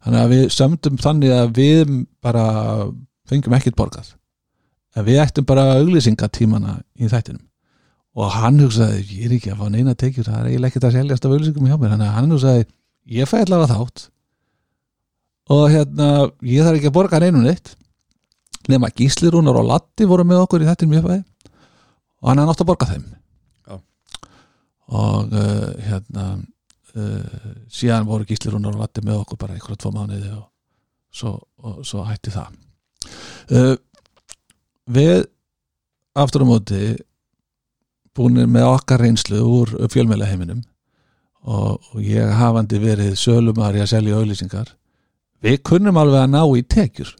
Þannig að við sömdum þannig að við bara fengjum ekkert borgað. En við ættum bara auglýsingatímana í þættinum og hann hugsaði, ég er ekki að fá neina tekjur það er eiginlega ekkert að seljast af auglýsingum hjá mér. Þannig að hann hugsaði, ég fæ allavega þátt. Og hérna ég þarf ekki að borga neinu neitt. Nema Gísli Rúnar og Latti voru með okkur í þættinum ég fæði og hann er nátt að borga þeim. Já. og uh, hérna uh, síðan voru Gísli Rúnar og Latti með okkur bara einhverja tvo mánuði og svo, og svo hætti það. Uh, við aftur á móti búinir með okkar reynslu úr fjölmjöla heiminum og, og ég hafandi verið sölumari að selja auðlýsingar við kunnum alveg að ná í tekjur.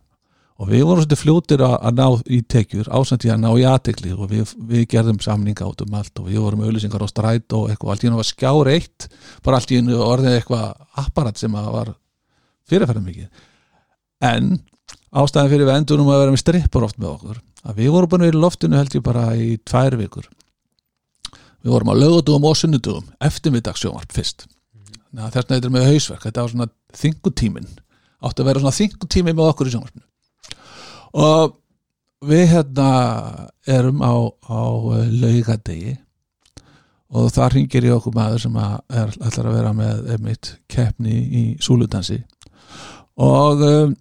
Og við vorum svolítið fljótir að, að ná í tekjur ásand í að ná í aðtekli og við, við gerðum samninga át um allt og við vorum auðlýsingar á stræt og eitthvað, allt í hennu var skjár eitt bara allt í hennu orðið eitthvað apparat sem var fyrirferðum mikið. En ástæðan fyrir við endurum að vera með strippur oft með okkur að við vorum búin í loftinu held ég bara í tvær vikur við vorum á lögutugum og sunnudugum eftirmiddagsjónvarp fyrst. Þannig að þess vegna með hausverk þetta var svona þingutímin átti að vera svona þingutími með okkur í sjónvarpinu. Og við hérna erum á, á laugadegi og það ringir í okkur maður sem að er ætlar að vera með einmitt keppni í súludansi. Og um,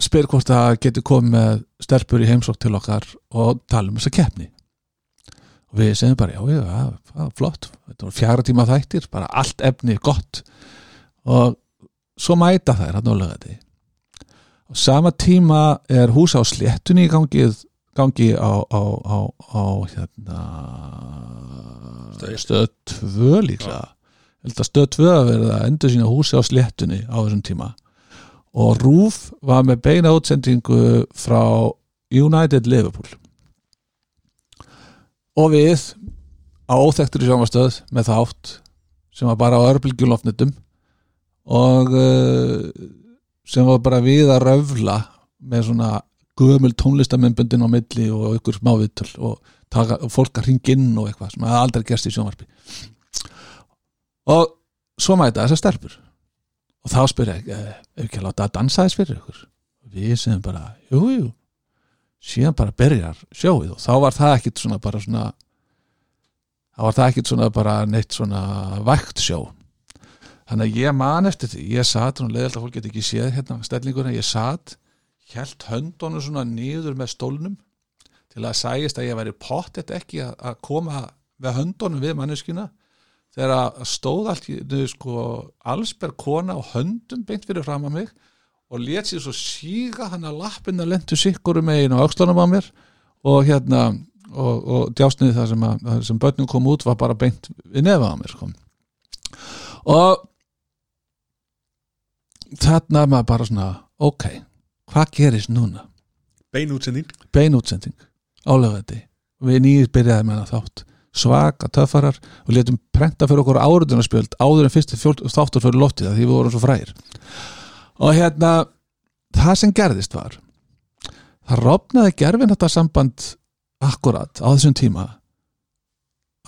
spyr hvort það getur komið með stelpur í heimsók til okkar og tala um þessa keppni og við segjum bara já, já, já, flott. Fjara tíma þættir, bara allt efni gott. Og svo mæta þær hann á lögati á sama tíma er hús á sléttunni í gangi, gangi á, á, á, á hérna stöð. 2 líklega. Stöð 2 að verða að endur sína húsi á sléttunni á þessum tíma. Og Rúf var með beina útsendingu frá United Liverpool og við á óþektur í sjónvastöð með þátt sem var bara á örbylgjulofnitum og uh, sem var bara við að röfla með svona gömul tónlistamennbundin á milli og ykkur smávitul og, og fólk að ringa inn og eitthvað sem hefði aldrei gerst í sjónvarpi. Og svo mæta þessar stelpur og þá spyr ég eh, ef ekki að láta að dansa þess fyrir ykkur? Við sem bara, jú, jú síðan bara byrjar sjóið og þá var það ekkit svona bara svona þá var það ekkit svona bara neitt svona vægt sjó. Þannig að ég man eftir því, ég satt og leðilt að fólk geti ekki séð hérna stellinguna, ég satt held höndunum svona niður með stólnum til að sægist að ég væri pottet ekki að, koma með höndunum við manneskina þegar stóð allt sko, allsberg kona og höndum beint fyrir fram að mig og let sér svo síga hann að lappin að lendu sikkurum megin og aukslunum á mér og hérna og, og djásniði það sem, að, það sem börnum kom út var bara beint við nefa á mér sko. Og þarna er maður bara svona ok, hvað gerist núna? Bein útsending beinútsending álöfandi við nýjir byrjaði með hana þátt. Svaka töffarar og letum prenta fyrir okkur áruðunarspjöld áður en fyrstu þáttur fyrir loftið því við vorum svo frægir og hérna það sem gerðist var það rofnaði gerfin þetta samband akkurat á þessum tíma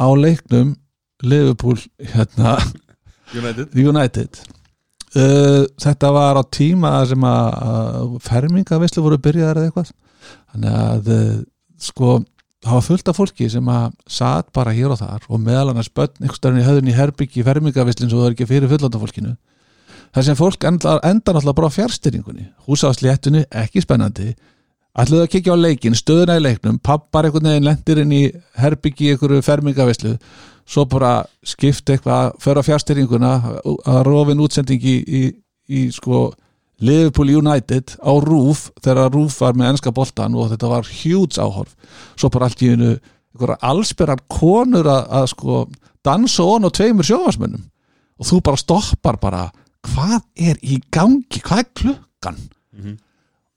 á leiknum Liverpool hérna United. United. Uh, þetta var á tíma sem að, fermingavislu voru byrjaðar eða eitthvað. Þannig að uh, sko það var fullt af fólki sem að satt bara hér og þar og meðal annars börn einhvers staðar í höfðun í herbyggi í fermingavislinn svo það er ekki fyrir fullanda fólkinu þar sem fólk enda, enda náttúrulega bara á fjárstyringunni húsafsléttunni, ekki spennandi. Ætluðu að kikja á leikin, stöðuna í leiknum pappar einhvern veginn lendir inn í herbyggi einhverju fermingavislu svo bara skipta eitthvað fyrir á fjárstyringuna að rofin útsending í, í, í sko Liverpool United á Rúf þegar Rúf var með ennska boltan og þetta var huge áhorf. Svo bara allt í einu allsperrar konur að, að sko dansa on og tveimur sjófarsmönnum og þú bara stoppar bara hvað er í gangi, hvað er klukkan? Mhm.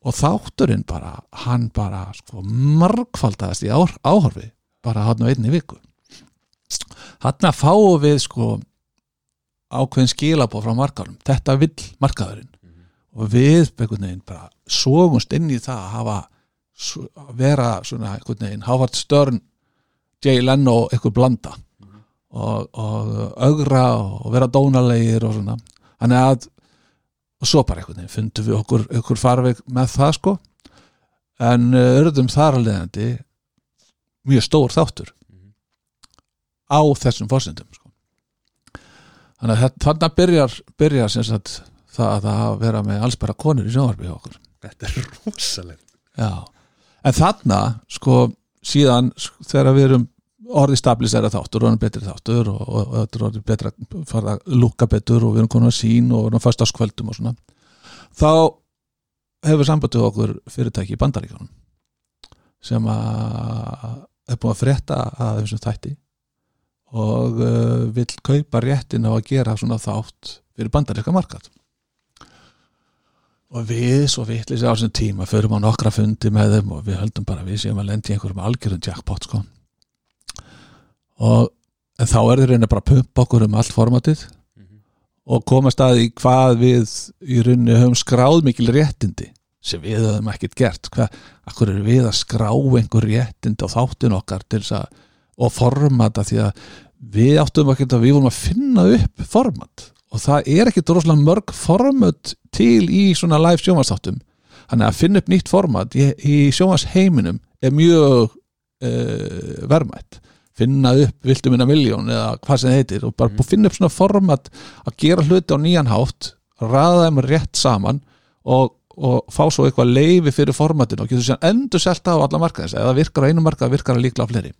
og þátturinn bara hann bara sko margfaldaðist í áhorfi bara hann á einni viku. Hann að fáum við sko ákveðin skilabóð frá markaðurum þetta vill markaðurinn. Og við veginn bara sógumst inn í það að hafa að vera svona einhvern veginn Howard Stern, Jay Leno eitthvað blanda. Og, og augra og vera dónalegir og svona þannig að og svo bara einhvern veginn fundum við okkur, okkur farveg með það sko. En örðum þar að leiðandi mjög stór þáttur á þessum fórsendum sko. þannig að þetta- þarna byrjar, byrjar sagt það að að vera með alls bara konur í sjónvarpi hjá okkur. Þetta er rosalegt. Já, en þarna sko síðan sk- þegar við erum orðið stabilisera þáttur og erum betri þáttur og, og, og þetta er orðið betra fara að lúka betur og við erum konar að sín og erum fast á skvöldum og svona þá hefur sambandið okkur fyrirtæki í bandaríkjónum sem að er búin að frétta að þessum þætti og uh, vill kaupa réttin á að gera svona þátt fyrir bandaríska markað og við svo vitlis á þessum tíma förum á nokkra fundi með þeim og við höldum bara við séum að lendi einhverjum algjörum jackpot sko. Og þá er þeir reyna bara að pumpa okkur um allt formatið og koma staði í hvað við í rauninni höfum skráð mikil réttindi sem við höfum ekkert gert. Hvað, akkur eru við að skrá einhver réttindi á þáttin okkar til þess að og formata? Því að við áttum ekkert að við vorum að finna upp format. Og það er ekkert rosalega mörg format til í svona live sjónvarsþáttum þannig að finna upp nýtt format í, í sjónvarsheiminum er mjög uh, verðmætt finna upp viltu minna miljón eða hvað sem það heitir og bara mm. finna upp svona format að gera hluti á nýjan hátt ræða þeim rétt saman og, og fá svo eitthvað leifi fyrir formatinu og getur sér endur selta á alla markaðins eða virkar á einu markað virkar að líkla á fleiri.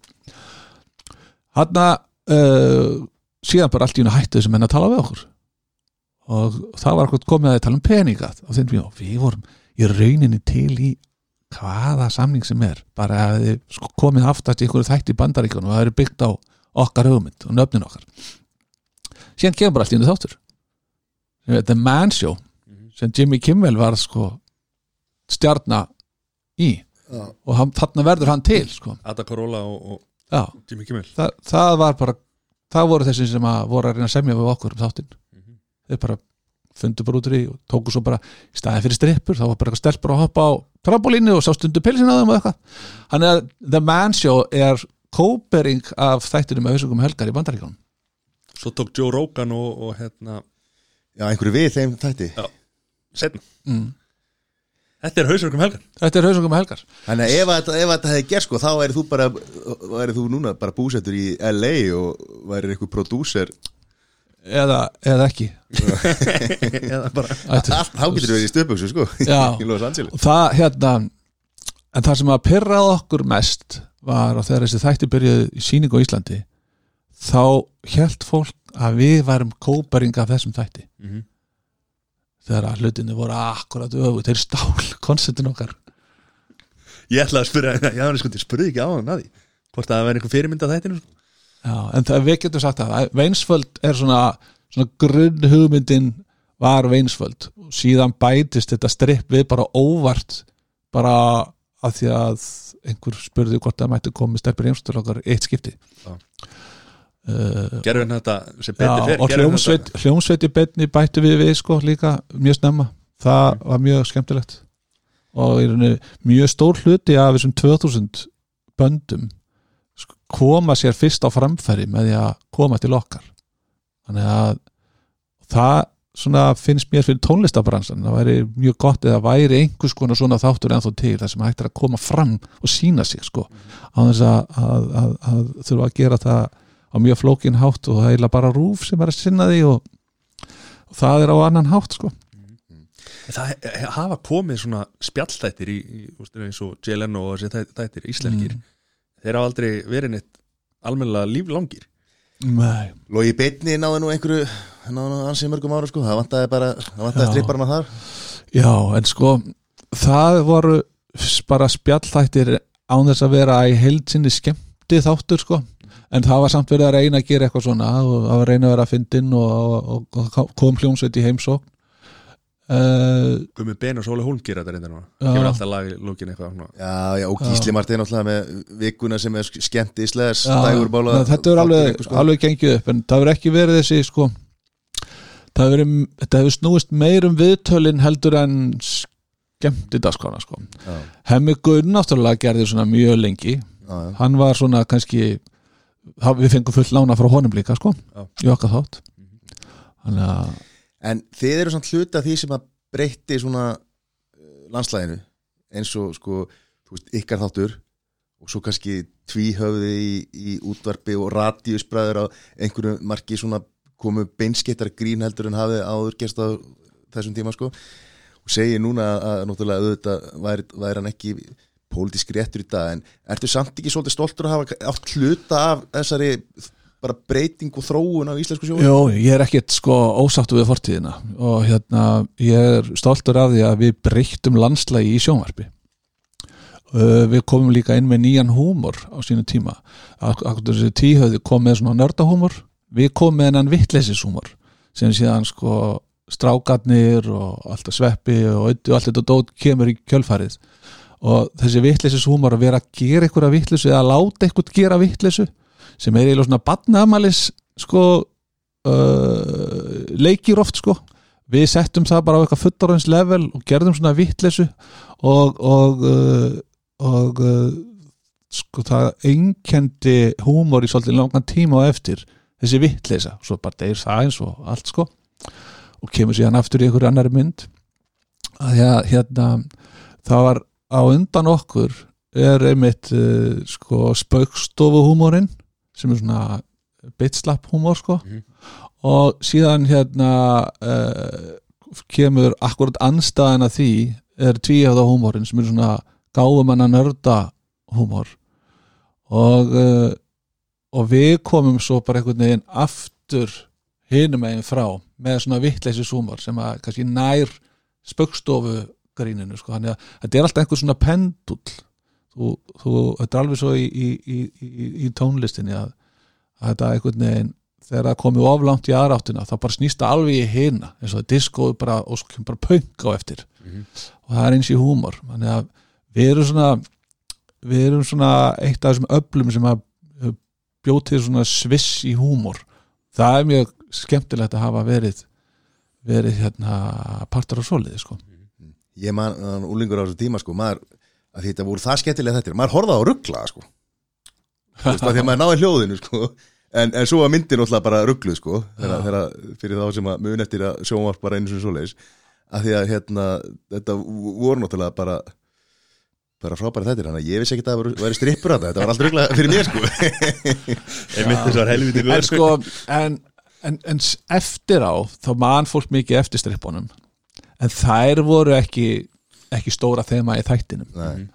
Hann uh, síðan bara allt í einu hættu þessum menn að tala við okkur. Og það var eitthvað komið að þið tala um peninga. Á þeim og við vorum í rauninni til í hvaða samning sem er bara að þið sko komið aftast í einhverju þætti í bandaríkjunum og það eru byggt á okkar hugmynd og nöfnin okkar. Síðan kemur bara allt í einu þáttur. The Man Show sem Jimmy Kimmel var sko stjarna í. Já. og hann, þarna verður hann til sko. Ada Corolla og, og Jimmy Kimmel. Það, það var bara það voru þessi sem að voru að reyna að semja við okkur um þáttinn. Mhm. þeir bara fundu bara út í og tóku svo bara í staðin fyrir strippur, þá var bara eitthvað stelpur að hoppa á trambolínu og sá stundu pilsin á þeim og eitthvað. Hann er, The Man Show er kópering af þættinum með hausungum helgar í bandaríkjónum Svo tók Joe Rogan og, og hérna Já, einhverju við þeim þætti. Setna mm. Þetta er hausverkum helgar. Þetta er hausungum helgar. Þannig að ef, að- ef þetta hefði gert sko þá væri þú bara væri þú núna bara búsettur í LA og væri einhver prodúser eða, eða ekki. Eða bara. Þá getur þú verið í stöðbuksu sko í Los Angeles. Og það hérna en það sem að pyrraði okkur mest var að þegar þessi þætti byrjuði í síningu á Íslandi þá held fólk að við værum kópering af þessum þætti. Mhm. þegar að hlutinni voru akkurat öfu þeir stál konceptin okkar. Ég ætlaði að spyrja, já, hann sko, ég spurði ekki á hann að því Hvort að það væri einhver fyrirmynd að þættinu sko. Já, en það við getum sagt að Veinsföld er svona svona grunn hugmyndin var veinsvöld og síðan bætist þetta stripp við bara óvart bara að því að einhver spurði hvort það mætti komið stelpur heimstur okkar eitt skipti. Uh, gerðum við þetta sem betur fer? og hljómsveit, hljómsveit í betni bættu við við sko líka mjög snemma. Það var mjög skemmtilegt. Og mjög stór hluti af þessum 2000 böndum koma sér fyrst á framfæri með því að koma til okkar. Þannig að það svona finnst mér fyrir tónlistabransan það væri mjög gott eða væri einhvers konar svona þáttur ennþá til þar sem hægt er að koma fram og sína sig sko. Á þess að, að, að, að þurfa að gera það á mjög flókin hátt og það er bara rúf sem er að sinna því og, og það er á annan hátt sko. Það he- hafa komið svona spjallþættir í, í eins og JLN og þessi þættir, íslenskir þeir hafa aldrei verið neitt almennilega líflangir. Nei. Logi Beitni náði nú einhverju náði nú ansið mörgum ára sko. Það vantaði bara, það vantaði stripparna þar. Já, en sko það voru bara spjallþættir án þess að vera í heildsinni skemmti þáttur sko. En það var samt verið að reyna að gera eitthvað svona og það var að reyna að vera að fyndin og, og, og kom hljómsveit í heimsókn. uh, Gumi Ben og Sóli Hólm gera þetta reynda núna. Já. gefur alltaf lag í lókin eitthvað. Já, já, og Gísli Martin náttúrulega með vikuna sem er skemmt í Nei, þetta er alveg, alveg gengið upp en það verður ekki verið þessi sko það verið, þetta hefur snúist meir um viðtölin heldur en skemmti dagskrána sko. Já, Hemmi Gunn náttúrulega gerði svona mjög lengi. Já, já. hann var svona kannski við fengum full lána frá honum líka sko í okkar þátt. Þannig að En þið eru samt hluti af því sem að breytti svona uh, landslæginu eins og sko, þú veist, ykkar þáttur og svo kannski tvíhöfði í, í útvarpi og radíusbræður á einhverju marki svona komu beinskettar grín heldur en hafið áður gerst á þessum tíma sko. Og segir núna að náttúrulega auðvitað væri, væri hann ekki pólitísk réttur í dag en ertu samt ekki svolítið stoltur að hafa átt hluta af þessari bara breyting og þróun á íslensku sjóðu? Jó, ég er ekkert sko ósáttu við fortíðina og hérna ég er stoltur af því að við breyttum landslægi í sjónvarpi. Uh, við komum líka inn með nýjan húmor á sínu tíma. Akkur þessi tíhöði kom með svona nördahúmor við komum með hennan vittleysishúmor sem síðan sko strákarnir og alltaf sveppi og allt þetta dót kemur í kjölfarið. Og þessi vittleysishúmor að vera að gera einhverja vittleysu eða láta einhvern gera vittleysu sem er eiginlega svona badnamalis sko uh, leikir oft sko. Við settum það bara á eitthvað fullorðins level og gerðum svona vittlesu og og, uh, og uh, sko það einkendi húmor í svolítið langan tíma á eftir þessi vittleysa, svo bara deyr það eins og allt sko. Og kemur síðan aftur í einhverju annari mynd. Að að hérna það var á undan okkur er einmitt uh, sko spaukstofuhúmorinn sem er svona bitslapp húmor sko. Mhm. og síðan hérna uh, kemur akkurat anstæðan að því er tvíhjáða húmorinn sem er svona gáðumanna nörda húmor. Og uh, og við komum svo bara einhvern veginn aftur hinum meginn frá með svona vittleysis húmor sem að kannski nær spöggstofu gríninu sko, þannig að þetta er alltaf einhver svona pendull þú, þú, þetta er alveg svo í, í, í, í, tónlistinni að, að þetta einhvern veginn þegar það komið oflangt í aðráttina þá bara snýst það alveg í hina eins og það disko bara, og svo kemur bara punk á eftir. Og það er eins í húmor. Þannig að við erum svona við erum svona eitt af þessum öflum sem að bjótið svona sviss í húmor. Það er mjög skemmtilegt að hafa verið verið hérna partur á soliði sko. Ég man úlingur á þessu tíma sko. Maður, að þetta voru það skemmtilega þetta maður horfði á ruggla sko. Þú veist, að því að maður náði hljóðinu sko. En, en svo var myndin alltaf bara ruggluð sko fyrir þá sem að mun eftir að sjónvarp bara einu sem svoleiðis. Að því að hérna þetta voru náttúrulega bara bara frábæra þetta þannig að ég vissi ekki að það væri strippur að þetta var allt ruggla fyrir mér sko. Einmitt þessar helviti en góð sko. en, en, en eftir á þá man fólk mikið eftir strippunum. En þær voru ekki ekki stóra þema í þættinum. Nei.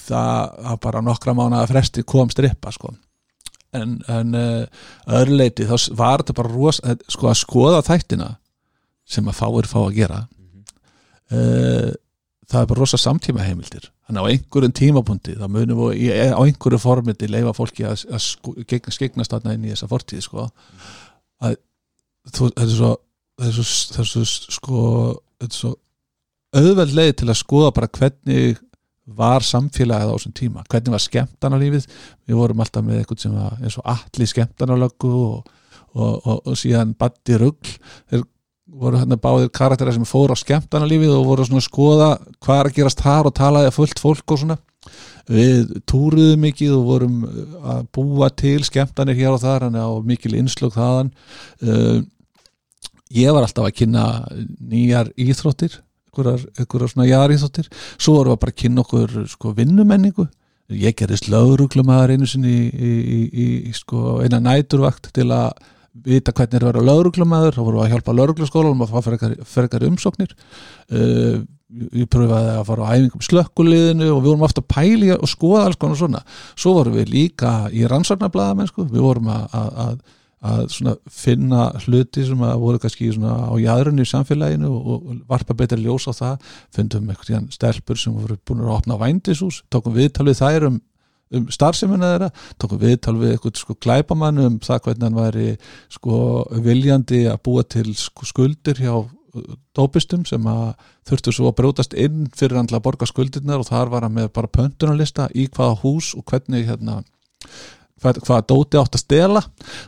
það var bara nokkra mánuða fresti kom strippa sko. En, en uh, öðruleiti þá var þetta bara ros, eh, sko að skoða þættina sem að fáir fá að gera. Uh, það er bara rosa samtíma heimildir þannig á einhverjum tímapunkti þá munum við í, á einhverju formiti leifa fólki að, að sko, skegnast þarna inn í þessa fortíð sko. Að þú, þetta er svo þetta er svo, þetta er svo sko þetta er svo auðveld leið til að skoða bara hvernig var samfélagið á þessum tíma. Hvernig var skemmtanalífið? Við vorum alltaf með eitthvað sem var eins og allir skemmtanalöggu og, og, og, og síðan Batti Rugl. Þeir voru hérna báðir karakterar sem fóru á skemmtanalífið og voru svona að skoða hvað er að gerast þar og talaði að fullt fólk og svona. Við túruðum mikið og vorum að búa til skemmtanir hér og þar og mikil innslög þaðan. Uh, ég var alltaf að kynna nýjar íþróttir einhverjar, svona jaríþóttir svo vorum við bara að kynna okkur sko, vinnumenningu. Ég gerist lauruglumæðar einu sinni í, í, í, í sko, eina næturvakt til að vita hvernig er að vera lauruglumæður þá vorum við að hjálpa lauruglaskólanum að fá fergar umsóknir. Uh, ég pröfaði að fara á æfingum slökkuliðinu og við vorum ofta að pæli og skoða alls konar svona. Svo vorum við líka í rannsarnablaða mennsku við vorum að, að að finna hluti sem að voru kannski á jæðrunni í samfélaginu og, varpa betur ljós á það. Fundum eitthvað stelpur sem voru búin að opna vændisús, tókum viðtal við þær um, um starfseminna þeirra tókum viðtal við eitthvað sko glæpamann um það hvernig hann væri sko viljandi að búa til sko, skuldir hjá uh, dópistum sem að þurftu svo að brótast inn fyrir að borga skuldirnar og þar var hann með bara pöntunarlista í hvaða hús og hvernig hérna hvað, hvað Dóti átt að stela.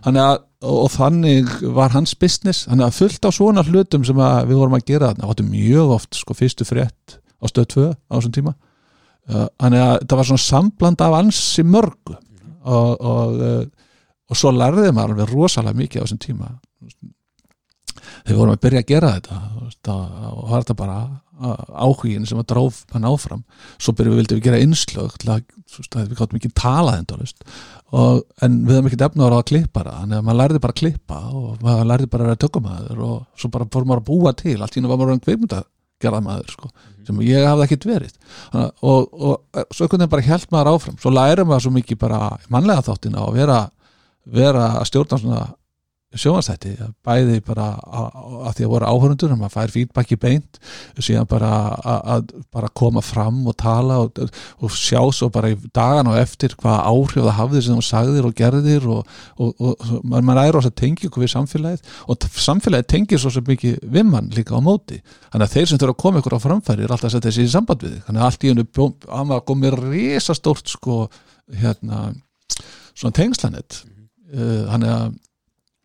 Þannig að, og þannig var hans business, þannig að fullt á svona hlutum sem við vorum að gera þarna, áttum mjög oft sko fyrstu frétt á stöð 2 á þessum tíma. Uh, þannig að það var svona sambland af ansi mörgu. Og, og, uh, og svo lærði maður alveg rosalega mikið á þessum tíma. Þegar vorum að byrja að gera þetta og var þetta bara áhugin sem að dráf hann áfram. Svo byrjum við vildum við gera innslög við gáttum ekki talað og, en við hefum ekki efna að klippa það þannig að maður lærði bara að klippa og maður lærði bara að vera tökumæður og svo bara fór maður að búa til. Allt í nú var maður að kveimunda gera maður sko, Mhm. sem ég hafði ekkert verið. Og, og, og svo einhvern veginn bara held maður áfram. Svo lærum maður svo mikið bara mannlega þáttina og vera, vera að stjórna svona sjónastætti bæði bara að því að voru áhörundur að maður fær feedbacki beint síðan bara að bara koma fram og tala og, og sjá svo bara í dagan og eftir hvaða áhrif það hafði sem þú sagðir og gerðir og, og, og maður er ás að tengja ykkur við samfélagið og samfélagið tengir svo mikið við mann líka á móti. Þannig að þeir sem þurfa að koma ykkur á framfæri er alltaf að setja þessi í samband við þig. Þannig að allt í hennu að maður komið risastórt sko hérna svona tengslanett uh, þannig að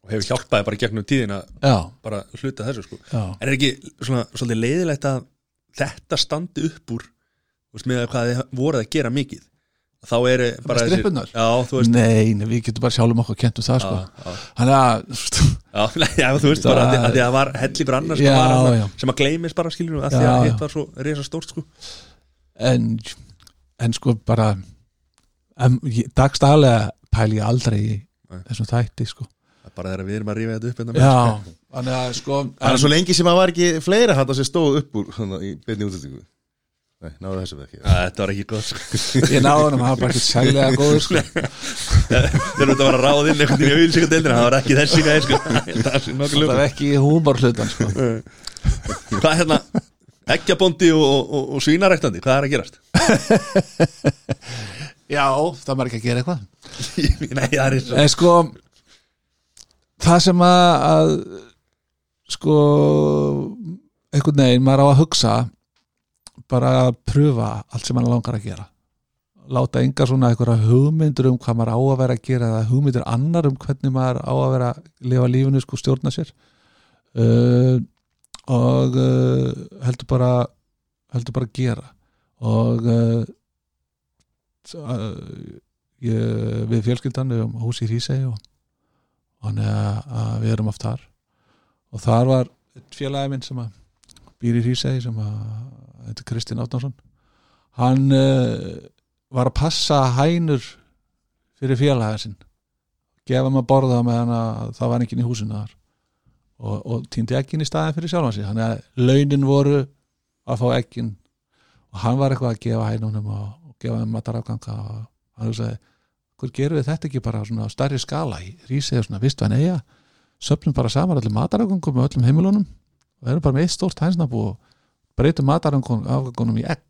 og hefur hjálpaði bara gegnum tíðin að já, bara hluta þessu sko já, en er ekki svona svolítið leiðilegt að þetta standi upp úr þú veist með hvað þið voruð að gera mikið þá er bara þessir- strippurnar? já, þú veist nei, nei, við getum bara sjálfum okkur kennt um það sko. já, þannig að já, nei, já, þú veist bara að, því- að því að það var helli fyrir annars Já, var annað, já. sem að gleymis bara skilur að því Já, að já. hitt var svo resa stórt sko en, en sko bara um, dagstæðlega pæli ég aldrei í Nei. þessum þætti sko. Það er bara þegar við erum að rífa þetta upp hérna með, já, þannig að sko Það er svo lengi sem að var ekki fleira hægt að sé stóð upp úr svona, í beinni útlætingu Nei, náðu þessu við ekki Æ, þetta var ekki gott sko. ég náði hann að hafa bara ekkert særlega góður sko. þegar þetta var að ráða inn einhvern veginn í auðvilsingadeildina það var ekki þessi gæði sko. það er það er ekki húmor hlutan sko. hvað er hérna eggjabóndi og, og, og, og svínarektandi, hvað er að gerast? já, það maður ekki að gera eitthvað nei, það er svo en sko það sem að, að sko einhvern veginn maður á að hugsa bara að pröfa allt sem maður langar að gera. Láta enga svona einhverja hugmyndur um hvað maður á að vera að gera eða hugmyndur annar um hvernig maður á að vera að lifa lífinu sko stjórna sér. Uh, og uh, heldur bara heldur bara að gera. Og uh, uh, ég, við fjölskyldan við um hús í Hrísei og þannig að, að við erum oft þar. Og þar var félagi minn sem að býr í Hrísei sem að þetta er Kristinn Átnarsson hann uh, var að passa hænur fyrir félagið sinn. Gefa maður borða meðan að það var enginn í húsinu þar. Og, og týndi ekkin í staðin fyrir sjálfan sig. Þannig að launin voru að fá ekkin og hann var eitthvað að gefa hænunum og, og gefa þeim matarafganga og hann sagði hvað gerum við þetta ekki bara á stærri skala í Rísið og svona vistvæn eiga söfnum bara saman allir matarafgangum með öllum heimilunum og erum bara með eitt stórt hænsnabú og breytum matarafgangunum í egg.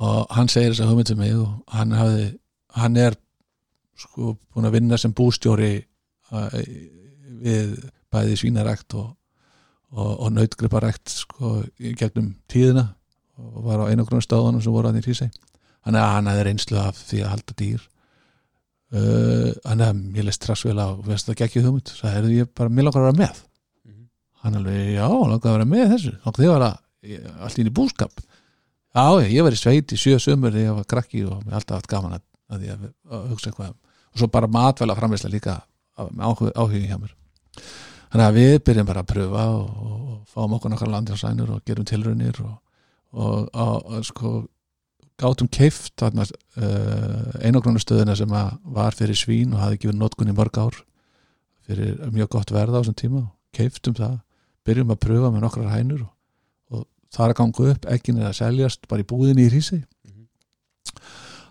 Og hann segir þess að hugmynd sem mig og hann hafði hann er sko búin að vinna sem bústjóri uh, við bæði svínarækt og, og, og nautgriparækt sko, gegnum tíðina og var á einogrunum stöðunum sem voru að því tísei þannig að hann hefði reynslu af því að halda dýr. Uh, þannig að mér leist strax vel á veist það gekkið hugmynd, það hefði ég bara mér langar að vera með. Mhm. hann alveg, já, langar að vera með þessu. Langar þið að vera í- allt ínn í búskap. Já, ég var í sveit í sjö sömur þegar ég var krakki og mér alltaf haft gaman að, að, því að, að hugsa eitthvað og svo bara matvæla framleysla líka áhugi, áhugi hjá mér. Þannig að við byrjum bara að pröfa og, og, og fáum okkur nokkar landjársænur og gerum tilraunir og, og, og, og sko gátum keift uh, einogrónustöðina sem var fyrir svín og hafði ekki verið notkun í mörg ár fyrir mjög gott verð á þessum tíma keiftum það, byrjum að pröfa með nokkrar hænur og, og það er að ganga upp, ekki neða að seljast bara í búðinni í Hrísi Mhm.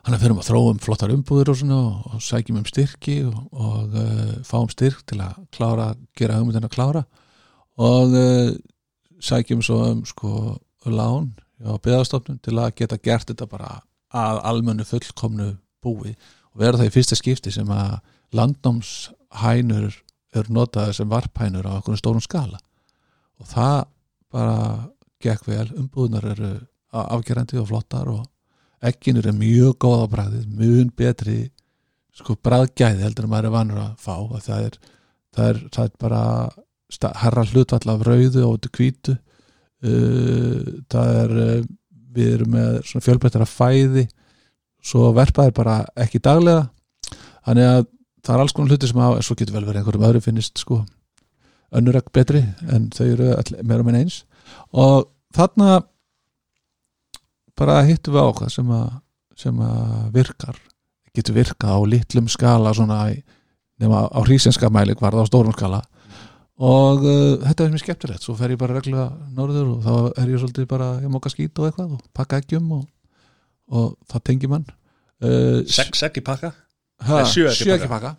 þannig að fyrir að þróum flottar umbúður og svona og sækjum um styrki og, og uh, fáum styrk til að klára, gera hugmyndin að klára og uh, sækjum svo um sko lán á byggðastofnun til að geta gert þetta bara að almennu fullkomnu búi og vera það í fyrsta skipti sem að landnámshænur eru notaði sem varphænur á einhvern stórum skala. Og það bara gekk vel, umbúðunar eru afgerandi og flottar og ekkinur er mjög góð á bræðið mjög betri sko bræðgæði heldur en maður er vanur að fá að það er, það er, það er bara herra hlutvall af rauðu og uh, það er uh, við erum með svona fjölbreyttara fæði svo verpað er bara ekki daglega. Þannig að það er alls konar hluti sem að svo getur vel verið einhverjum öðru finnist sko önnur ekki betri en þau eru meira minn eins. Og þarna bara hittum við á hvað sem að, sem að virkar. Getur virkað á litlum skala svona nema á hrísinska mælik var það á stórum skala og uh, þetta er mér skemmtilegt. Svo fer ég bara reglulega norður og þá er ég svolítið bara, ég móka skít og eitthvað og pakka eggjum og, og það tengi mann. Uh, Sex ekki pakka? Sjö ekki pakka.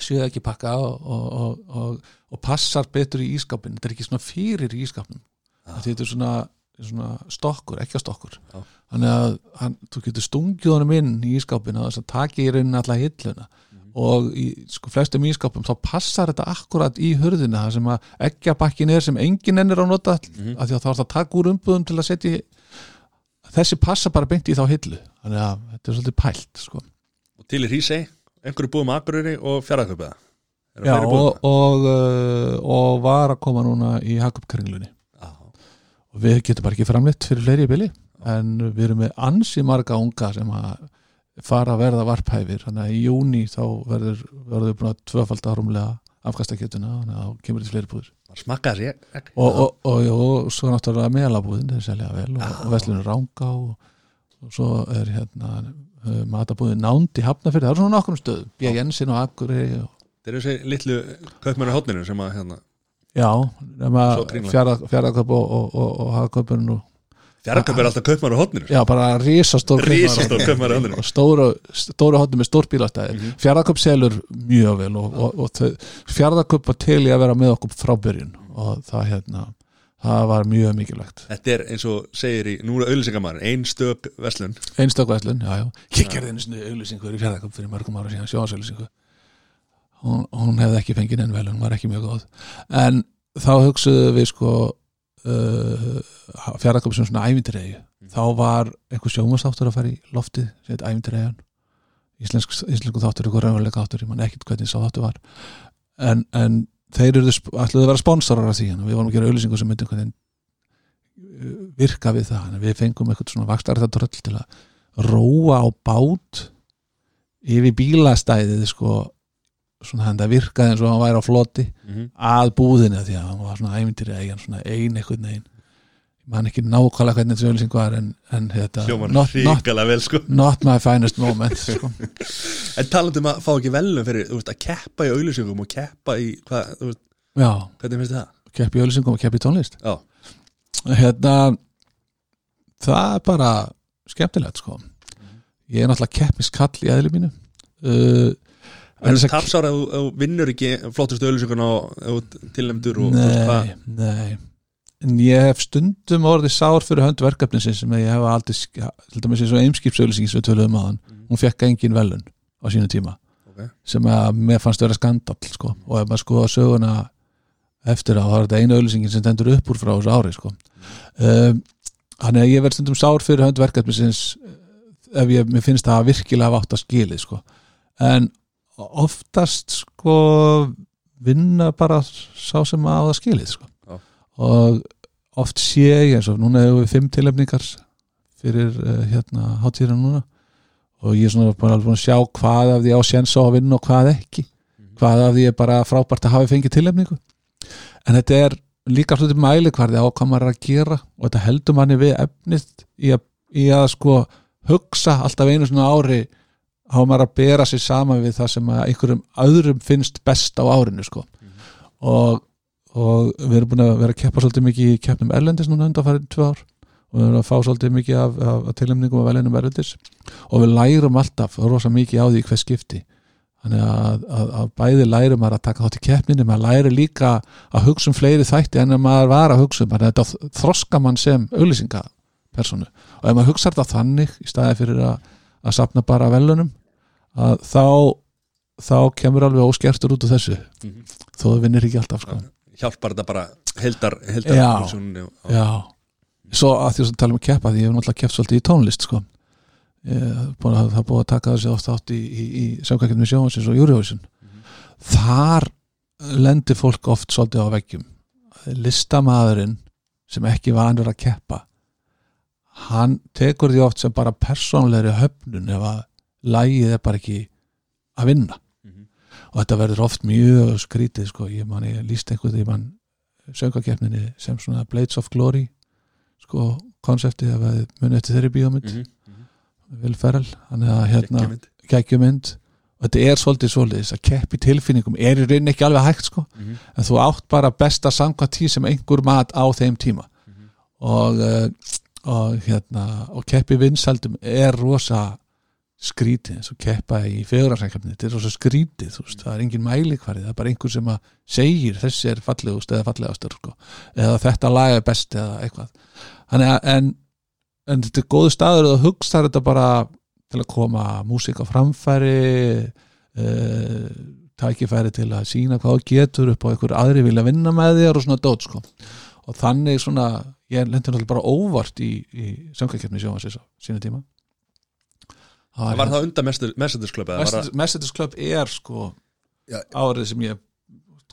sjö ekki pakka og, og, og, og, og passar betur í ískapin þetta er ekki svona fyrir í ískapnum Já. þetta er svona, svona stokkur, ekki að stokkur Já. þannig að hann, þú getur stungið honum inn í ískapin og þess að taki í rauninni alla hilluna. Og í sko, flestum ískapum þá passar þetta akkurat í hurðina það sem að eggjabakkin er sem enginn ennir á nota Mhm. af því að þá er það að taka úr umbúðum til að setja þessi passa bara beint í þá hillu. Þannig að þetta er svolítið pælt sko. og til í Hrísey einhverju búðum Akureyri og fjaraðköpiða Já, og, og, uh, og var að koma núna í Hakupkringlunni og við getum bara ekki framleitt fyrir fleiri bili en við erum með ansi marga unga sem að fara að verða varphæfir. Þannig að í júni þá verður verður búin að tvöfalda rúmlega afkastaketuna þannig að þá kemur þetta fleiri búður smakkaði sér ekki og, og, og, og, og svo náttúrulega meðalabúðin þeir selja vel og, Já. og veslunum ránga og, og svo er hérna uh, matabúðin nándi hafnafyrir, það er svona nokkrum stöðum. B. Jensin og Akureyri og Þetta er þessi litlu kaupmennu hótninu sem að hérna Já, fjaraköp og, og, og, Fjaraðköp er alltaf kaupmennu hótninu já, bara risastór kaupmaður á hótninu. og stóru, hóttum með stór bílastæði Mhm. fjaraköp selur mjög vel og, og, og fjaraköp var til í að vera með okkur frá byrjun. Og það hérna það var mjög mikilvægt. Þetta er eins og segir í, nú er auðlýsingamæður ein stök verslun. Einstakvæslun, já, já, ég gerði einu sinni auglýsingu í fjaraköp fyrir mörgum ára síðan sjóðsauglýsingu hún, hún hefði ekki fengið enn vel, hún var ekki mjög góð. En þá hugsuðu við sko uh, fjaraköp sem svona ævindiregi þá var einhver sjómasáttur að fara í loftið sem heit ævindiregan íslensk, íslensku þáttur, ykkur raunveruleika þáttur ég man ekkert hvernig sá þáttur var. En, en þeir eru ætluðu að vera sponsorar af því við vorum að gera auglýsingu sem myndi einhvern veginn uh, virka við það. Við fengum eitthvað svona vakstarðartröll til að róa á bát yfir bílastæðið sko svona hann það virkaði eins og hann væri á floti Mhm. að búðinu því að hann var svona æmyndir eigin svona ein einhvern veginn. Ég man ekki nákvæmlega hvernig þessu auðlýsing var en, en þetta Hljómar not, not, vel sko. not my finest moment sko. En talandi um að fá ekki velum fyrir veist, að keppa í auðlýsingum og keppa í hvað, þú veist, hvernig finnst það? keppi í auðlýsingum og keppi í tónlist. Já, hérna það er bara skemmtilegt sko. Ég er náttúrulega keppiskall í eðli mínu. Uh, en þess að- tapsár að þú- vinnur ekki flottustu auðlýsinguna og tilnæmdur og þú veist, hvað- Nei, En ég hef stundum orðið sár fyrir hönd verkefninsins sem ég hef aldrei sk- til dæmis eins og eimskipsauðlýsing sem við töluðum á hann Mhm. hún fekk engin velun á sínu tíma Ok. Ok. sem að mér fannst vera skandal sko. og ef maður skoða söguna eftir á, þá er þetta einu auðlýsingin sem tendur upp úr frá þessu ári sko. um, þannig að ég verð stundum sár fyrir hönd verkefnisins eh, ef ég, mér finnst það að virkilega hafa átt að skilið sko. en oftast sko vinna bara sá sem að það skilið sko. Já. og oft sé ég eins og núna hefur við fimm tilefningar fyrir uh, hérna hátíðina núna. Og ég er svona bara alveg búin að sjá hvað af því á séns á að vinna og hvað ekki. Hvað af því er bara frábært að hafa fengið tilefningu en þetta er líka hluti mæli hvað maður er að gera. Og þetta heldur manni við efnið í að, í að sko hugsa alltaf einu svona ári hafa maður að bera sig saman við það sem einhverjum öðrum finnst best á árinu sko. Og, og við erum búin að vera að keppa svolítið mikið í keppnum Erlendis núna undanfærið tvö ár. Og við erum að fá svolítið mikið af, af, af tilumningum af velinum Erlendis. Og við lærum alltaf rosa mikið á því hver skipti. Þannig að, að, að bæði lærum maður að taka þátt í keppninu, maður læri líka að hugsa um fleiri þætti en að maður var að hugsa um. Þannig að þetta þroska mann sem auglýsingapersonu og ef maður hugsa þetta þannig í staði fyrir að, að sapna bara velunum að þá þá kemur alveg óskertur út úr þessu Mhm. þó það vinnir ekki alltaf sko. hjálpar þetta bara heldar, heldar Já. og- og- Já, svo að því að tala um að keppa því ég hef náttúrulega keppt svolítið í tónlist sko. ég, búin að, það búið að taka þessi oft átt í, í, í samkvækjum sjóhansins og Eurovision þar lendir fólk oft svolítið á veggjum listamaðurinn sem ekki vanur að keppa hann tekur því oft sem bara persónlegri höfnun ef að lægið er bara ekki að vinna Mhm. og þetta verður oft mjög skrítið sko, ég man ég líst einhvern því mann söngakeppninni sem svona Blades of Glory sko, konseptið að muni eftir þeirri bíómynd mhm. Will Ferrell, hann er að hérna Geggjumynd. og þetta er svolítið svolítið að keppi tilfinningum er í rauninni ekki alveg hægt sko Mhm. en þú átt bara besta samkvæmt tí sem einhver mat á þeim tíma Mhm. og, uh, og hérna og keppi vinsaldum er rosa skrítið eins og keppa í fegurarsækjafni, þetta er rosa skrítið þú veist, það er engin mælikvarði, það er bara einhver sem að segir þessi er fallegust eða fallegastur sko, eða þetta lag er best eða eitthvað, þannig að en, en þetta er góðu staður og hugsa þetta bara til að koma músík á framfæri uh, tækifæri til að sína hvað getur upp og einhver aðri vilja vinna með þér og svona dót sko. Og þannig svona, ég lendi náttúrulega bara óvart í, í söngakefni sjónvarsins á sínu tíma Var það undan Messages-klöp? Messages Club er sko Já. árið sem ég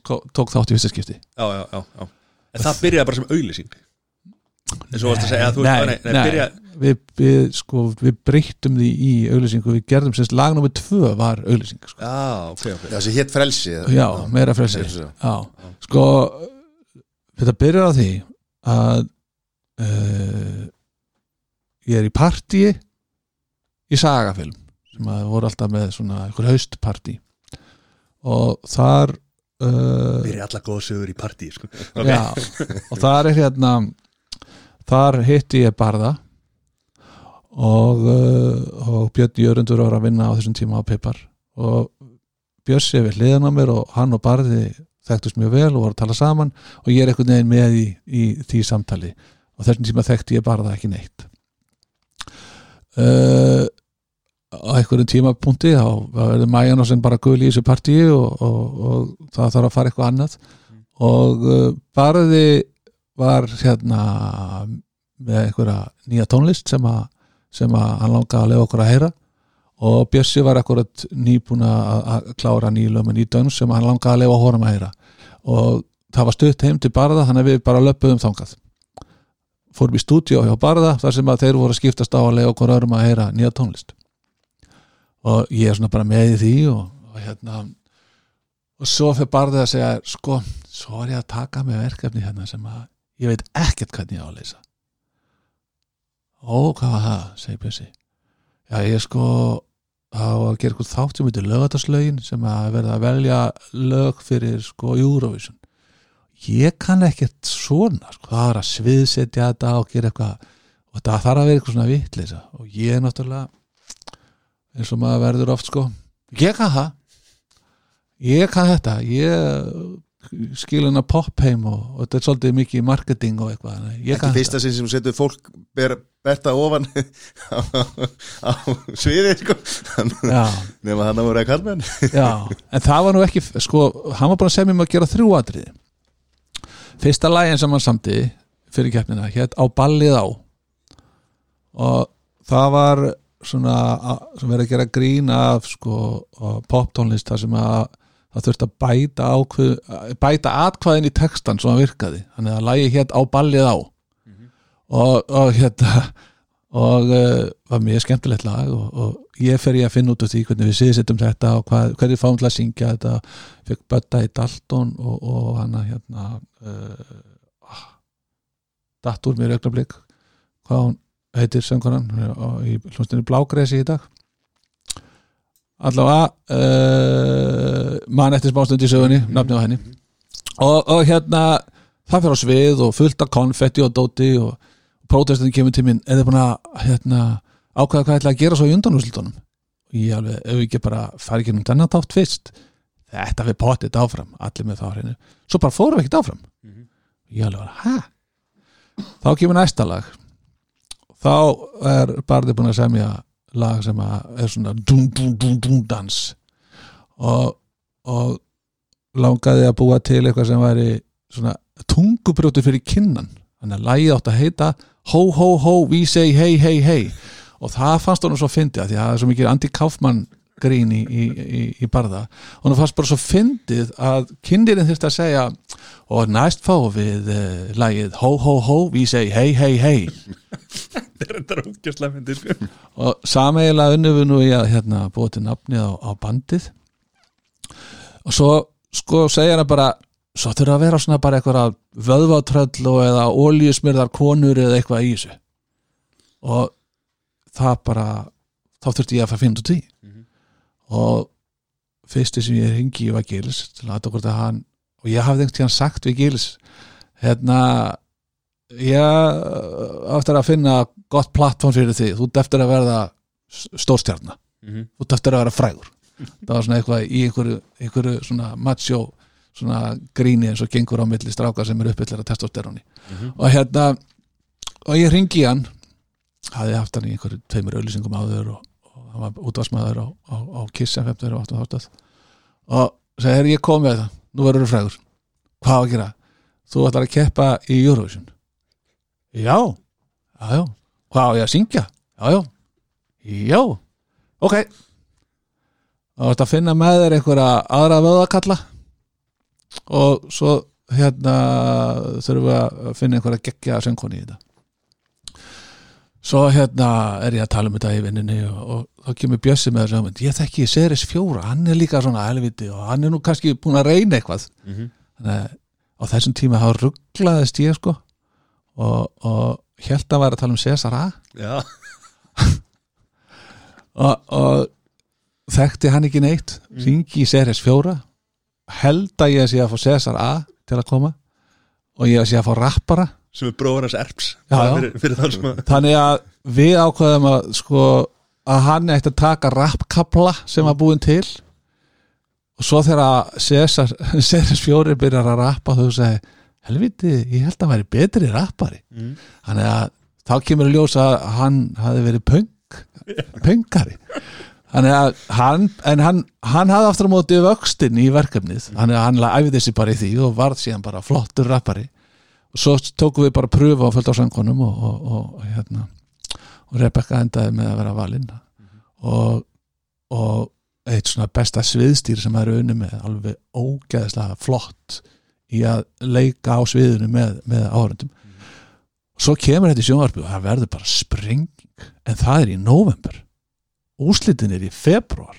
tók þátt í fyrsta skipti. Já, já, já, já. En það byrjaði bara sem auglýsing. Eins og varst að segja að þú nei, nei, nei, nei, byrja, við, við, sko, við breyttum því í auglýsingu, við gerðum sérst lag nummer tvö var auglýsing sko. Já, ok, ok. Já, þessi hétt frelsi já, meira frelsi. Já, sko þetta byrjar á því að uh, ég er í partíi í sagafilm sem að voru alltaf með svona einhver haustpartí. Og þar uh, Byrja alla góða sögur í partí sko. já, og þar er hérna þar hitti ég Barða og, uh, og Björn Jörundur var að vinna á þessum tíma á Pipar. Og Bjössi við hliðan á mér og hann og Barði þekktust mjög vel og voru að tala saman og ég er einhvern veginn með í, í því samtali. Og þessum tíma þekkti ég Barða ekki neitt. Uh, á einhverjum tímapunkti þá verður Majan og sem bara gul í þessu partíi og, og, og það þarf að fara eitthvað annað. Og uh, Barði var hérna með einhverja nýja tónlist sem að, sem að hann langaði að lefa okkur að heyra. Og Bjössi var akkurat nýbúin að klára nýlum með nýdöns sem hann langaði að lefa honum að heyra. Og það var stutt heim til Barða þannig að við bara löpuðum þangað. Fórum í stúdíu hjá Barða þar sem að þeir voru að skiptast á að lefa okkur öðrum að heyra nýja tónlist og ég er svona bara með í því og, og hérna og svo fyrir Barði að segja sko, svo er ég að taka með verkefni hérna sem að ég veit ekkert hvernig ég á að leysa. Ó, hvað var það, segir Bjössi. Já, ég sko það var að gera eitthvað þátt sem heitir lögataslögin sem að verða að velja lög fyrir sko Eurovision. Ég kann ekkert svona sko, það er að sviðsetja þetta og gera eitthvað og það þarf að vera eitthvað svona vitleysa. Og ég er náttúrulega eins og maður verður oft sko. Ég kann það. Ég kann þetta. Ég skilin að pop heim og, og þetta er svolítið mikið marketing og eitthvað ekki fyrsta sinn sem setur fólk ber, berta ofan á, á sviði sko. nema hann að voru að Já, en það var nú ekki sko, hann var bara að segja mér að gera þrjú atriði. Fyrsta lægin sem hann samti fyrir keppnina, hétt á ballið á. Og það var svona að- sem verið að gera grín af sko poptónlist þar sem að það þurfti að bæta ákveð, bæta atkvæðin í textan svo hann virkaði, þannig að lægi hétt á ballið á. Og, og hérna og uh, var mjög skemmtilegt lag og, og ég fer ég að finna út úr því hvernig við siðsettum þetta og hvað, hvernig fáum til að syngja þetta. Fekk bötta í Dalton og, og hann að hérna uh, datt úr mér augnablik hvað hún heitir söngunan í hljónstinni Blágresi í dag. Allavega uh, mann eftir smástund í sögunni nafni á henni. Og, og hérna það fyrir á svið og fullt af konfetti og dóti og prótestin kemur til minn eða búin að hérna, ákveða hvað ætla að gera svo í undanúslutunum og ég alveg, ef við ekki bara fara ekki nú þennan þátt fyrst. Þetta við potið áfram, allir með þá hreinu. Svo bara fórum við ekkert áfram. Mhm. ég alveg var, hæ? þá kemur næsta lag þá er barði búin að semja lag sem að er svona dum dum dum dum dans. Og, og langaði að búa til eitthvað sem væri svona tungubrjóti fyrir kinnan. Þannig að lagið átt að heita ho ho ho, we say hey hey hey. Og það fannst honum svo fyndið af því að það er svo mikið Andy Kaufman grín í, í, í, barða og hann fannst bara svo fyndið að kindirinn þurfti að segja og næst fá við uh, lagið ho ho ho, we say hey hey hey þetta er þetta ógjastlega myndi sko. og sameiginlega unnum við nú í að hérna, búa til nafnið á, á bandið og svo sko segja hana bara svo þurfa að vera svona bara eitthvað vöðvatröll og eða ólíusmyrðar konur eða eitthvað í þessu og það bara þá þurfti ég að fara að finna út í. Og fyrsti sem ég ringi var Gils hann og ég hafði einhvern tíðan sagt við Gils hérna ég eftir að finna gott plattform fyrir því, þú ert eftir að verða stórstjarna, Mhm. þú ert eftir að vera frægur. Það var svona eitthvað í einhverju, einhverju svona macho svona gríni eins og gengur á milli stráka sem er uppillir að testosteróni Mhm. og hérna og ég ringi hann. Hafði haft hann í einhverju tveimur auðlýsingum áður og hann var útvarsmaður á, á, á Kiss FM þegar var 8. og segi, "Heyrðu, ég kom með það nú verður þú frægur, hvað á að gera? Þú ætlar að keppa í Eurovision. Já, já, já. Hvað á ég að syngja, já, já. Ok. Og þetta finna með þér einhverja aðra vöðakalla og svo hérna þurfum við að finna einhverja geggja söngkoni í þetta svo hérna er ég að tala um þetta í vinninni og, og þá kemur Bjössi með þessu ég þekki Seris fjóra, hann er líka svona helviti og hann er nú kannski búin að reyna eitthvað. Mhm. þannig að á þessum tíma þá rugglaðist ég sko og, og held að væri að tala um Cesar A og, og þekkti hann ekki neitt. Ringi í Seres 4 held að ég sé að fá Cesar A til að koma. Og ég sé að fá rappara sem er bróður hans erps. Já, já. fyrir, fyrir þann að þannig að við ákveðum að sko að hann ætti að taka rappkapla sem var búin til. Og svo þegar Seres 4 byrjar að rappa þau segi helviti, ég held að hann væri betri rappari. Mhm. þannig að þá kemur að ljósa að hann hafi verið punk punkari. Þannig að hann en hann, hann hafði aftur á móti vöxtinn í verkefnið. Þannig að hann æfði sig bara í því og varð síðan bara flottur rappari og svo tókum við bara að pröfa á fullt á söngunum og, og, og, og hérna og Rebecca endaði með að vera valinn og, og eitt svona besta sviðstýr sem það eru unni með alveg ógeðslega flott í að leika á sviðinu með, með áhörundum svo kemur þetta í sjónvarpi og það verður bara sprenging en það er í november úslitin er í februar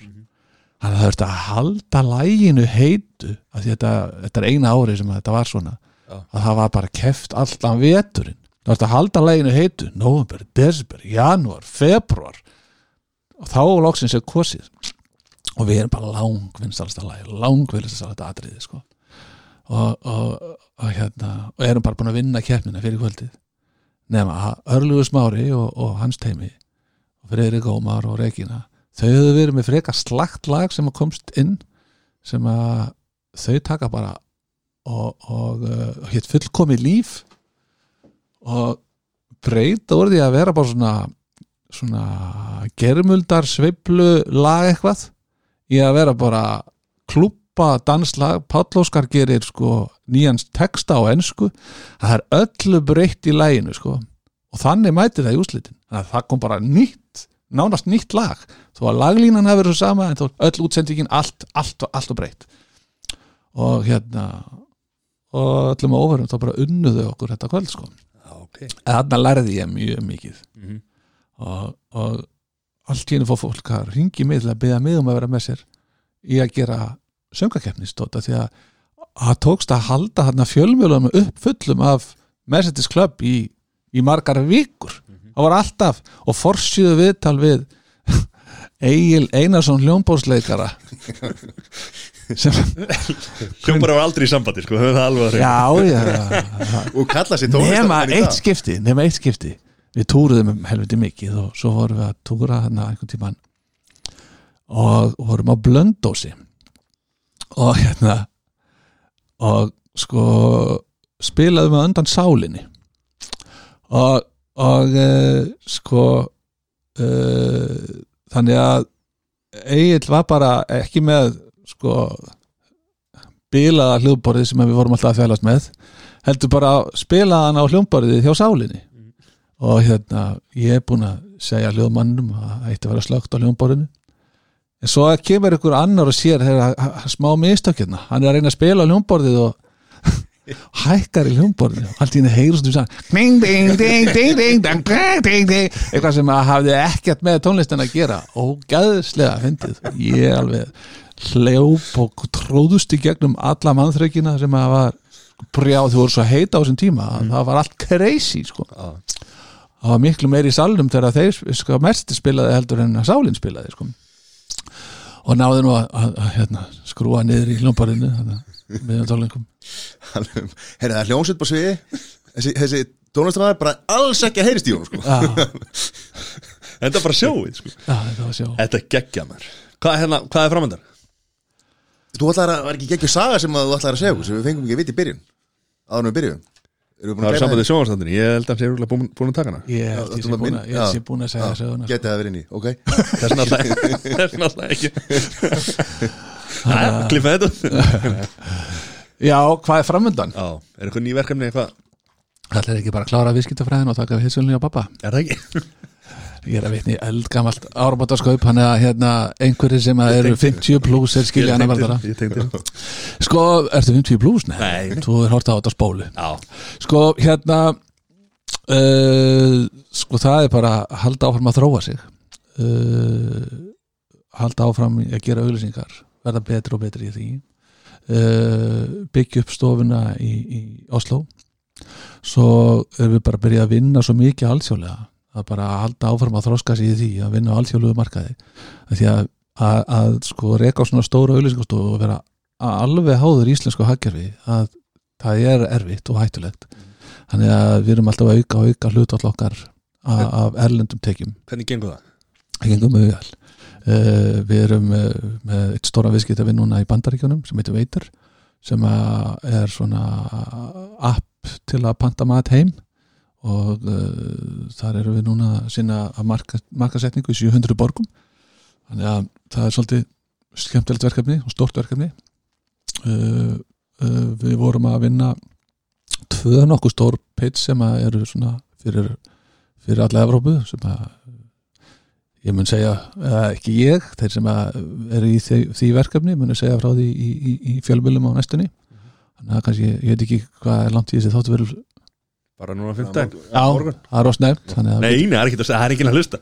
þannig að það verður að halda læginu heitu að þetta, þetta er eina ári sem þetta var svona. Að það var bara keft allan veturinn. Það verður að halda læginu heitu november, desember, janúar, februar og þá loksins er kosið. Og við erum bara langvinnsalasta lægi langvinnsalasta atriði sko. og, og, og hérna og erum bara búin að vinna keppnina fyrir kvöldið. Nema að Örlugu Smári og, og hans teimi og Friðrik Ómar og Regina þau hefðu verið með freka slagt lag sem að komst inn sem að þau taka bara og, og uh, hétt fullkomi líf. Og breyta úr því að vera bara svona svona germuldar sveiflu lag eitthvað í að vera bara klúpa danslag, Páll Óskar gerir sko nýjans texta á ensku. Það er öllu breytt í læginu sko. Og þannig mæti það í úslitin þannig að það kom bara nýtt nánast nýtt lag. Þó að laglínan hafi verið svo sama en þó öll útsendingin allt, allt, allt og breytt. Og hérna og öllum óverum þá bara unnuðu okkur þetta kvöld sko. Já, ok. Þarna lærði ég mjög mikið. Mhm. og, og allt henni fór fólk að ringi mig til að byggja mig um að vera með sér í að gera söngakeppnistóta því að það tókst að halda þarna fjölmjölum upp fullum af Mercedes Club í, í margar vikur. Það var alltaf og forsýðu viðtal við Egil Einarsson hljómbórsleikara Hljómar var aldrei í sambandi, sko, höfum það alveg að reyna já, já, og kalla sér nema tónlistarmenn í eitt skipti nema eitt skipti. Við túruðum um helviti mikið og svo vorum við að túra hérna einhvern tímann. Og vorum á blöndósi og hérna og sko spilaðum við undan sálinni. Og, og uh, sko uh, þannig að Egil var bara ekki með sko bilaða hljómborðið sem við vorum alltaf að fælast með heldur bara að spila hann á hljómborðið hjá sálinni. Mm. og hérna ég er búin að segja hljóðmannum að það eitt að vera slögt á hljómborðinu en svo kemur ykkur annar og sér þegar smá mistökjuna hérna. hann er að reyna að spila á hljómborðið og hækkar í hljómborðinu allt í henni heyrst um sann eitthvað sem að hafði ekkert með tónlistin að gera. Og gæðslega fyndið. Ég alveg hljóp og tróðust í gegnum alla mannþrökina sem að var brjáð þú voru svo heita á þessum tíma að það var allt crazy sko. Já. það var miklu meiri í salnum þegar þeir sko merti spilaði heldur en sálinn spilaði sko. Og náði nú að, að, að hérna, skrúa niður í hljómbarinu með tólingum Herra, það er hljómsveit på sviði. Þessi, þessi tónlistarmenn bara alls ekki að heyrist í honum sko. Þetta er bara sjóið, sko. Já, þetta Þetta geggja mér Hvað, hérna, hvað er framöndar? Þú ætlar að, var ekki geggjur saga sem að þú ætlar að segja okkur sem við fengum ekki að vita í byrjun? Áður en við byrjum Erum við búin Það að er sambandið sjónvarstandinu Ég held að hann sé búin, að taka hana. Ég held að- já, sé búin að segja söguna sko. Geti það verið inn í, ok. Þess vegna alltaf ekki. Næja, klippa þetta já, hvað er framöndan? Já, er eitthvað ný verkefni eitthvað? Það er ekki bara að klára viðskiptafræðin og taka við hilsunni á pappa Er það ekki? Ég er að vitni eldgamalt árabátaskaup hann er að hérna einhverjir sem að eru 50 pluss er skilja hann að verða sko, ertu 50 pluss? Nei, Nei, þú er hort á þetta spólu. Sko, hérna uh, sko, það er bara að halda áfram að þróa sig. Uh, halda áfram að gera auglýsingar verða betri og betri í því. Uh, byggja upp stofuna í, í Oslo svo erum við bara að byrja að vinna svo mikið alþjóðlega að bara að halda áfram að þroska sig í því að vinna á alþjóðlegu markaði. Því að, að, að sko reka á svona stóra auglýsingastofu og vera alveg háður íslensku hagkerfi að það er erfitt og hættulegt. Þannig að við erum alltaf að auka og auka hlutall okkar af, erlendum tekjum. Hvernig gengur það? það gengum mjög vel. Uh, við erum uh, með eitt stóra viðskiptavinn núna í bandaríkjunum sem heitir Veitur sem að er svona app til að panta mat heim og uh, þar erum við núna að sinna að marka, markasetningu í 700 borgum. Þannig að það er svolítið skemmtilegt verkefni og stórt verkefni. Uh, uh, við vorum að vinna tvö nokkuð stór page sem að eru svona fyrir, fyrir alla Evrópu sem að ég mun segja, eða ekki ég þeir sem að eru í því, því verkefni munu segja frá því í, í, í fjölmjölum á næstunni. Þannig að kannski, ég veit ekki hvað er langt í þessi þáttu verður Bara núna fimmtæn Já, það er að Nei, það er ekki að segja, það er ekki að hlusta.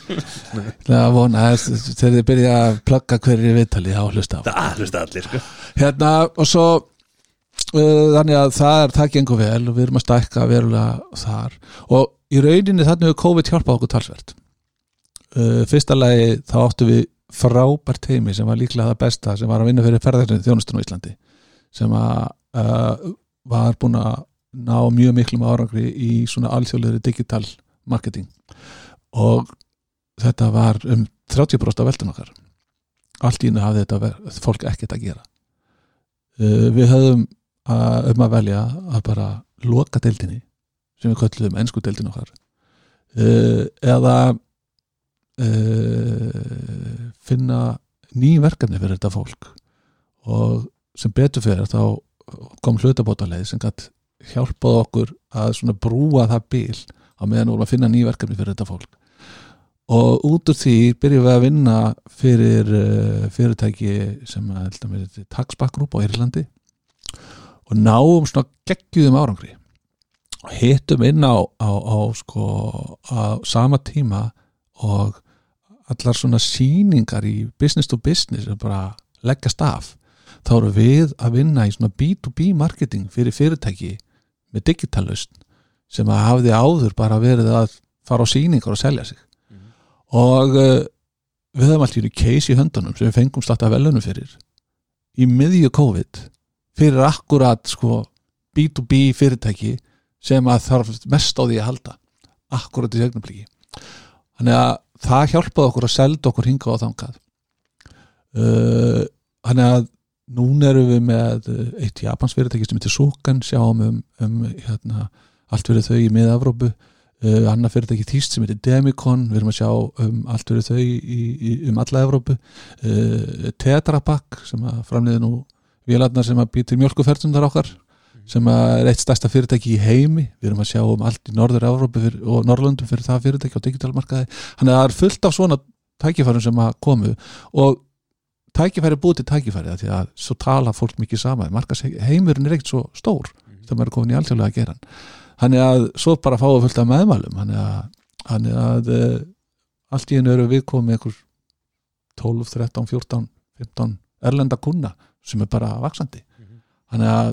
Það vona, að þegar þið byrja að plugga hverju viðtali þá hlusta á. Það hlusta allir, sko. Hérna, og svo uh, þannig að það er, það gengur vel og við erum að stækka verulega þar. Og í rauninni þannig hefur COVID hjálpað okkur talsvert. Uh, Fyrsta lagi þá áttu við frábært heimi sem var líklega það besta sem var að vinna fyrir ferðarinn þjónustun á Íslandi sem að uh, var búin að ná mjög miklum árangri í svona alþjóðlega digital marketing. Og þetta var um 30% af veldun okkar. Allt í hennu hafði þetta fólk ekkert að gera. Uh, við höfum að, um að velja að bara loka deildinni sem við köllum ennsku deildin okkar. Uh, eða uh, finna ný verkefni fyrir þetta fólk. Og sem betur fyrir þá kom hlutabótaleið sem gætt hjálpað okkur að svona brúa það bíl á meðan vorum að finna ný verkefni fyrir þetta fólk. Og út úr því byrjum við að vinna fyrir uh, fyrirtæki sem að held að með þetta taxbackgrúp á Írlandi og náum svona geggjúðum árangri. Og hittum inn á, á, á sko á sama tíma og allar svona síningar í business to business er bara leggjast af. Þá eru við að vinna í svona B2B marketing fyrir fyrirtæki með digitalust sem að hafði áður bara verið að fara á síningar og selja sig. Og uh, við höfum alltaf í case í höndunum sem við fengum starta velunum fyrir. Í miðju COVID fyrir akkurat sko B2B fyrirtæki sem að þarf mest á því að halda. Akkurat í segnablíki þannig að það hjálpaði okkur að selda okkur hinga á þangað. Uh, þannig að núna erum við með uh, eitt Japans fyrirtæki sem heitir Sukan sjáum um, um hérna, allt fyrir þau í miða-Evrópu uh, annar fyrirtæki Þýst sem heitir Demicon við erum að sjá um allt fyrir þau í, í, um alla Evrópu. Uh, Tetra Pak sem framleiði nú vélarnar sem að býtir mjölkuferðsundar okkar sem er eitt stærsta fyrirtæki í heimi. Við erum að sjá um allt í norður Evrópu fyrir, og Norrlundum fyrir það fyrirtæki á digitalmarkaði. Það er fullt af svona tækifærum sem að komu. Og tækifæri er búið til tækifæri því að svo tala fólk mikið saman. Markas heimurinn er ekkert svo stór þegar maður er komin í alltjóðlega að gera hann þannig að svo bara fáum við fullt af meðmælum. Þannig að, þannig að uh, allt í hennu eru við komið einhver 12, 13, 14, 15 erlenda kuna sem er bara vaksandi þannig að,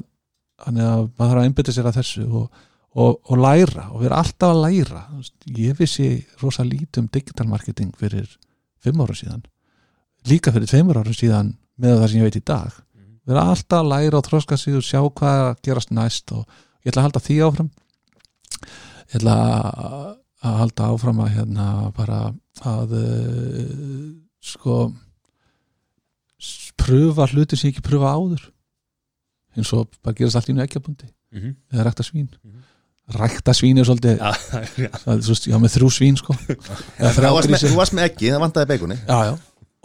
þannig að maður þarf að einbytta sér að þessu og, og, og læra og vera alltaf að læra. Ég vissi rosa lítið um digital marketing fyrir fimm ára síðan líka fyrir tveimur ára síðan með það sem ég veit í dag. Vera alltaf að læra og þroska sig og sjá hvað er að gerast næst og ég ætla að halda því áfram. Ég ætla að halda áfram að hérna bara að uh, sko pröfa hluti sem ég ekki pröfa áður. Eins og bara gerast allt í nú ekkjabundi Mhm. eða rækta svín. Mhm. rækta svín er svolítið Já, já. svo, já, með þrjú svín sko. Þú varst með, ekki, það vantaði beikoni já, já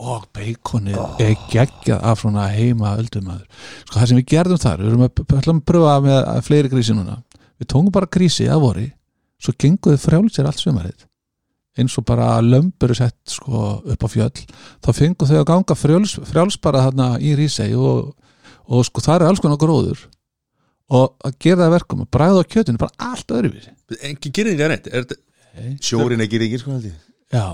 og beikonið er geggjað af svona heima öldumæður. Sko það sem við gerðum þar, við erum að, pröfa með fleiri grísi núna. Við tóngum bara grísi að vori svo genguðu frjálið sér allt sömarið eins og bara lömbur er sett sko upp á fjöll þá fengu þau að ganga frjáls, frjáls bara þarna í rísei og, og sko það er alls konar gróður. Og að gera það að verkum að bræða á kjötinu bara allt öðruvísi. Engin gerir ekki að neitt Er Sjórin ekki sko held ég já,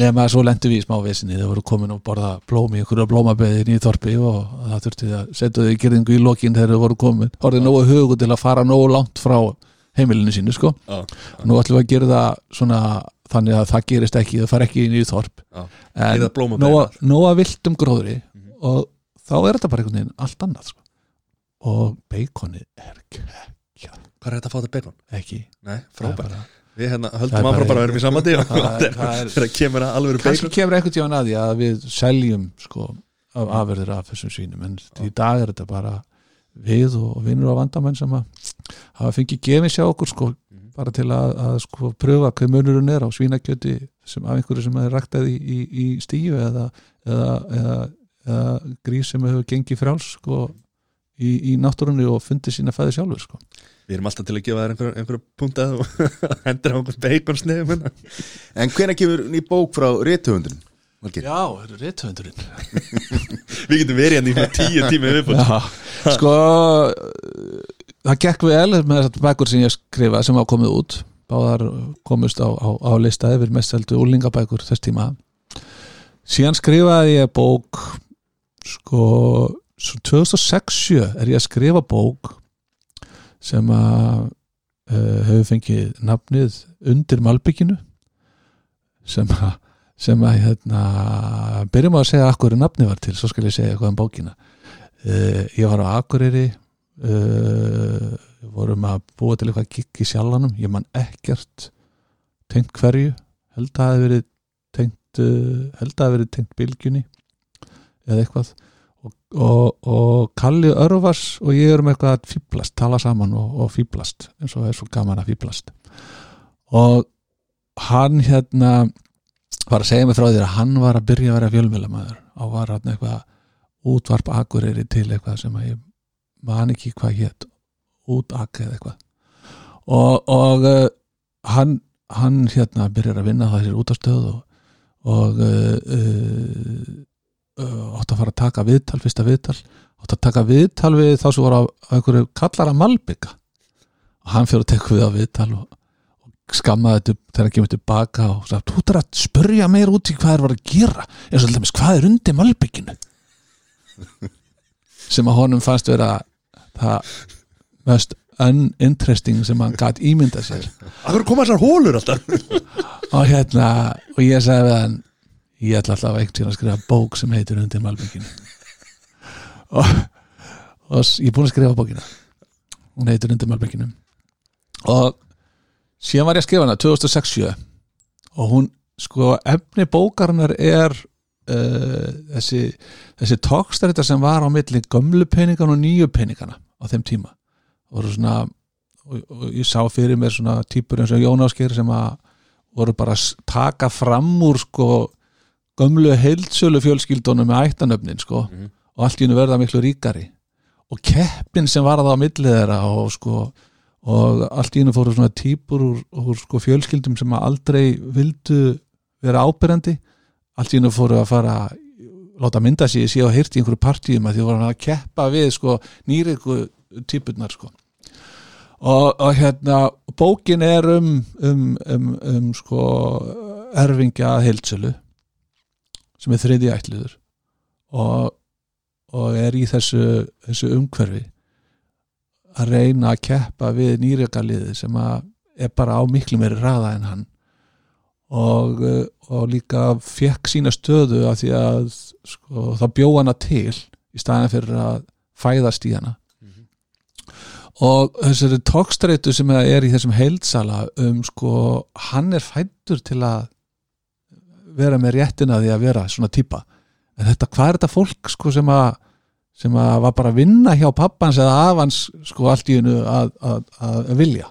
nema að svo lendu við í smá vesinni þau voru komin og borða blómi ykkur að blómabeðin í þorpi og það þurfti að setja þau í gerðingu í lokin þegar þau voru komin. Orðið nógu hugu til að fara nógu langt frá heimilinu sínu sko. Já, nú ætlum við að gera það svona þannig að það gerist ekki, það fara ekki inn í þorp. Já. en nóga, viltum gróðri Mhm. og þá er þetta bara einhvern veginn allt annað sko. og beikonið er ekki, Hvað er þetta að fá þetta bacon? ekki. Nei, Við hérna höldum áfram bara að vera í sama tíma Það það er- Þegar kemur að alveg kannski kemur einhvern tíðan að því að við seljum sko af afverðir af þessum svínum. En í dag er þetta bara við og vinnur á vandamenn sem að hafa fengið gefið sjá okkur sko Mhm. bara til að, að sko pröfa hvað munurinn er á svínakjöti sem af einhverju sem er ræktað í, í, í stíu eða, eða, eða, eða grís sem hefur gengið frjáls sko í, í náttúrunni og fundið sína fæði sjálfur sko Við erum alltaf til að gefa þér einhver, einhver punktað og hendur á einhvern bacon sniðum hérna. En hvenær kemur ný bók frá réttöfundin? Valgeir? Já, rithöndurinn Við getum verið hérna í tíu tími sko það gekk vel með þessar bækur sem ég skrifa sem hafa komið út báðar komust á, á, á lista yfir mest heldur úlingabækur þess tíma síðan skrifaði ég bók sko svo 2006 er ég að skrifa bók sem að uh, hefur fengið nafnið undir Malbygginu sem að sem að hérna byrjum að segja akkur nafnið var til, svo skal ég segja eitthvað um bókina. Uh, ég var á Akureyri uh, vorum að búa til eitthvað gikk í sjallanum ég man ekkert tengt hverju held að það hafi verið tengt uh, held að það hafi verið tengt bylgjunni eða eitthvað og, og, og Kalli Örvars og ég erum eitthvað að fýblast, tala saman og, og fýblast eins og er svo gaman að fýblast og hann hérna var að segja mig frá því að hann var að byrja að vera fjölmjölamæður og var hann eitthvað útvarp akureyri til eitthvað sem að ég man ekki hvað hétt útak eða eitthvað. Og, og uh, hann, hann hérna byrjar að vinna þessir útastöð og, og uh, uh, uh, átt að fara að taka viðtal, fyrsta viðtal átt að taka viðtal við þá sem voru á einhverju kallara malbygga og hann fyrir að teka við á viðtal og, og skammaði þetta þegar hann kemur tilbaka og sagði, þú þarf að spurja meir út í hvað er var að gera. Eins og alltaf, hvað er undir malbygginu sem að honum fannst vera það mest uninteresting sem hann gætt ímynda sér. Akkur koma þessar hólur alltaf? Og hérna og ég sagði við hann ég ætla alltaf ekkert að skrifa bók sem heitir undir malbygginu og, og ég er búin að skrifa bókina. Hún heitir undir malbygginu og síðan var ég að skrifa hana 2006 og hún sko efni bókarinnar er uh, þessi þessi tókstarita sem var á milli gömlu peningana og nýju peningana á þeim tíma. Voru svona og, og ég sá fyrir mér svona típur eins og Jón Ásker sem að voru bara að taka fram úr sko gömlu heildsölu fjölskyldunum með ættanöfnin sko Mhm. og allt í hennu verða miklu ríkari. Og keppin sem var það á milli þeirra og sko og allt í hennu fóru svona típur úr, úr sko fjölskyldum sem að aldrei vildu vera ábyrjandi allt í hennu fóru að fara að láta mynda sig, ég sé hýrt í einhverju partíum að því voru að keppa við sko nýriku típurnar sko. Og, og hérna bókin er um um, um, um sko erfingja heildsölu sem er þriði ætliður og, og er í þessu, þessu umhverfi að reyna að keppa við nýrjökaliði sem að er bara á miklu meiri raða en hann. Og, og líka fekk sína stöðu af því að sko, það bjó hana til í staðan fyrir að fæðast í hana. Og þessari tókstreitu sem er í þessum heildsala um sko, hann er fættur til að vera með réttina því að vera svona típa en þetta, hvað er þetta fólk sko sem að sem að var bara að vinna hjá pappans eða afans sko allt í hennu að, að, að vilja?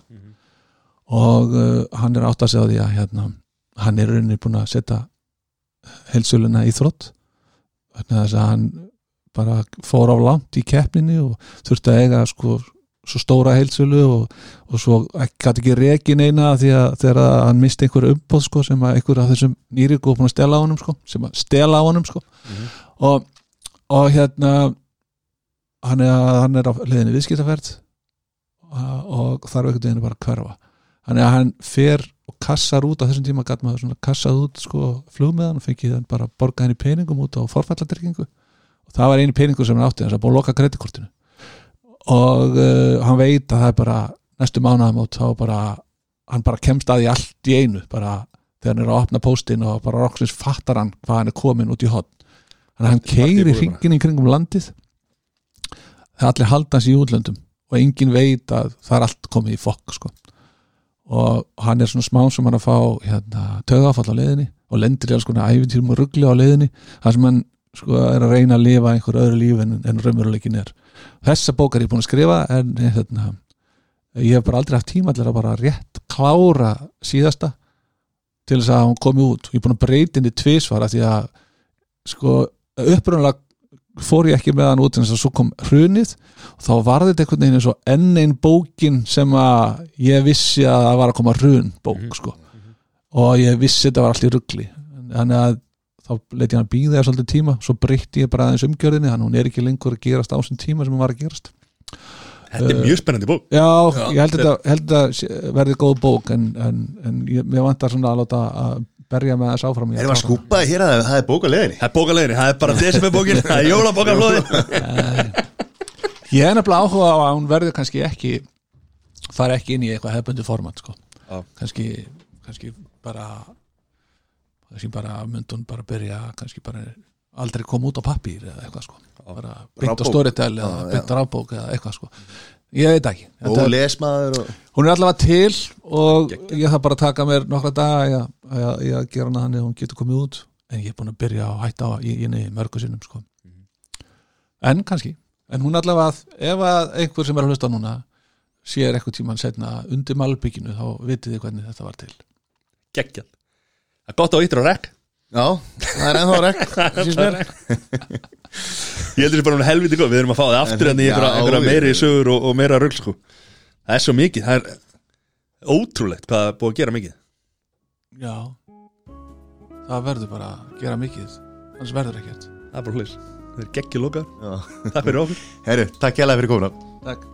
Og uh, hann er átt að segja því að hérna, hann er rauninni búin að setja heilsöluna í þrótt þannig að hann bara fór á langt í keppninni og þurfti að eiga sko svo stóra heilsölu og, og svo gæti ekki rekin eina því að þegar að hann misti einhver umbóð sko sem að einhver af þessum nýriku var búin að stela á honum sko sem að stela á honum sko. Og, og hérna hann er, hann er á leiðinni viðskiptaferð og, þarf einhvern veginn bara að hverfa. Þannig að hann fer og kassar út á þessum tíma gæti maður svona kassað út sko flugmiðan og fengið hann bara borgað henni peningum út á forfalladryggingu og það var eini peningur sem hann átti þess að búið að loka kreditkortinu og uh, hann veit að það er bara næstu mánuðum og þá bara hann bara kemst að því allt í einu bara þegar hann er að opna póstinn og bara roksins fattar hann hvað hann er komin út í hotn þannig að hann keiri hringin í kringum landið. Það allir halda hans í útlöndum og engin veit að það er allt komið í fokk sko. og hann er svona smá sem hann að fá hérna, tögafall á leiðinni og lendir í alls konar æfintýrum og ruggli á leiðinni þar sem hann sko, er að reyna að lifa einhver öðru líf en, en raunveruleikin er þessa bók er ég búin að skrifa en hérna, ég hef bara aldrei haft tíma allir að bara rétt klára síðasta til þess að hún komi út. Ég er búin að breyta henni tvisvar af því að sko upprunlega fór ég ekki með hann út en þess að svo kom hrunið og þá var þetta einhvern veginn eins og enn einn bókin sem að ég vissi að það var að koma hrun bók Mhm. sko. Og ég vissi þetta var allt í ruggli þannig að þá leit ég hann býða þér svolítið tíma svo breytti ég bara aðeins umgjörðinni þannig að hún er ekki lengur að gerast á þessum tíma sem hún var að gerast Þetta er mjög spennandi bók Já, ég held þetta, verði góð bók en, en, en ég, mér vantar svona að láta að berja með þess áfram í að Erum við að klára hana. skúpa hér að það er bók á leiðinni Það er bókaleginni, það er bara desemberbókin Það er jólabókaflóði Ég er nefnilega áhuga á að hún verður kannski ekki fara ekki inn í eitthvað hefbundi format sko. Já. kannski, kannski bara kannski bara mynd hún bara byrja kannski bara aldrei koma út á pappír eða eitthvað sko. Bara byggt á Rafbók. storytel eða á rafbók eða eitthvað sko. Ég veit ekki. Og Þetta, lesmaður og hún er allavega til og ég þarf bara að taka mér nokkra daga í að, að, í að gera hana þannig að hún getur komið út. En ég er búin að byrja að hætta á í, í mörgu sinnum sko. en kannski. En hún allavega, ef að einhver sem er að hlusta núna sér eitthvað tíman setna undir malbygginu þá vitið þið hvernig þetta var til. Geggjað Það er gott á yttur og rekk Já, það er ennþá rekk. Ég heldur þessi bara hún helviti góð Við erum að fá það aftur En- en í einhverja, meiri sögur og, og meira rugl sko. Það er svo mikið Það er ótrúlegt hvað það er búið að gera mikið. Já. Það verður bara að gera mikið. Annars verður ekkert. Það er bara hlis Það er geggjulokað Já. Takk fyrir okkur. Herru, takk hérlega fyrir komuna. Takk